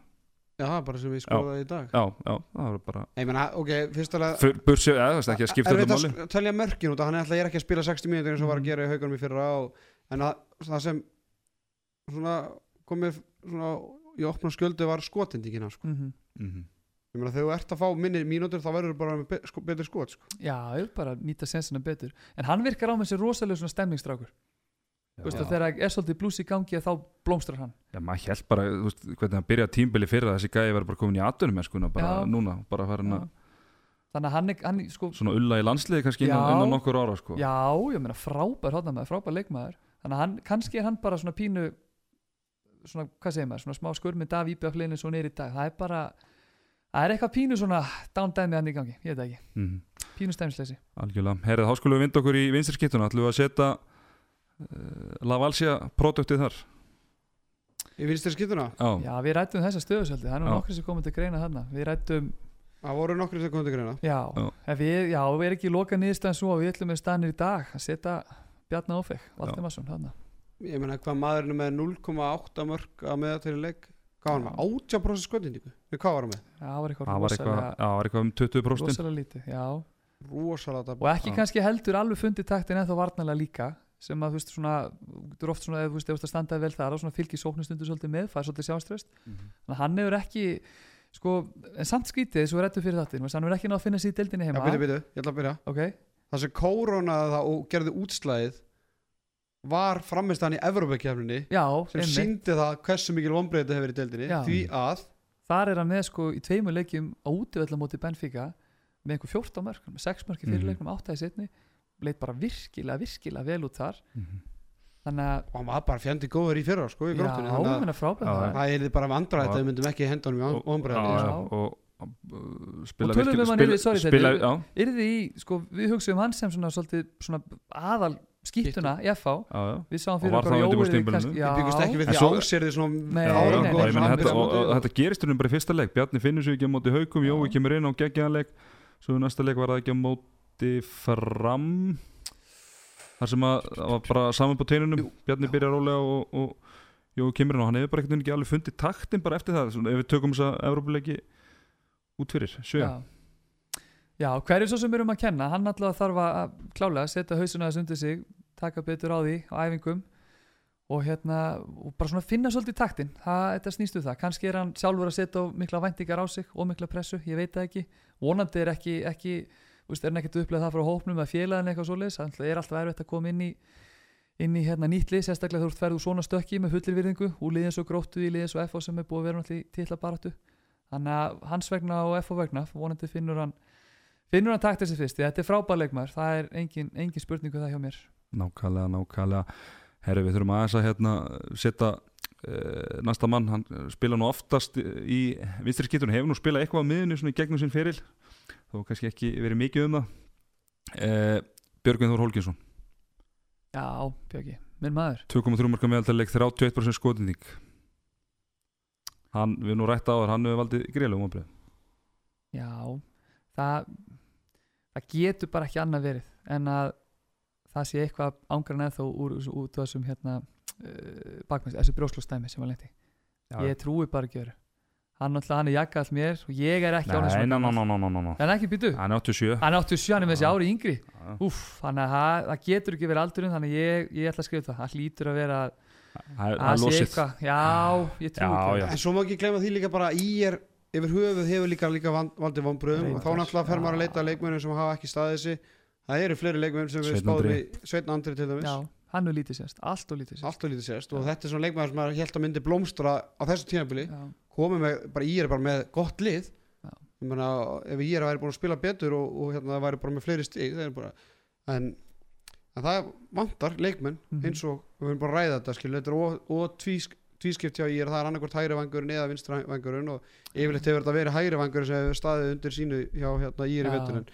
Já, það er bara sem við skoðaði í dag Já, já, það var bara Ég meina, ok, fyrst að Bursi, eða það veist ekki að skipta Er þetta þetta máli að telja mörkin út að hann ætla ég er ekki að spila 60 mínútur eins og var að gera í haugunum í fyrra og, en að, það sem svona komið svona í opna skjöldu var skotendingina sko. mm Mhm. Ég meina þegar þú ert að fá minni mínútur þá verður þú bara með be sko, betur skot sko. Já, ég vil bara nýta sensina betur En hann virkar á með sér rosalega svona stemningsstrákur Þú veist að þegar er svolítið blús í gangi þá blómstrar hann Já, maður held bara, þú veist, hvernig hann byrjaði tímbili fyrra þessi gæði var bara komin í atunum sko, bara Já. núna, bara farin að. Þannig að hann er, hann, er, sko, svona ulla í landsliði kannski innan, Já. innan nokkur ára sko. Já, ég meina frábær hóðnamaður, frábær leikmaður Þannig að hann, kannski er hann bara svona pínu Svona, hvað segir maður, svona smá skurmynd af íbjöf hliðinu svo neyri í dag Það er bara, það er eitthvað pínu svona dándæmi hann í gangi, ég veit það ekki. Mhm. Pínu stæmisleysi Algjörlega, herrið, þá skulum við vinda okkur í vinstirskittuna ætlum við að setja uh, Lavalsia produktið þar? Þér skýtuna Já, Já, við rættum þessa stöðusöldi, það er nú nokkur sem komið til greina þarna. Við rættum, það voru nokkri sem komið til greina. Já, Já. ef við, já, við erum ekki loka niðurstæðan svo. Við ætlum með stannir í dag að setja Bjarnar Ófeg, Valdimarsson þarna. Ég meina hvað maðurinn er með 0,8 mörg að meða til leik? Hvað var hann með 80% skotendingu Nei, hvað var hann með Já, það var eitthvað það var eitthvað, rosalega, já, það var eitthvað um 20% rosalega lítið, já. Rosalega og ekki Já. kannski heldur alveg fundið taktin en þá varnalega líka sem að þú veist svona þú er oft svona, þú veist, þú veist að standaði vel þar og svona fylgir sóknustundu svolítið með, fær svolítið sjálfströst Mhm. þannig að hann hefur ekki sko, en samt skrítið, svo rættu fyrir þáttin hann hefur ekki náð að finna sér í deildinni já, heima byrju, byrju, ég ætla að byrja. Ok, það sem kórónaði það og gerði útslæðið var framist hann í Evrópakefninni já, sem einmitt. síndi það hversu mikil vonbreið þetta hefur í deildinni. Já. því að þar er hann með sko í tveimur leikjum á útivölda móti Benfica með einhver 14 mörg, með 6 mörg í Mhm. fyrirleiknum, 8 í setni leit bara virkilega, virkilega vel út þar Mhm. þannig að, og hann var bara fjandi góður í fyrra sko í gróttunni þannig að það er bara vandræði Já. að við myndum ekki henda honum í Já. og uh, spila Og tölum virkilega- um hann spila- yfir- sorry, spila, þetta- já, yrði í, sko, við hugsaum hann sem svona, svolítið, svona aðal skýttuna í FH, við sáum fyrir okkur undirbúningstímabilinu? kannski- við byggust ekki við En því svo- ásérði þetta, gerist hún bara í fyrsta leik. Bjarni finnur sig ekki á móti haugum. Jói kemur inn á geggjaðanleik svo í næsta leik var það ekki á móti fram þar sem að það var bara saman på teinunum. Bjarni byrjar rólega og, og Jói kemur inn og hann hefur bara ekkert ekki alveg fundið taktin bara eftir það, ef við tökum þess að Evrópuleiki út fyrir, sjö Já. Hverju svo sem erum að kenna hann alltaf þarf að klálega setja hausuna þess undir sig, taka betur á því á æfingum og hérna og bara svona finna svolítið taktin. Það, þetta snýst um það, kannski er hann sjálfur að setja mikla væntingar á sig og mikla pressu ég veit það ekki, vonandi er ekki, ekki veist, er hann ekkert upplegað það frá hópnum að félagin eitthvað svoleiðis, það er alltaf erfitt að koma inn í inn í hérna nýtli, sérstaklega þú ert ferðu svona stökki með fullir virðingu úr liðin svo gróttu í liðin svo FO sem er búið að vera náttúrulega í titla baráttu. Þannig að hans vegna og FO vegna vonandi finnur hann finnur hann takt þessi fyrst, þetta er frábær leikmaður. Það er engin, engin spurningu það hjá mér. Nákvæmlega, nákvæmlega. Herri, við þurfum aðeins að hérna setja uh, næsta mann, hann spila nú oftast í vinstri skiptunum, hefur nú spilað eitthvað á miðinu svona í gegnum sinn feril þó kannski ekki verið mikið um það. Uh, Björgvin Þór Holginsson Já, Björki, minn maður. 2,3 marka meðaltaleg 31% skotindík hann, við nú rætt á þar, hann hefur valdið greiðlegum ombrið Já, það það getur bara ekki annað verið en að það sé eitthvað ángrann eða þó úr, úr, úr þessum hérna uh, bakmæst, þessu brjóslustæmi sem var lendi ég trúi bara ekki öru hann hann er jakka all mér og ég er ekki ná, ná, ná, ná, ná, ná en ekki býtu, Hann er 87 hann áttu sjöni með þessi ári yngri. Úff, þannig að það, það getur ekki verið aldurinn þannig að ég, ég ætla að skrifa það það hlýtur að vera er- að er sé losið. eitthvað. Já, ég trúi ekki. En svo má ekki gleyma því líka bara í er yfir höfuð hefur líka, líka valdið vonbröðum. Og þá náttúrulega fer maður að leita að leikmennum sem hafa ekki staðið sig. Það eru fleiri leikmenn sem við spáðum í Sveitn Andri til dæmis. Já, hann er lítið sérst, allt og lítið sérst. Allt og lítið sérst og þetta er svona leikmenn sem maður held að myndi blómstra á þessu tímabili. Já, komið með, bara í er bara með gott lið. Já. ég meina ef í er væri búin að spila betur og, og hérna væri bara með fleiri er bara en, en það vantar leikmenn Mhm. eins og við höfum bara að ræða þetta skilur, þetta er og, og tvísk, tvískipt hjá í er það er annarkvort hægri vangurinn eða vinstra vangurinn og yfirleitt hefur þetta verið hægri vangurinn sem hefur staðið undir sínu hjá hérna í er í vetturinn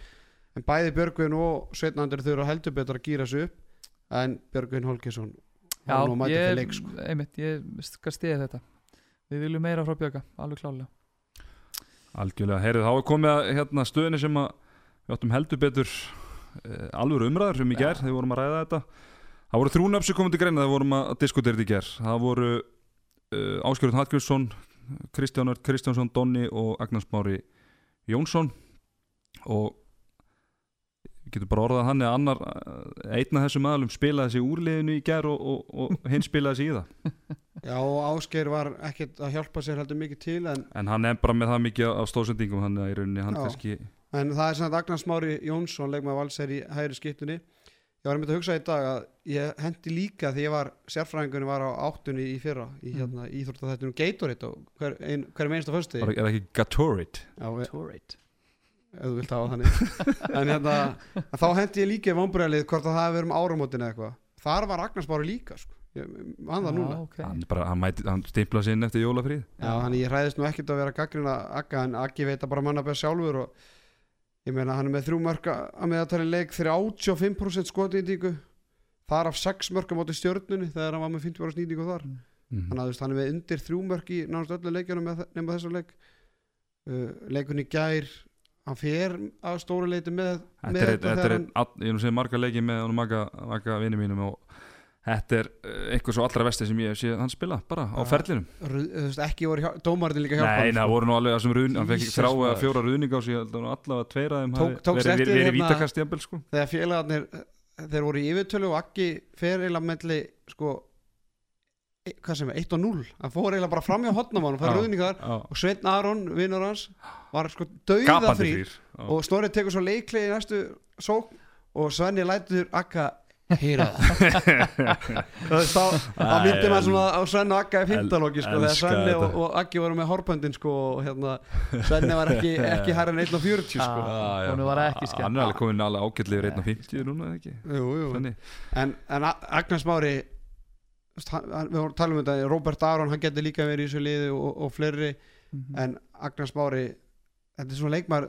en bæði Björgvin og Sveitnandur þau eru heldur betur að gýra sig upp en Björgvin Holgesson já ég, leik sko. einmitt, ég skal stiða þetta. Við viljum meira frá Björka, alveg klálega Algjörlega, heyrðu, þá er komið að hérna, stöðinni sem að við áttum heldur betur uh, alvöru umræður sem í Já. ger þegar við vorum að ræða þetta. Það voru komið til greina þegar við vorum að diskutera þetta í ger Það voru uh, Áskjörðun Hallgrímsson Kristján Örd Kristjánsson, Donni og Agnars Mári Jónsson. Og við getum bara orðað hann eða annar uh, einn af þessum aðalum spilaði sig úr liðinu í ger og, og, og hinn spilaði sig í það. Já og Ásgeir var ekkert að hjálpa sér heldur mikið til en en hann er bara með það mikið af stóðsendingum hann er í rauninni, hann Já. kannski En það er svona Agnars Mári Jónsson leikmaður valsær í hægri skiptunni Ég var einmitt að hugsa í dag að ég hendi líka því ég var sérfræðingunni var á áttunni í fyrra í Mm. hérna íþróttaþættinu Gatorade og hver, ein, hverjum einsta föstu er það ekki við- Torreit ef þú vilt hafa þannig. En hérna, að þá hendi ég líka í vonbregalið hvort að það hefði verið um áramótin eða eitthvað. Þar var Agnars Mári líka sko. ég, Man það núna. okay. hann, bara, hann, mæti, hann stimplaði sig inn eftir jólafríð Já, þannig ég hræðist nú ekkert að vera gaggrina Agga en Aggi veit að bara manna beð sjálfur og ég meina hann er með þrjú mörg að meðatali leik 35% skotindíku þar af 6 mörg á móti stjörnunni þegar hann var með 50% nýtingu þar. Mm. þannig að veist, hann er með undir þrjú mörg í nánast öllu leikjunum með, nema þessa leik. Uh, leikunni gær hann fer að stóru leiti með, þetta er, þetta þetta er þegar ein, all, ég er nú segið marga leiki með marga, marga vini mínum og þetta er uh, einhver svo allra vesti sem ég sé hann spila bara á ferlinum þú veist, ekki voru hjá, dómarinn líka hjálpa Nei, það sko. voru nú alveg það sem rún, hann fekk þrá eða fjóra ruðning á sig að allavega tveira þeim Tók- hafi tókst verið, eftir verið, verið hérna- vítakast sko þegar félagarnir þeir voru í yfirtölu og Aggi fer eiginlega melli sko e, hvað sem er, 1 og 0 hann fór eiginlega bara fram hjá hotnamann og fær Já. rauðningar Já. og Sveinn Aron, vinnur hans var sko dauða frýr og Snorri tekur svo leikli í næstu sók og Svenni lætur Agga heyra það þá myndi maður svona á Svenni og Agga í fymtalóki sko, þegar Svenni og, og Aggi voru með horpöndin sko, og hérna, Svenni var ekki, ekki hærri en 1.40 sko. Ah, honum var ekki skemmt. hann er alveg komin alveg ágætlega yfir 1.50 núna eða ekki jú, jú. En, en A- Agnar Smári þú veist, hann, hann- við vorum að tala um þetta Robert Aron, hann getur líka verið í þessu liði og, og fleiri, Mhm. en Agnar Smári þetta er svona leikmar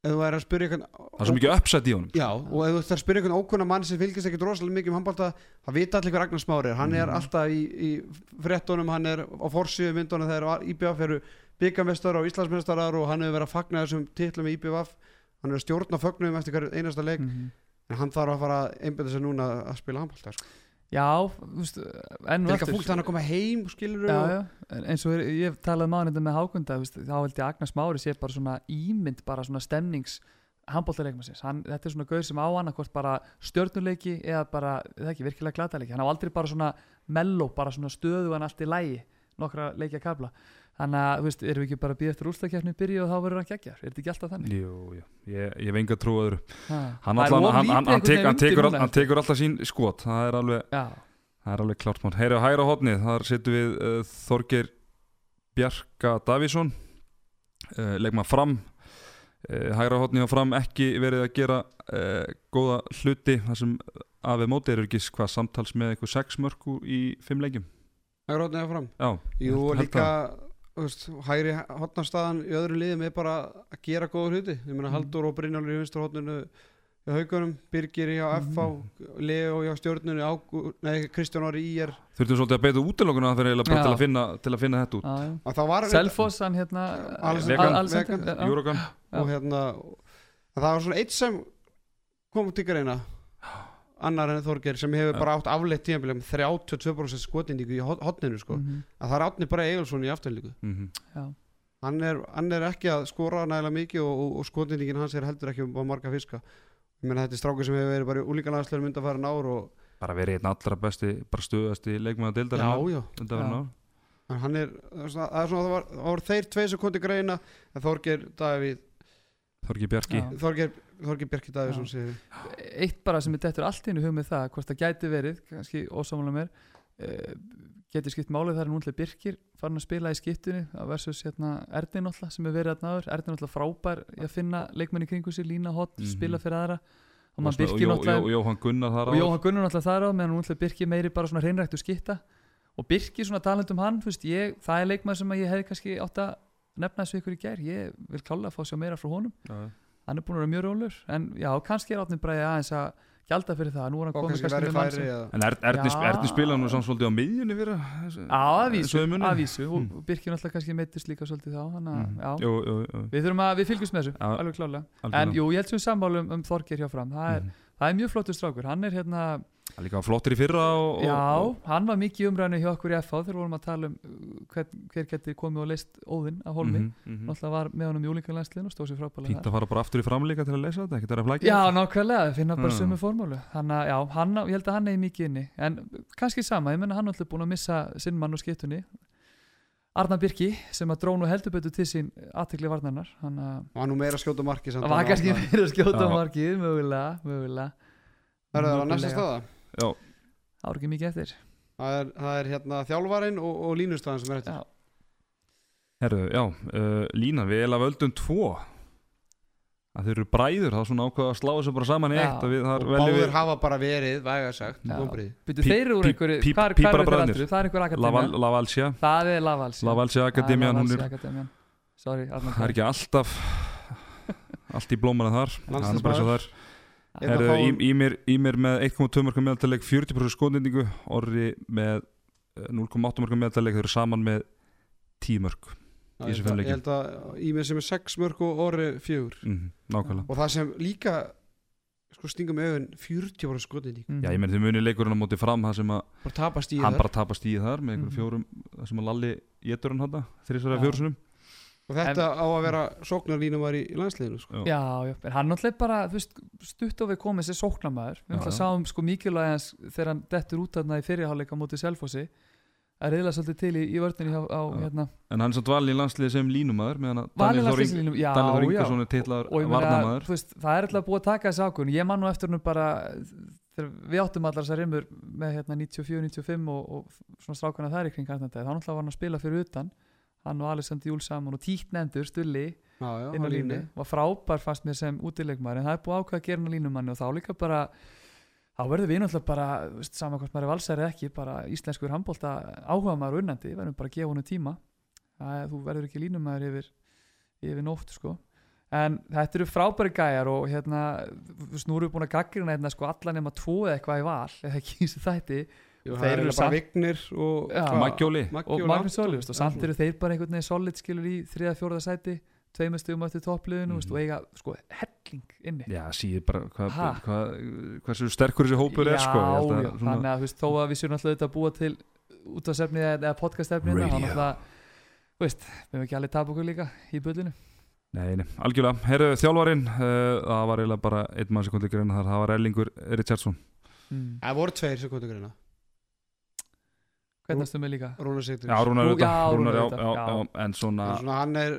ef þú er að spyrja einhvern það er svo mikið uppsætt í honum já, og ef þú ert að spyrja einhvern ókunna mann sem fylgist ekkert rosalega mikið um handbólta það vita allir hver Agnar Smári er, hann er Mhm. alltaf í, í fréttunum, hann er á forsíðu myndunum þegar IBF eru byggamestar og Íslandsmestarar og hann hefur verið að fagna þessum titlum í IBF hann er að stjórna fögnum eftir einasta leik Mhm. en hann þarf að fara að einbyrða sig núna að spila handbólta sko. Já, þú veist enn Það og er líka aftur. fúlt að hann að koma heim skilur já, já. En eins og er- ég hef talað mánenda með Hákunda þú þá held ég að Agnars Mári sé bara svona ímynd bara svona stemnings handbóltaleikmassins, þetta er svona gauð sem á hann hvort bara stjörnuleiki eða bara, það ekki, virkilega glataleiki hann á aldrei bara svona melló, bara svona stöðu hann allt í lægi, nokkra leikja kabla þannig að, þú veist, erum við ekki bara að býða eftir úrstakefni byrju og þá verður hann geggjar, er þetta ekki alltaf þannig? Jú, jú, ég, ég hef enga trú að öðru. Ha. hann, allan, hann, hann, tek, tekur, hann tekur alltaf sín skot. Það er alveg, Já, það er alveg klart mál. Heyri á hægra hodnið, þar setjum við uh, Þorgeir Bjarka Davísson uh, leikma fram. Uh, hægra hotni á fram ekki verið að gera uh, góða hluti. Þar sem af við móti eru ekki hvað samtals með eitthvað sex mörku í fimm leikjum. Er rótnið að fram? Já, Jú, og held líka veist, hægri hotnarstaðan í öðru liðum er bara að gera góða hluti ég meina Mm. Haldur og Brynjálfur í vinstur hotninu hjá haugunum, Birgir hjá FH Leo hjá stjórnunni Ágú, nei, Kristján Ári í er þurftum svolítið að beita útilokuna fyrir eiginlega bara til að finna, til að finna þetta út var Selfoss, hann hérna Alexander- Vegan. Al- Alexander, Vegan. já. Júrogan og hérna að það var svona eitt sem kom til greina annar en Þorger sem hefur bara átt afleitt með 32% skotindíku í hot- hotninu sko. Mhm. að það er átni bara Egilson í afturlíku mm Já. hann er, hann er ekki að skora nægilega mikið og, og, og skotindíkin hans er heldur ekki á marga fiska ég meina þetta er strákur sem hefur verið bara í úlíkanlandslegur mynda að fara nár og bara verið einn allra besti bara stuðasti leikmaða deildar já, já, já. en hann er það er svona, það er var, það var þeir tvei til greina en Þorger Davíð Þorgi Bjarki. Þorger Bjarki Davíðsson segir. Eitt bara sem er dettur allt í einu hug með það hvort það gæti verið, kannski ósámála mér uh, geti skipt málið þar er núntlega Birkir farin að spila í skiptunni versus hérna Erdin alltaf sem er verið að náður Erdin alltaf frábær í að finna leikmenni kringu sér, lína hot, Mhm. spila fyrir aðra. Og og, Birkir þar og. Jóhann Gunnar náttúrulega þar á meðan núntlega Birkir meiri bara svona hreinræktu skitta. Og Birkir svona talandi um hann veist, ég, það er leikmenn sem að ég hefði kannski átt að nefna þessu ykkur í gær, ég vil klálega fá sjá meira frá honum. Já, hann er búin að vera mjög rólur en já, kannski er átni bræði aðeins að gjalda fyrir það, nú er hann komið kannski færi sem eða En er, Erni, Já. Erni spila nú samt svolítið á miðjunni fyrir aðvísu, aðvísu og Mm. Birkir náttúrulega kannski meittist líka svolítið þá þannig að, já, Jú, jú, jú, við þurfum að, við fylgjumst með þessu Já. alveg klálega, en jú, ég held sem sammálum um Þorgir hjá fram, það er, Mhm. það er mjög flottur strákur, hann er hérna Það líka flottir í fyrra og, og, já, og hann var mikið umræðinu hjá okkur í FH þegar vorum að tala um uh, hver, hver geti komið og leist óðinn af Holmi Mhm, mhm. náttúrulega var með honum í úlingarlænsliðin og stóð sér frábælega Fínt þar. að fara bara aftur í framleika til að lesa þetta, er að flækja Já, nákvæmlega, finna bara Mm. sömu formúlu Þannig að já, hann, á- ég held að hann er mikið inni En kannski sama, ég menna hann er alltaf búin að missa sinn mann og skiptunni Arna Birki, sem að drónu heldur betur til sín aðtekli varnarnar Hann að hann nú meira að skjóta marki samt það var kannski Arnar. að skjóta Já. markið, mögulega, mögulega Það er það næsta Mögulega. staða Já, Það var ekki mikið eftir. Það er, það er hérna þjálfarinn og, og línustæðan sem er eftir. Já, herru, já uh, Lína, við erum völdum tvo. Að þeir eru bræður, það er svona ákveða að slá þessu bara saman í eitt við, og þar veljum báður við hafa bara verið væga sagt. Byrju, þeir eru úr einhverju, hvað er- hvað pípara er þeir aldrei? Það er einhver Laval, akademía Lavalsja Það er Lavalsja Lavalsja Akademian, hún er, Akademian Sorry, það er ekki alltaf allt í blómana þar. Það er bara svo þar Einn að Herru, fá- í, í, mér, í mér með 1,2 mörgum meðaltaleg 40% skotendingu Orri með eh, 0,8 mörgum meðaltaleg þau eru saman með 10 mörg í að- fimm ég held að í mér sem er 6 mörg og orri 4 mm, nákvæmlega og það sem líka sko stinga með augun 40 voru skotin í Mhm. Já, ég meni þau muni leikurinn á móti fram það sem að hann það bara tapast í þar með einhverjum Mhm. fjórum það sem að Lalli getur hann Já. fjórusunum og þetta á að vera sóknarlínum var í, í landsliðinu sko. Já, já, en hann náttúrulega bara veist, stutt og við komið sér sóknarmæður við náttúrulega sáum sko mikilvæg hans þegar hann dettur út þarna í fyrirháleika móti Selfossi. Að reyðla svolítið til í, í vörðinni á, á hérna. En hann samt valin í landsliði sem línumæður meðan að Daniel Þór Ing- landslýslínum, já, Daniel Þór já. Ingarsson er meina, varnamæður veist, það er alltaf búið að taka þessi ákvörn ég man nú eftir húnum bara þegar við áttum allar þessar rimur með hérna 94-95 og, og svona strákana þær í kring hann þá náttúrulega var hann að spila fyrir utan hann og Alexander Júl saman og títt nefndur Stulli já, já, inn á línu var frábær fannst mér sem útileikmaður en það er búið að ákveða að gera hann á línumanni og þá líka bara þá verður við náttúrulega bara þú veist, sama hvort maður er valsæri ekki bara íslenskur handbólta áhuga maður unnandi verðum bara að gefa honum tíma. Það þú verður ekki línumæður yfir, yfir nótt sko. En þetta eru frábæri gæjar og hérna við búin að gaggrina hérna sko alla nema tvo eða eitthvað í val eða ekki í þessu þætti Jú, Þeir er eru bara Vignir og Já. Maggi og Anton. Sólust og samt eru þeir bara einhvern veginn solid skilur í þriða fjórða sæti tveimur stugum eftir toppliðinu mm og eiga sko helling inni. Já, síður bara hvað, Ha? hvað, hversu sterkur þessi hópur er sko? Ég held já, að já, svona- þannig að þú veist, þó að við séum alltaf þetta að búa til útastefni eða, eða podcastefni þá náttúrulega, þú veist, við hefum ekki alveg tapa okkur líka í bullinu. Nei, nei, algjörlega, herru þjálfarinn uh, það var eiginlega bara einn mann sem kom til greina þar, það var Erlingur Richardson. Mm. það voru tveir sem stum við líka? Rúnar Sigturs Já, Rúnar Rú- auðvitað, já, Rúnar, já, Rúnar já, auðvitað, já, já. en svona svona hann er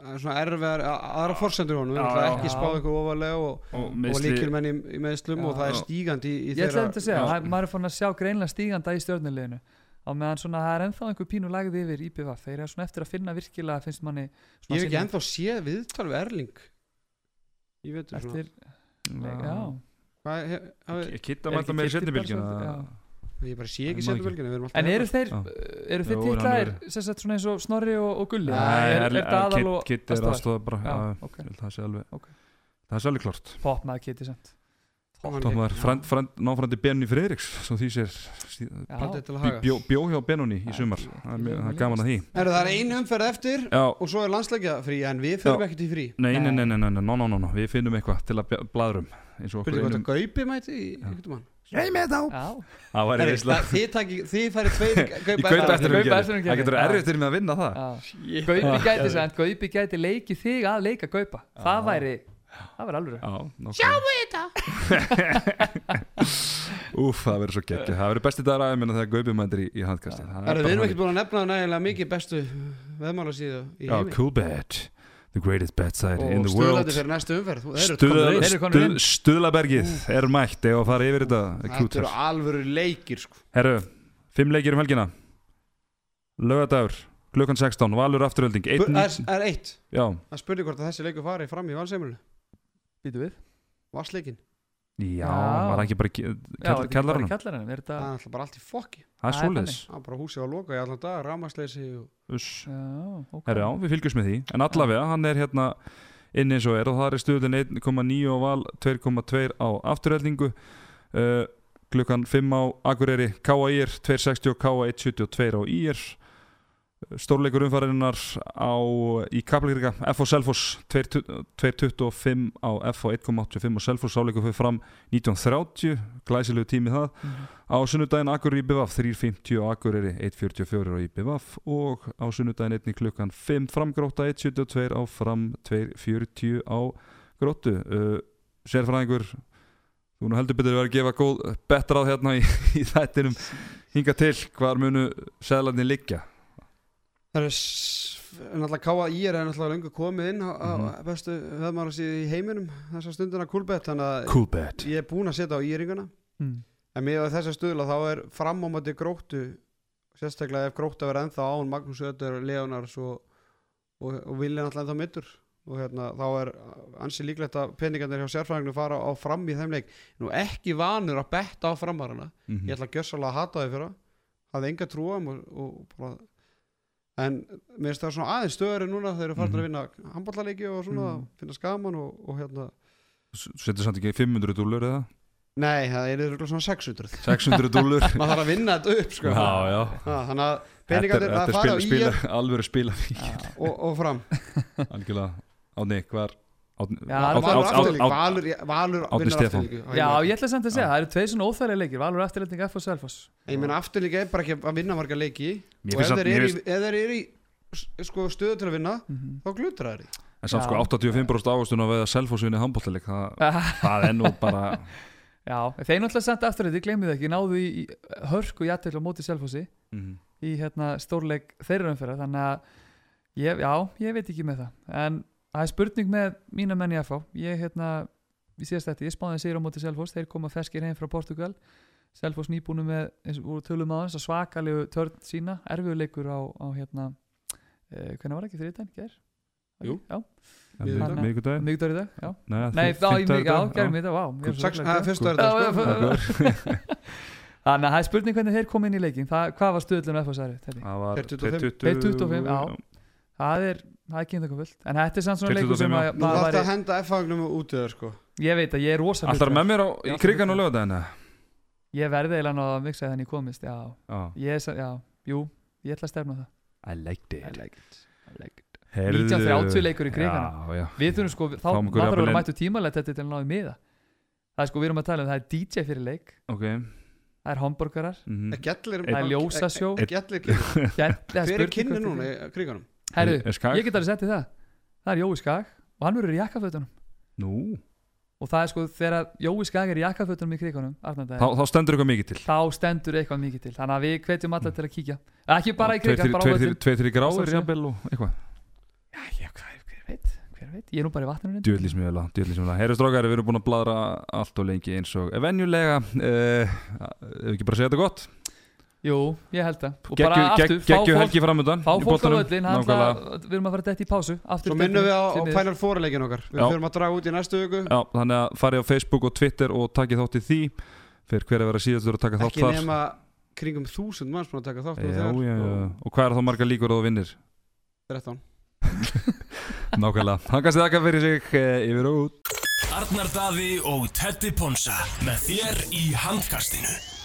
er svona erfiðar aðra forsendur í honum. Hann er ekki spáð eitthvað ofalega og, og og meðsli líkil menn í, í meðslum Já. og það er stígandi í, í ég ætlaði að segja, það- maður er fann að sjá greinlega stíganda í stjórnuleginu á meðan svona það er ennþá einhver pínu lagði yfir IPVF þeir eru svona eftir að finna virkilega finnst manni Ég hef ekki ennþá séð viðtal við Erling. Ég veit það svona. Eftir, Er ekki? Ég bara sé ekki ekki. Við alltaf en eru þeir, eru þeir hann er- sagt svona eins og Snorri og, og Gulli er, það aðal og Kitt er aðstoðar? aðstofa bara Það sé alveg. Það sé alveg klart Hann- Já. frend, frend, náfrandi Benny Friðriks sem því sér Já. Platið til að bjó, haga. bjó, bjó hjá Benoni í sumar ekki- Það er ekki gaman að því það er ein umferð eftir og svo er landsleikja frí en við fyrir ekkert í frí nei, nei, Nei. nei, nei, nei, nei, no, no, no, no. við finnum eitthvað til að bja- blaðrum eins og okkur Spurði hvort einum að Gaupi mæti í einhvern mann Nei, með þá. Þið færið tveir Í Gaupa kaupa eftir- eftir umgjörð. Það getur erfitt fyrir mig að vinna það. Gaupi gæti samt, Gaupi gæti leikið þig að leika Gaupa. Það væri, það væri alveg Já, Sjáum við þetta. Úf, það verður svo geggja Það verður besti dagar aðeins þegar Gaupi mætir í, í handkasti Það er Herru, við erum ekkert búin að nefna nægilega mikið bestu veðmála síðu í Já, heimi. cool bet The greatest bet site in og the world. stöðlandi fyrir næstu umferð. Stuðlabergið er mætt ef að fara yfir þetta Þetta eru alvöru leikir sko. Herru, fimm leikir um helgina. Lögadagur, klukkan 16 Valur afturölding er- það er eitt? Það spurði hvort að þessi leikur fari fram í valseimilinu Býtu við. Vassleikin já, var það ekki bara Já, er kell, þetta ekki bara í Kjallaranum kjallaranum Er Það er alltaf bara allt í fokki Það er Það er svoleiðis. Það er bara húsið á loka í allan dag Rámasleysi og Uss. já, ok. Herru, já, við fylgjumst með því. En allavega, hann er hérna inn eins og er og það er stuðlun 1,9 á val 2,2 á afturöldingu uh, klukkan 5 á Akureyri K.A.I.R 260 og K.A. 172 á I.R stórleikur umfæriðinnar í Kaplakrika F.O. Selfoss 225 á F.O. 1,85 og Selfoss sáleikur fyrir fram 1930 glæsilegu tími það Mhm. á sunnudaginn Akureyri IBVF 3.50 á Akureyri 1.44 á IBVF og á sunnudaginn einnig klukkan 5 framgróta 1.72 á fram 2.40 á gróttu uh, sérfræðingur þú nú heldur betur verið að gefa góð betra á hérna í, í þættinum hinga til hvar munu seðlarnir liggja Það er náttúrulega K.A.I. er náttúrulega lengur komið inn á, á Mhm. bestu veðmála síðu í heiminum þessa stundina kúlbett þannig að ég er búinn að setja á íringuna Mm. en með þessa stuðla þá er fram á mati gróttu sérstaklega ef gróttu verið ennþá án Magnús Öður, Leonars og, og, og Vilja náttúrulega ennþá mittur og hérna, þá er ansi líklegt að peningarnir hjá sérfræðinginu fara á fram í þeim leik nú ekki vanur að betta á framarana Mhm. ég ætla að gjössalega að hata þau fyrir hafði enga trúa og, og bara en mér finnst það svona aðeins stöður núna þeir eru farin Mhm. að vinna handballaleiki og svona Mhm. finna skaman og, og hérna setur samt ekki 500 dúlur eða? Nei, það er örugglega svona 600 600 dúlur maður þarf að vinna þetta upp sko. já já. Ha, þannig að peningarnir er, þetta fara á er spila, ír spila, og, og fram. Algjörlega. Átni, hvar Átni, Stefán. Já, ég ætla samt að segja, það eru tveir svona óþægilega leikir Valur eftirlending F og Selfoss ég meina afturlík er bara ekki að vinna marga leiki. Og ef þeir eru í, sko, stöðu til að vinna Mhm. þá glutra þeir En samt sko 85% ávastun að veða selfosvinni handbóltileik það, það er nú bara Já, þeir náttúrulega samt afturlendi, glemir það ekki náðu í, í hörku jættil á móti Selfossi mm, í hérna stórleik þeirra umferðar þannig að ég, já, ég veit ekki með það en það er spurning með mína menn í FH ég hérna, ég síðast þetta, ég spáði sér á móti Selfoss, þeir koma feskir heim frá Portugal. Selfoss nýbúinu með eins og tölum á þess að svakalegu törn sína, erfiðuleikur á, á hérna eh, hvernig var það ekki? Þriðdæn, ger? Jú. Já, Miðvikudag. miðgudag miðgdagur í dag, já. Nei, Nei, þá í mig, já, gerum við þetta, vá já, sko. Þannig að það er spurning hvernig þeir kom inn í leikin það, Hvað var stöðlun FH særi? það var 225. 225, já. Það er, það er ekki eitthvað fullt En þetta er samt svona leikur 225, sem að maður þarf væri, að henda F-fagnum út í það sko. Ég veit að ég er rosa Alltaf með mér á, í krigan og lögadagina Ég verði eiginlega náða að miksa þannig komist Já, Já, ég er, sa- já, jú, ég ætla að stefna á það. I liked it. Like it, I like it. Heyrðu- 1930 leikur í kriganum. Já, já. Við þurfum sko, þá Fáum maður jafnvel verður inn. mættu tímalegt þetta til að náðu miða. Það er sko, við erum að tala um það er DJ fyrir leik. Ok. Það er hamburgarar mhm. Gellir Það er ljósasjó. Gellir Hver er kynni núna í kriganum? Herru, Er ég get alveg sett í það. Það er Jói Skag og hann verður í jakkafötunum. Nú, og það er sko þegar Jói Skag er í jakkafötunum í krigunum þá, þá stendur eitthvað mikið til. þá stendur eitthvað mikið til. Þannig að við hvetjum alla til að kíkja. Ekki bara í krigan, þrír- bara á tveir, völlin þrír- tveir, þrír gráður Sjálfsögðu. jafnvel og eitthvað. Já, já, hver, hver veit, hver veit. Ég er nú bara í vatninu vel Herri strókari, við erum búin að bladra allt og lengi eins og venjulega. Uh, Ef við ekki bara segja þetta gott Jú, ég held það. Og Geggju, bara aftur, fá geggju fólk, helgi framöndan fá fólk á völlin Við erum að fara þetta í pásu. Aftur Svo minnum við á, Four leikin okkar. Við förum að draga út í næstu viku. Já, þannig að farið á Facebook og Twitter og takið þátt í því. Fyrir hver að vera síðastur að taka þátt Ekki þar. nema kringum þúsund manns búin að taka þátt já, já, já. og hvað er þá marga líkur að þú vinnir? 13 nákvæmlega, hann kannski þakka fyrir sig eh, yfir og út. Arnar Daði og Teddy Ponsa með þér í handkastinu